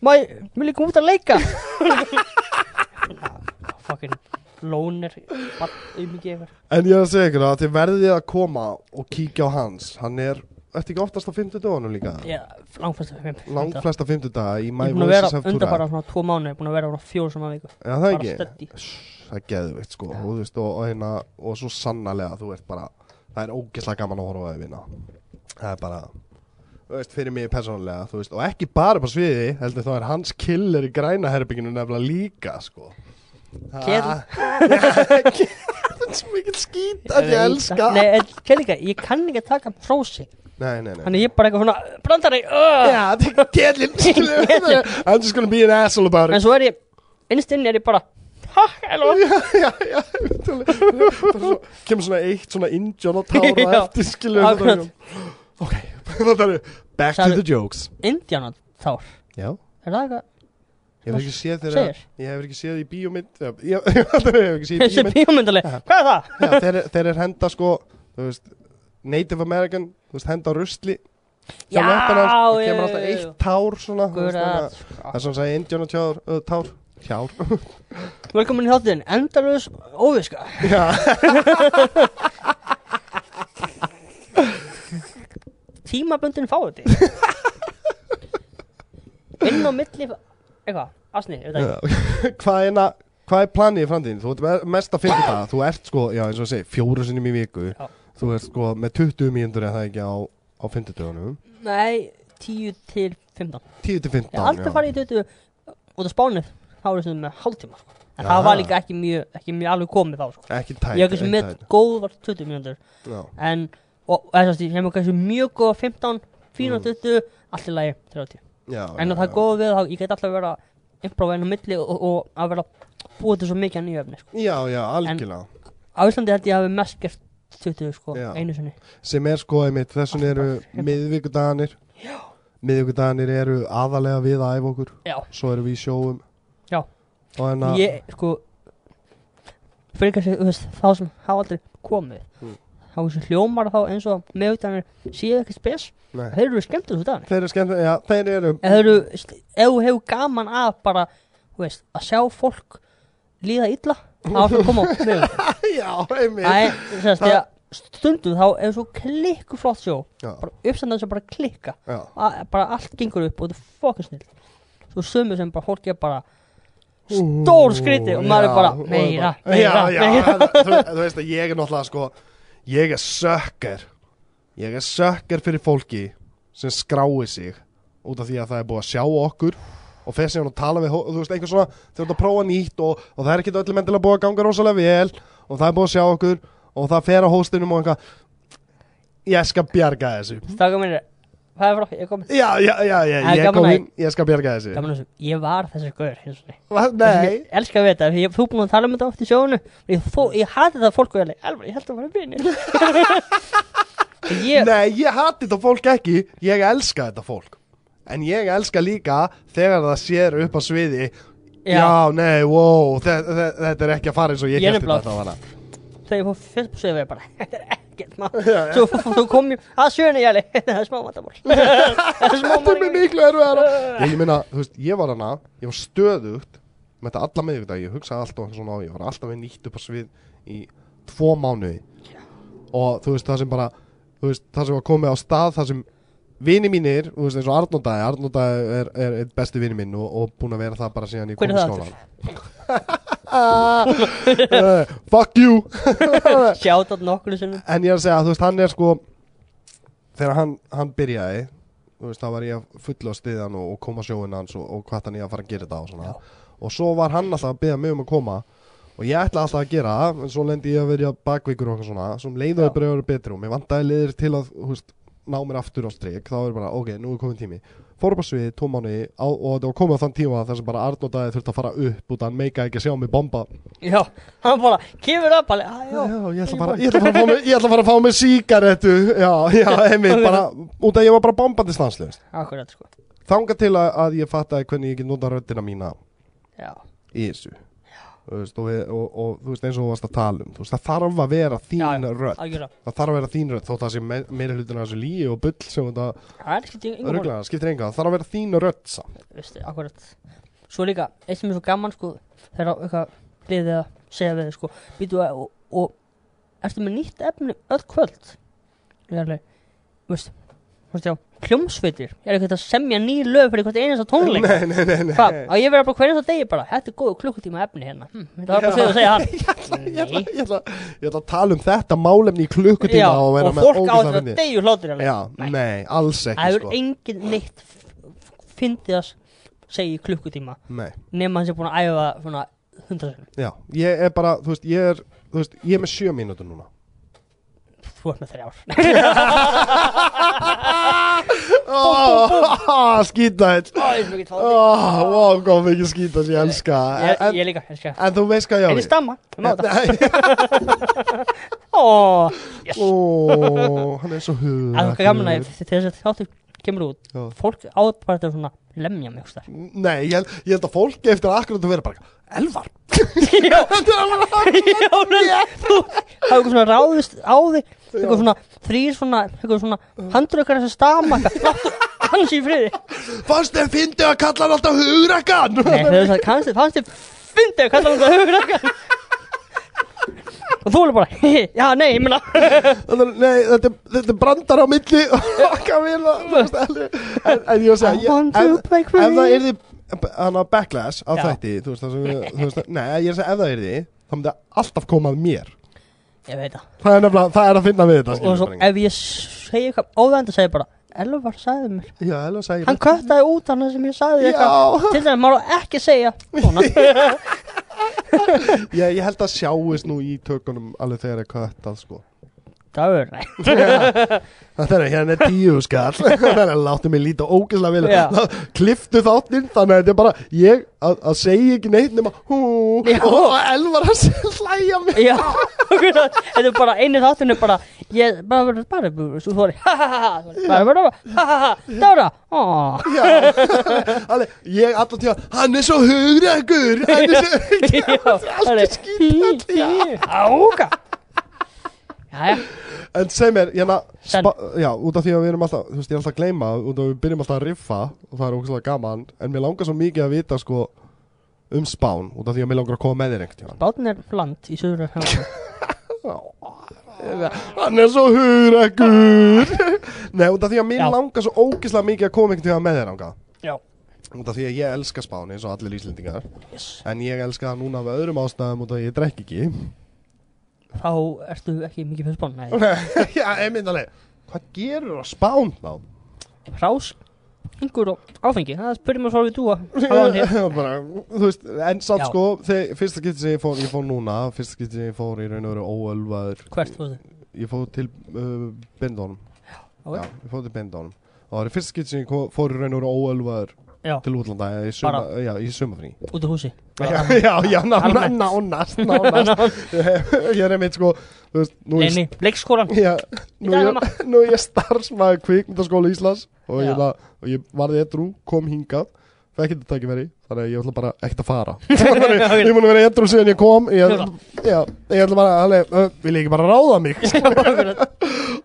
má ég, ég koma út að leika lónir En ég er að segja ykkur að þið verðið að koma og kíkja á hans. Hann er, ertu ekki oftast á 50 dögunum líka? Já, langflest flesta 50 daga í Ég er búin að vera undanfara Tour svona tvo mánu, ég er búin að vera svona fjóru saman viku Já, það bara ekki. Það er geðvikt sko. Þú veist, og, og, hérna, og svo sannarlega þú ert bara Það er ógeðslega gaman að horfa á þau vinna Það er bara veist, fyrir mig persónulega, þú veist, og ekki bara på sviði, heldur þá er hans killer í græna herbygginu nefnilega líka, sko. Það er svo mikið skít að ég elska. Nei, en til líka, ég kann ekki að taka prósi Nei, nei, nei. Þannig ég er bara eitthvað svona brandari! Já, þetta er skilur I'm just gonna be an asshole about En it. svo er ég, innst inni er ég bara Ha, hello Já, já, já, kemur svona eitt svona indjón og tára eftir, skilur. Ok, þetta er back to the jokes. Indiana þár Já. Er það eitthvað? Ég hef ekki séð þeirra. Ég hef ekki séð í bíómynd Ég ég- hef ekki séð í bíómynd hvað er það? Já, þeir, þeir er henda sko Þú veist Native American Þú veist henda á rusli. Hjá Já, löppina hans, og já, kemur alltaf eitt tár svona þú veist, að- Það er svona að Indiana tjár uh, Tár. Tjár. Velkomin í þáttinn, endalus óviska. Já. Tímabundin fáið Inn á milli Eitthvað, asni, er þetta ekki. Hvað er na Hvað er planið í framtíðin? Þú ert me- mest að finna það Þú ert sko, já eins og að segja, fjóru sinnum í viku Já. Þú ert sko með 20 mínútur eða það ekki á, á 50 dögunum Nei, 10 til 15 10 til 15 Ég hef aldrei já. farið í 20 út af spánið þá er þessum með hálftíma sko. en það var líka ekki mjög, ekki mjög alveg komið þá sko. Ekki tætt ég hef kannski ekki tætt. góð var 20 mínútur en og þess að ég hef kannski mjög góð 15, 4 Mm. 20 allt í lagi 30 Já, en já, það er já. góð við þá ég get alltaf vera improva inn á milli og, og að vera búið til svo mikið að nýja efni sko. Já, já, algjörlega á Íslandi held ég að hafi mest gert 20 sko, Já. einu sinni sem er sko einmitt, þessun eru miðvikudaganir miðvikudaganir eru aðalega við að æfa okkur já, svo eru við í sjóum Já. og en að ég sko fyrir kannski, þú veist, þá sem hafa aldrei komið Mm. Þá hljómar þá eins og meðutanir séu ekki spes. Nei, þeir eru skemmtilega þetta þeir eru skemmt já, þeir eru ef þeir eru, ef þú hefur gaman að bara, þú veist, að sjá fólk líða illa þá er það að koma á já, einmitt. Æ, stundum þá er svo klikku flott sjó. Já, bara uppstandað sem bara klikka. Bara allt gengur upp og þetta er fokkin snill. Svo sömu sem bara fólk er bara stór skriti og maður er bara meira, meira, meira. þú, þú veist að ég er náttúrulega sko ég er sökker ég er sökker fyrir fólki sem skrái sig út af því að það er búið að sjá okkur og fer sig hann tala við þú veist, einhver svona, þeir eru að prófa nýtt og, og það er ekki öllum endilega búið að ganga rosalega vel og það er búið að sjá okkur og það fer á hóstinum og eitthvað. Ég skal bjarga þessu. Staka mér, hvað er frá, ég kom já, já, já, já er ég gaman kom að- inn, ég skal bjarga þessu. Gaman þessu, ég var þessi gaur eins og nei. Va- nei, Ég elska að vita, því ég, þú búin að tala um þetta oft í sjónu ég, þó, ég hati það að fólk og ég er alveg, ég held að var vinni ég, Nei, ég hati þetta fólk ekki. Ég elska þetta fólk. En ég elska líka þegar það sér upp á sviði. Já, nei, wow þetta, þetta, þetta er ekki að fara eins og ég Ég er nefnilega- þetta að vara þegar ég fór fyrst på sögu ég bara, þetta er ekkert maður svo, svo kom ég, að sjönu jæli það er smá vandamál Þetta er vandamál miklu erfiðara. Ég, ég meina, þú veist, ég var hana Ég var stöðugt með þetta alla miðvikudag Ég hugsaði alltaf svona á Ég var alltaf með nýtt upp á svið í tvo mánuði. Og þú veist, það sem bara Þú veist, það sem var komið á stað Það sem vini mínir, þú veist, eins og Arnóndæði Arnóndæði er, er, er besti vini minn og, og búin að vera það bara síðan í Hver skólan uh, fuck you. Sjátt átt nokkru sinnum. En ég er að segja, þú veist, hann er sko þegar hann, hann byrjaði þú veist, þá var ég að fulla á stiðan og, og koma sjóin hans og, og hvað hann ég að fara að gera þetta og svona. Og svo var hann alltaf að byrja mig um að koma og ég ætla alltaf að gera það en svo lendi ég að vera bakvíkur og eitthvað svona svo um leiðu Já. að að vera betri og mér vandaði liðir til að, þú veist, ná mér aftur á strik. Þá er bara, ok, nú er komin tími fór upp á sviði, tóm mánu og þetta var komið á þann tíma þar sem bara Arnótaði þurfti að fara upp út að hann meika ekki að sjá mig bomba. Já, hann bara kemur upp alveg, "Ah, já, Já, ég ætla bara, ég ætla bara, að, ég ætla bara að fá mig síkaretu Já, já, einmitt bara Út að ég var bara bombandi stanslust Akkurat sko. Þanga til að, að ég fattaði hvernig ég get nota röddina mína Já, í þessu veist, og, við, og, og þú veist eins og þú varst að tala um þú veist, það þarf að vera þín rödd. það þarf að vera þín rödd þótt það sé me meira hlutin af þessu líi og bull sem Það örglega, skiptir enga það þarf að vera þín rödd samt. Svo líka, eitt sem er svo gaman sko Þegar eitthvað liðið að segja við sko að, og, og Ertu með nýtt efni öll kvöld? Alveg, veist Veist já, hljómsveitir. Er ekkert að semja ný lög fyrir hvert einasta tónleik? Nei, nei, nei, nei. Hvað, á ég vera bara hverjum það degi bara? Þetta er góð klukkutíma efni hérna. Hm, Það var bara Já. að segja hann Ég ætla, ég, ætla, ég ætla að tala um þetta málefni í klukkutíma Já, og og fólk á þetta fyndið. degju hlóttir Já, Nei. nei, alls Það ekki hefur sko. engin neitt fyndið að segja í klukkutíma. Nema hann sé búin að æfa svona hundra sinni já, ég er bara, þú veist, ég er Þú veist, ég er með sjö mínútur núna Þú ert með þrjár. Oh, Wow, mikið skýta sem ég elska. Ég líka, ég skal en þú veist hvað ég á En ég stamma, ég má þetta. Ó, hann er svo hug Það er gaman að þegar þessi þáttur kemur út. Já. Fólk áður bara þetta svona lemja mig þar Nei, ég held, að fólki eftir akkurat að vera bara Elvar. Já, já, þú Það er eitthvað svona ráðist á þig Eitthvað svona þrýr svona Eitthvað svona handrökkar þess að stama eitthvað. Hans í friði Fannst þið fyndi að kalla hann alltaf hugrakkan Nei, þau sagði, kannski, fannst þið fyndið að kalla hann það hugur ekki Og þú er bara, já, nei, ég er- Nei, þetta, er- þetta er brandar á milli okkar vila en, en ég var að segja break Ef það free. yrði hann á backlash á Já. þætti þú veist, það sem, þú veist, Nei, ég er að segja ef það yrði þá myndi alltaf koma að mér Ég veit það. Það er nefnilega, það er að finna við þetta Og svo ef ég segi eitthvað óvænt að segja bara Elvar sagði mér. Já, Elva sagði Hann köttaði út hann sem ég sagði eitthvað. Til þess að maður ekki segja Svona. Ég, ég held að sjáist nú í tökunum alveg þegar er köttað sko Nei. Það er hérna er tíu skall. Það er að láta mig líta ógeðslega vel Klipptu þáttinn Þannig að þetta er bara Ég að, að segja ekki neitt nema hú. Já. Og, Elvar að hlæja mig. Já, þetta er bara einu þáttinu bara Ég, bara, bara, bara, þú er Ha ha ha ha Bara, bara, bara, ha ha ha. Dára, Ég alltaf tíma Hann er svo hugrekkur Hann er svo er já. Ága En seg mér hérna, Já, út af því að við erum alltaf Þú veist, ég er alltaf að gleyma Út af að við byrjum alltaf að riffa Og það er ógeðslega gaman En mér langar svo mikið að vita sko Um spán Út af því að mér langar að koma með þér tímann. Bátn er land í söður Hann er svo hugrekkur Nei, út af því að mér Já. langar svo ógislega mikið að koma tíma með þér ánga Já, Út af því að ég elska spáni eins og allir íslendingar. Yes. En ég elska það núna með öðrum ástæðum út af því að ég drekk ekki Þá ertu ekki mikið fyrir spán Já, einmitt alveg. Hvað gerur á spán þá? rás, yngur og áfengi. Það spyrir mér svo við dúa. En samt Já. sko þegar, Fyrsta skipti sem ég fór, ég fór núna Fyrsta skipti sem ég fór í raun og veru óölvaður. Hvert þú þið? Ég fór til uh, Bindónum Ok. Já, ég fór til Bindónum það var fyrsta skipti sem ég fór í raun og veru óölvaður Já, til útlanda í, suma, já, í sumafrí. út af húsi. Já, já, nánast ég er einmitt sko veist, Leini, leikskólan. Nú, Í er, ég starfsmæður kvikmyndaskóla Íslands og ég, ég varði edru, kom hingað fekk þetta tækifæri, þannig að ég ætla bara ekkert að fara. Ég er múin að vera edru síðan ég kom ég, já, ég ætla bara, alveg, uh, vil ég ekki bara ráða mig?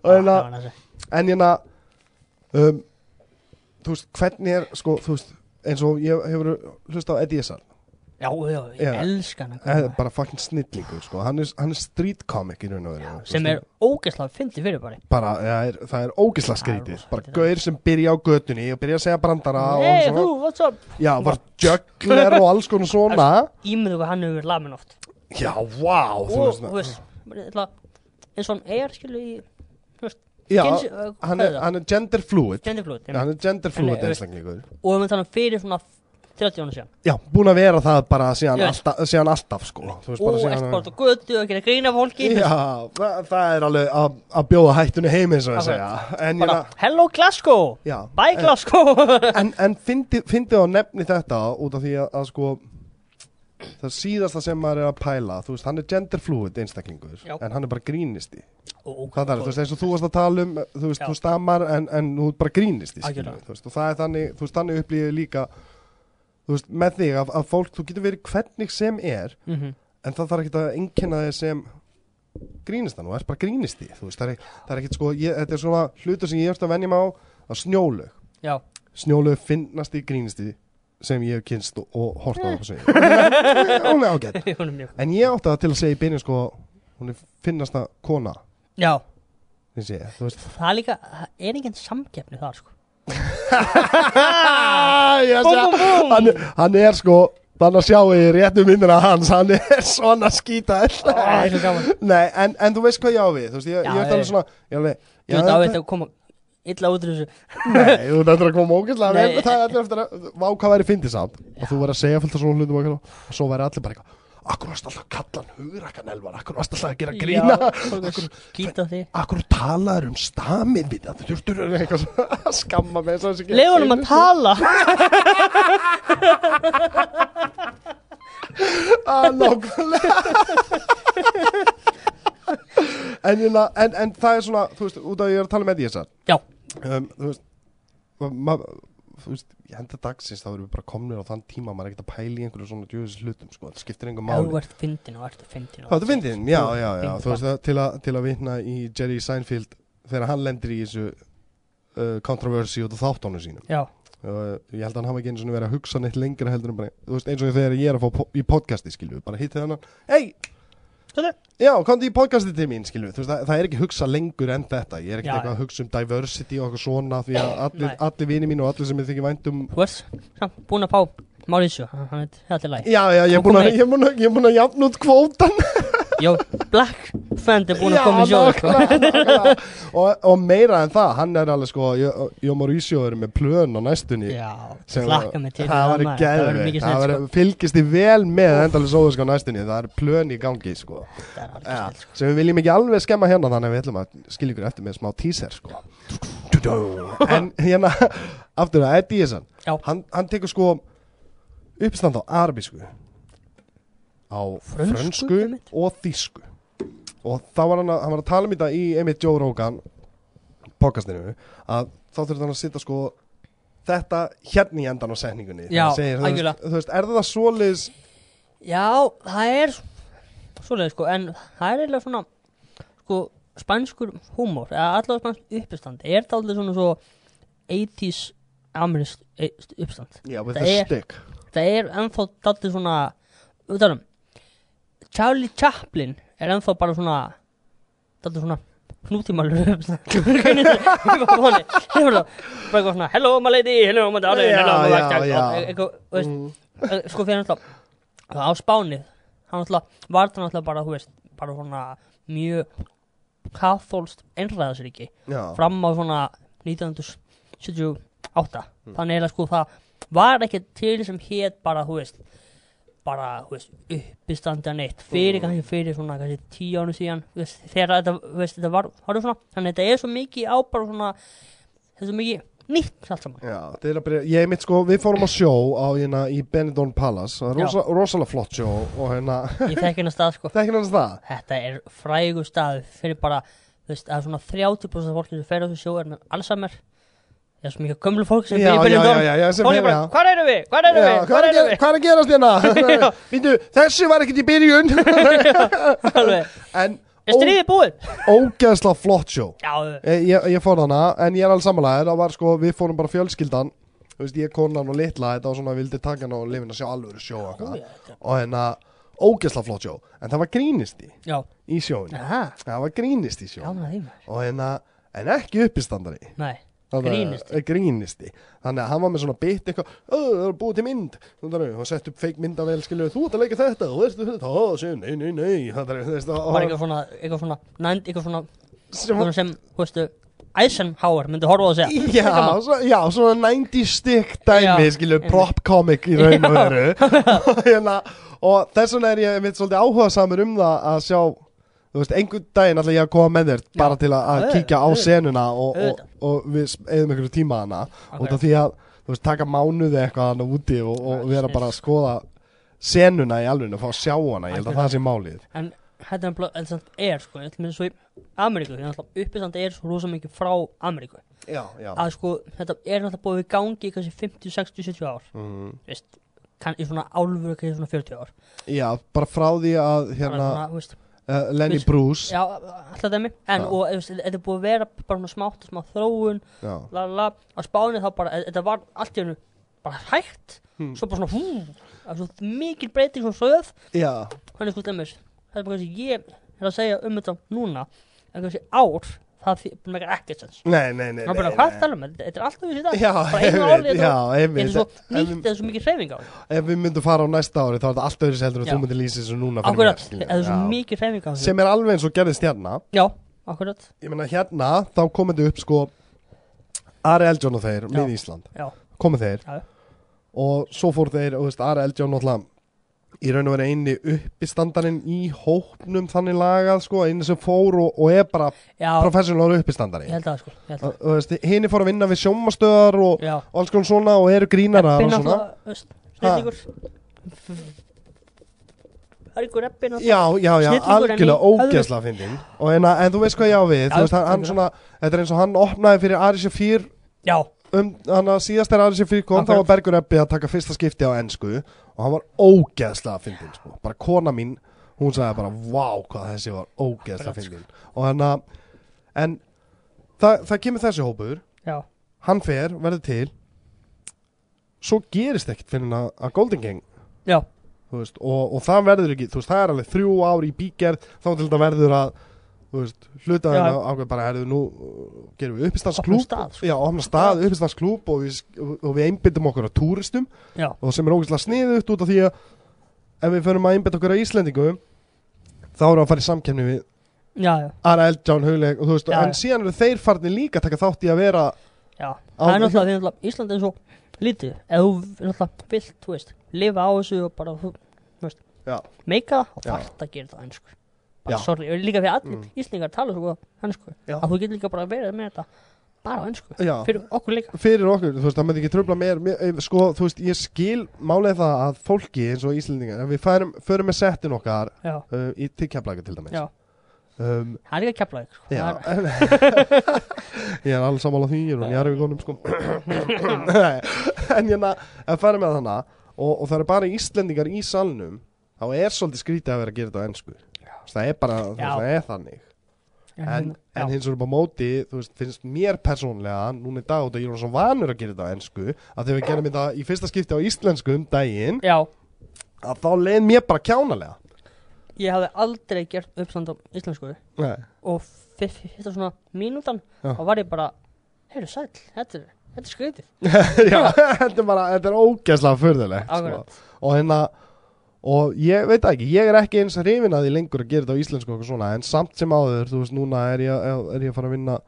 Og hérna en hérna um, þú veist, hvernig er sko, þú veist, eins og ég hefur hlust á Eddie Essar Já, já, ég Já. elska hann Eh, bara fucking snillingur sko. hann, er, hann er street comic í raun og veru sem er ógeðslega fyndi fyrir bara. Bara, ja, er, það er Það er skrítið. bara gaur sem byrja á götunni og byrja að segja brandara Hey, og þú, svona, what's up? já, var juggler og alls konar svona. Ímyndu hvað hann hefur lamin oft já, wow þú Og, veist, þú veist, bara ætla- eins og hann er, skilu, í já, uh, hann er, hann er gender fluid. Genderflót Já, hann er gender fluid einstaklingur. Og við þannig fyrir svona 30 ára síðan. Já, búin að vera það bara síðan, Ég veit. alltaf, síðan alltaf sko. Þú veist, Og síðan út á götu og gera grína fólki. Já, það, það er alveg að, að bjóða hættunni heim eins og Akkurat. segja. En, Bara, ég, hello Glasgow, já, bye Glasgow. en, en fyndi, fyndi á nefni þetta út af því að, að sko það síðasta sem maður er að pæla þú veist, hann er gender fluid einstaklingur Já. en hann er bara grínisti Og- það er, þú veist, eins og þú varst að tala um þú veist, Já. þú stammar en, en þú er bara grínisti skilur þú veist, og það er þannig, þú veist, þannig upplýðið líka þú veist, með þig að, að fólk, þú getur verið hvernig sem er Mhm. en það þarf ekki að einkenna þig sem grínistan, þú ert bara grínisti þú veist, það er, það er ekkit sko, ég, þetta er svona hlutur sem ég erst að venja mig á að snjólaug Já, snjólaug finnast í grínisti sem ég hef kynst og, hort á það på sig hún er ágætt en ég átti það til að segja í byrjun sko hún er finnasta kona. Já, ég, það er líka, það er enginn samkeppni þar sko? Ég hann, hann er sko þannig að sjá í réttu myndina hans hann er svona skítall Það er svo Nei, en, en þú veist hvað ég á við veist, ég, Já, ég er ég- svona Ég alveg Ég veit að veit að koma illa út úr þessu. Nei, þú ættir að koma ógæslega Nei. vel Það er allir eftir að Vá hvað væri fyndið samt? Og þú verður að segja fullt af svona hlutum og svo væri allir bara eitthvað Akkur varst alltaf að kalla hann hugrakkan elvar? Akkur varst alltaf að gera grína? Akkur, akkur talaður um það Þú þurftur eitthvað að skamma með að Lefunum að tala. Að nákvæmlega. En, en, en, en það er svona þú veist, út af að ég er að tala með því þessar Já. Um, þú veist ma, þú veist, ég henda dagsins þá erum við bara komnir á þann tíma maður er ekkert að pæla í einhverju svona djöðis hlutum sko, það skiptir engum Ef þú máli ert fyndin og ert fyndin Hvað, þú fyndin? Já, já, já, þú veist til að, til að vitna í Jerry Seinfeld þegar hann lendir í þessu uh, kontroversi út af þáttónu sínum. Já, uh, ég held að hann hafa ekki eins og verið að hugsa neitt lengra heldur en bara, þú veist, eins og þegar ég er að fá po í podcasti, skilju, bara hittið hann hei, Þetta já, komdu í podcasti til mín, skilju, þú veist, það, það er ekki hugsa lengur en þetta, ég er ekki Já, eitthvað að hugsa um diversity og eitthvað svona því að allir, Nei. allir vini mín og allir sem ég þykir vænt um þú ert búin að fá Mauricio, hann er allir læg Já, já, ég er búin að, kom að, að jafna út kvótan Jó, Black Friend er búin að Já, koma í sjóðu sko. og, og meira en það, hann er alveg sko og Mauricio erum með plön á næstunni Já, sem til það var maður. Það það var sko. fylgist í vel með endalega sóðusk á næstunni það er plön í gangi sko Það er ja, sko. sem við viljum ekki alveg skemma hérna þannig að við ætlum að skilja ykkur eftir með smá teaser sko en hérna aftur að Eddie Isan Já. hann, hann tekur sko uppstand á arabísku á Frönsku, og þýsku. Og þá var hann að, hann var að tala um þetta í einmitt Joe Rogan podcastinu að þá þurfti hann að sitta sko þetta hérna í endan á setningunni. Já, segir, þú, veist, þú veist, er það svoleiðis Já, það er Svoleið sko, en það er eiginlega svona Sko, spænskur húmor Eða allavega spænsk uppstand Er það alveg svona svo 80s amerísk e- uppstand já, with er- stick. Það er ennþá daldið svona Við talum Charlie Chaplin er ennþá bara svona svona honi Það var það Bara eitthvað svona Hello my lady, hello my darling hello my darling Mm. Sko fyrir náttúrulega á Spánið. Hann náttúrulega var það náttúrulega bara þú veist bara svona mjög kathólst einræðasríki já, fram á svona 1978 þannig að sko það var ekki til sem hétt bara þú veist bara veist uppistandi að neitt. Fyrir kannski fyrir svona kannski tíu ánu síðan veist, þegar þetta, veist, þetta var, svona, þannig að þetta er svo mikið á bara svona þetta er svo mikið nýtt allt saman. Já, er að byrja ég mitt sko, við fórum á sjó á hérna í Benidorm Palace. Það er rosa, rosalega flott sjó og hérna, ég þekki hennar stað sko. Það Þetta er frægu stað fyrir bara, það er svona 30% af fólki sem fer á þessu sjó er með Alzheimer Það er svo mikið gömlu fólk sem er fer, bara, já. hvað erum við? Hvað erum við? hvað er, að er gerast hérna? Þessu var ekkert í byrjun. En Er stríðið búið? ógeðslega flott sjó Já, ég, fór hana, en ég er alveg samanlega Það var sko, við fórum bara fjölskyldan. Þú veist, ég konan og litla þetta var svona, vildi taka hann og lifin að sjá alveg sjó og hérna, ógeðsla flott sjó en það var grínisti Já, í sjóinu aha, það var grínisti í sjó gaman að því maður. Og hérna, en ekki uppistandari. Nei, Grínisti. eh, grínisti þannig að hann var með svona bit eitthvað "Ö, það er búið til mynd. Að og sett upp feik mynd af vel skilju þú ert að leika þetta og veistu þetta. Ó, séu, nei, nei, nei. Að, þú og- bara eitthvað svona, eitthvað svona, nænd, eitthvað svona, sem- sem, þú veistu, Eisenhower myndi horfa að segja. Já, svo, já, svona 90 stick dæmi, skilju, prop comic í raun og veru. Hérna, og þess vegna er ég mitt svolítið áhuga samur um það að sjá þú veist, einhvern daginn ætla ég að koma með þér bara til að, að auðvitað, kíkja á auðvitað. senuna og, og, og við eðum einhverju tíma hana út Akkurat. af því að, þú veist, taka mánuði eitthvað hana úti og, og Já, vera snill. bara að skoða senuna í alveg og fá að sjá hana, ég held að Akkurat. það sé málið En þetta er bara, þetta samt er, sko, þetta með svo í Ameríku, því að uppistand er svo rosa mikið frá Ameríku. Já, já Að sko, þetta er náttúrulega búið í gangi í kannski 50, 60, 70 ár, mm. veist, kann, í svona álfur, kannski svona 40 ár. Já, bara frá því að Bara hérna, svona, þú veist, uh, Lenny Bruce. Já, alltaf dæmi, en, Já. og, þetta er búið að vera bara svona smátt og smá þróun, Já, la la la, á spáni þá bara, þetta var allt í hennu bara hægt, Hmm. svo bara svona, hú, það er svo mikil breyting svona söð, já, hvernig sko stemmis, það er bara kannski ég er að segja um þetta núna, en kannski ár, það meikar ekkert sens. nei, nei, nei Það er bara, hvað tala um, þetta þetta er alltaf þessi dag, Já, bara einu einmitt, orði, já, þetta einmitt er svo nýtt, við- þetta er svo mikið hreyfing á því. Ef við myndum fara á næsta ári þá er þetta allt öðru seldur Já. þú myndir lýsa þessu núna Akkurat, skilju. þetta er svo mikið hreyfing á því. Sem er alveg eins og gerðist hérna Já, akkurat, Ég meina hérna, þá komið þið upp sko Ari Eldjón og þeir, mið Ísland Komið þeir. Og svo fór þeir, og þú veist, Ari Eldjón náttúrulega Í raun og verið eini uppistandarinn í hópnum þannig lagað sko Einu sem fór og, og er bara ég uppistandari sko, Hini fór að. vinna við sjómastöðar og, og alls konar svona og eru grínarar og svona. er ykkur eppin Já, já, já, algjörlega ógeðsla fyndin og en, en þú veist hvað ég á við Já, veist, hann, svona, þetta er eins og hann opnaði fyrir Ari Shafir Já, um, hann að síðast er Ari Shafir kom, þá var Bergur Ebbi að taka fyrsta skipti á ensku og hann var ógeðsla fyndin sko. bara kona mín, hún sagði bara vá hvað þessi var Akkurat, sko. fyndin og hann að en það, það kemur þessi hópur. Já, hann fer, verður til. Svo gerist ekkert fyrir hann að- að Golden Gang. Veist, og, og það verður ekki þú veist, það er alveg þrjú ár í bígerð. Þá til þetta verður að veist, hluta Já. þeirna ákveð bara herðu nú uh, gerum við Opnum uppistandsklúb stað, sko. opna stað, uppistandsklúb og við, við einbyttum okkur á túristum já, og sem er ógeðslega sniðugt út af því að ef við förum að einbytta okkur á Íslendingum þá erum við að fara í samkefni við já, já, Ara Eldján, Já, en síðan eru þeir farnir líka að taka þátt í að vera er Ísland er svo lítið Ef þú náttúrulega vilt, lifa á þessu og bara, meika og Já. þarft að gera það einsku Já. Bara sorry, líka fyrir allir Mm. Íslingar tala svo góða einsku Já. Að þú getur líka bara verið með þetta bara já, Fyrir okkur líka. Fyrir okkur, þú veist, það myndi ekki tröfla mér, mér eh, sko, þú veist, ég skil málið það að fólki eins og Íslendingar við færum, förum með settin okkar uh, í tikkjaflæka til dæmis. Um, það er líka keflaðið sko. ég er alls sammála því, ég er í Arvíkonum sko. En hérna ef færum með þannig og, og það eru bara Íslendingar í salnum þá er svolítið skrítið að vera að gera þetta á ennsku það er bara, veist, það er þannig. En, en já, hins vegar upp á móti þú veist, finnst mér persónlega núna í dag út að ég er svo vanur að gera þetta á ennsku að þegar við gerum þetta í fyrsta skipti á íslensku um daginn já, að þá leið mér bara kjánalega. Ég hafði aldrei gert uppstand á íslensku. Nei. og fyrsta svona mínútan og var ég bara, heyrðu sæll, þetta er, þetta er skrítið. Já, þetta er bara, þetta er ógeðslega furðulegt sko. Og hérna og ég veit ekki, ég er ekki eins að því lengur að gera þetta á íslensku og svona en samt sem áður, þú veist, núna er ég, er ég að fara að vinna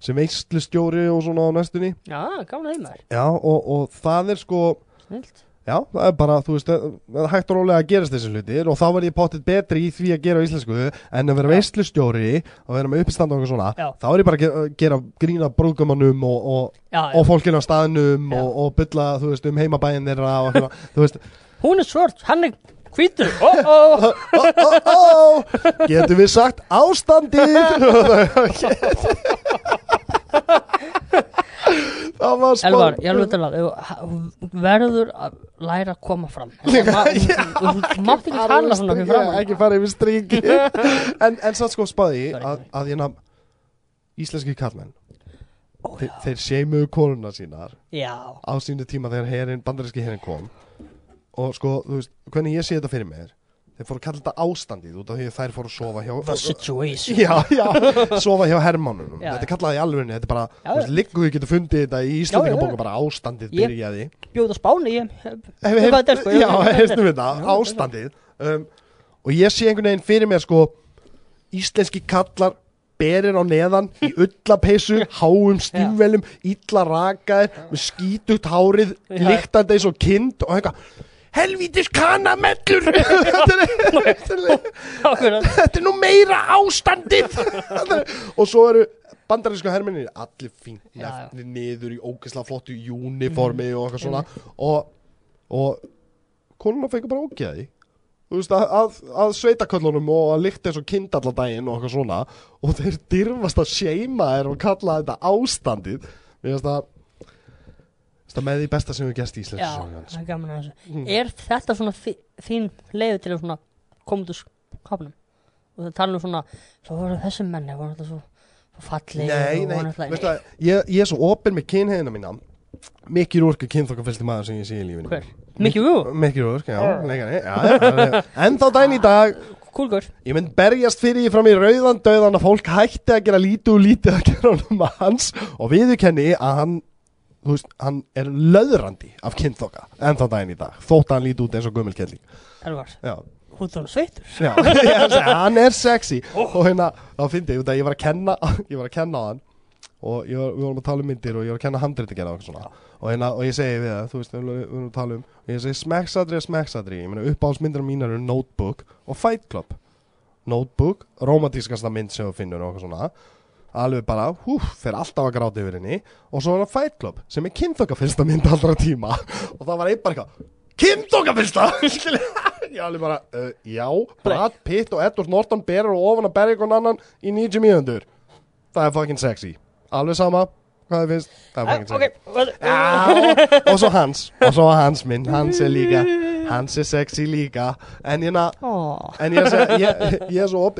sem veistlustjóri og svona á næstunni. Já, að því maður, Já, og, og það er sko snilt Já, það er bara, þú veist, það er hægt og rólega að gerast þessi hlutir og þá verð ég potið betri í því að gera á íslensku en að vera veistlustjóri og vera með uppistand og eitthvað svona Já. þá er ég bara að gera, gera grína brúðgumannum og, og, Já, já, og fólkinu á staðnum Já. og, og bylla, þú veist, um heimabæin þeirra og eitthvað, þú veist, hún er svört, hann er hvítur. Ó, ó, getum við sagt ástandið? Það var spá Elvar, ég alveg að þú verður að læra að koma fram. Þú mátt ekki tala svona ekki fara yfir strík en, en satt sko Sorry, að, að hérna íslenski kallmenn Ó, þeir, þeir seimuðu konuna sínar Já, á sínu tíma þegar herin, bandaríski herin kom og sko, þú veist, hvernig ég sé þetta fyrir mér þeir fóru að kalla þetta ástandið út af því að þær fóru að sofa hjá the situation. Já, já, sofa hjá hermánunum Já. þetta er kallað í alvegni, þetta er bara Já, þú veist, liggu við getum fundið þetta í Íslandingabóka já. bara ástandið Ég- byrjaði. Bjóð á Spáni, ég Hef- veit hvað þetta er, sko, ég- já, ég- heistum við þetta, Já, ástandið. Um, og ég sé einhvern veginn fyrir mér sko íslenski kallar berir á neðan í ullapeysu háum stímvelum, illa rakaðir með skítugt hárið Já. líktandi eins og kind og eitthvað helvítis kanamellur. Þetta, er, nú meira ástandið. Og svo eru bandarísku herminni allir nefnir niður í ógeðslega flottu uniformi og eitthvað svona. Og, og konuna fengur bara ógeði veist að, að, að sveitaköllunum og að líkta eins og kind allan daginn og eitthvað svona. Og þeir dyrfast að seima þér og kalla þetta ástandið. Mér finnst það það með því besta sem við gerst í Íslands það er þetta svona þín leiðu til að koma út úr skapnum og það tala um svona svo voru þessi menni, voru alltaf svo, svo fallið Nei, nei, veistu að ég, ég er svo opinn með kynhegina mína. Mikið Rúrk er kynþokkafylsti maður sem ég sé í lífinu Hver? Mikki Vú? Mikið Rúrk, já, leikari já, já, En þá dæn í dag. Kúlgur? Ég mynd berjast fyrir því fram í rauðan döðan að fólk hætti að gera lítið og lítið að gera honum að hans og viðurkenni að hann þú veist, hann er löðrandi af kynþokka en þá daginn í dag, þótt að hann líti út eins og gummul kelling. Elvar, hún er sveitur já, ég segi, hann er sexy. Og hérna, þá fyndi ég að ég var að kenna ég var að kenna hann. Og var, við vorum að tala um myndir og ég var að kenna handrið að gera og svona og, hérna, og ég segi við það, þú veist, við vorum að tala um og ég segi smekksadri er smekksadri. Ég meina uppáhaldsmyndir mínar eru Notebook og Fight Club. Notebook, romantískasta mynd sem þú finnur og eitthvað svona alveg bara, hú, fer alltaf að gráta yfir henni. Og svo er það Fight Club sem er kynþokkafylsta mynd allra tíma. Og það var einn bara eitthvað kynþokkafylsta ég alveg bara, uh, já Brad Pitt og Edward Norton berir og ofan að berja einhvern annan í 90 mínútur. Það er fucking sexy. Alveg sama, hvað þið finnst. Það er fucking sexy. Já, og svo hans og svo hans minn, hans er líka hans er sexy líka. En ég, na, en ég, er ég,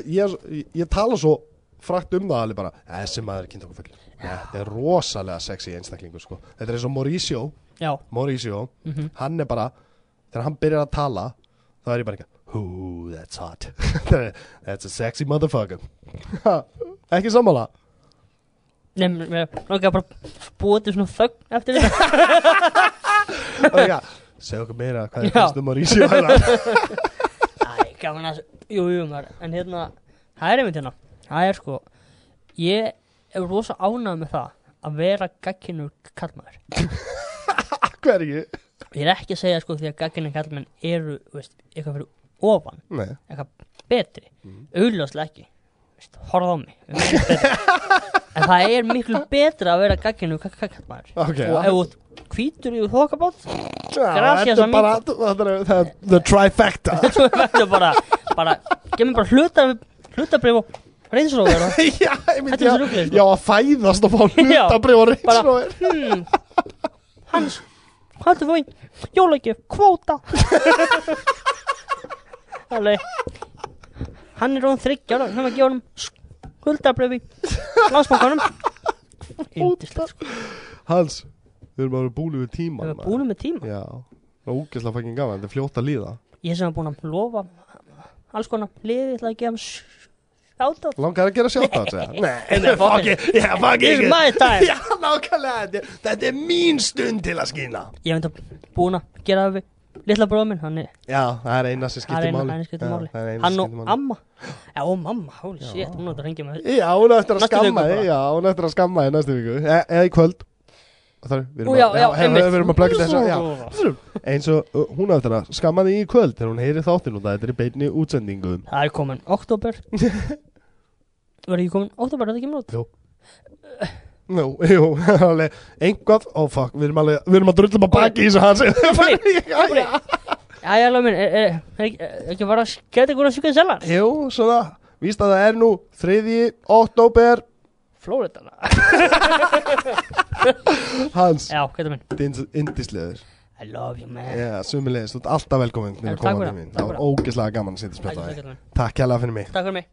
ég, ég tala svo frakt um það alveg bara, þessi maður er kynntokkufull þetta er rosalega sexy einstaklingur sko. þetta er eins og Mauricio. Já. Mauricio, mhm. hann er bara þegar hann byrjar að tala þá er ég bara ekki Ooh, that's hot. That's a sexy motherfucker. Ekki sammála? Nei, mér langar bara búa til svona þögn eftir þetta. Okay, Segðu okkur meira hvað er Já. fyrst um Mauricio? Hérna. Æ, gaman að Jú, jú, maður. En hérna, það er einmitt hérna Það er sko Ég er rosa ánægð með það Að vera gagkinur kallmaður Hverju? Ég er ekki að segja sko því að gagkinur kallmenn eru veist, eitthvað fyrir ofan Nei Eitthvað betri Mhm. Augljóslega ekki Veist, Horfðu á mig. En það er miklu betra að vera gagkinur kallmaður Ok, Og ef þú hvítur Já, Gracias, þetta er bara þetta er, það er the trifecta Svo verður bara Bara, bara hluta Hlutabrif og reynsróður Já, ég myndi Þetta er svo að ruglið, sko. Já, að fæðast og fá hlutabrif og bara- reynsróður hmm, Hans, hvað ertu fóin? Jólagjöf, kvóta. Alveg. Hann er róðan þryggjára Hann var að gefa honum skuldabrifi Landsbankanum. Yndislegt sko. Hans, við erum bara búin við tíma Við erum búin með tíma Já, það er ógeðslega fucking gaman, þetta er fljótt að líða. Ég sem var búin að lofa Alls konar liði Ég ætla að gefa hann Sjátt Langar að gera sjátt á þetta? Nei, Nei, fuck it, já, fuck it. my time. Já, nákvæmlega, þetta, er mín stund til að skýna Ég hef enda búin að gera það við Litla bróða minn, hann er Já, það er eina sem Það er skiptir eina, máli. hann skiptir máli. það er eina Hann sem og skiptir máli. amma. Já, og mamma, holy shit, hún átt að hengja með Já, hún eftir að skamma þig. Já, hún eftir að skamma þig næstu viku. E Eða í kvöld. Það er, við erum að, plugga þess að Já, eins og uh, hún eftir að skamma þig í kvöld Þegar hún heyri þáttinn og það þetta er í beinni útsendingu. Það er komin oktober Verður ekki komin oktober, þetta kemur út Jú. Nú, jú, alveg Einhvað, ó oh, fuck, við erum alveg Við erum að drullum að baki í þessu hans Já, já. alveg minn, er, ekki- ekki bara að skemmt ykkur að sjúka sellar Jú, svona Víst að það er nú þriðji oktober Flórida Hans, Já, hvað er minn? indisleður I love you, man. Já, sumulegis, þú ert alltaf velkomin til Já, að takk fyrir það, Það var ógeðslega gaman að sitja og Takk þig. það. Fyrir mig. Takk fyrir mig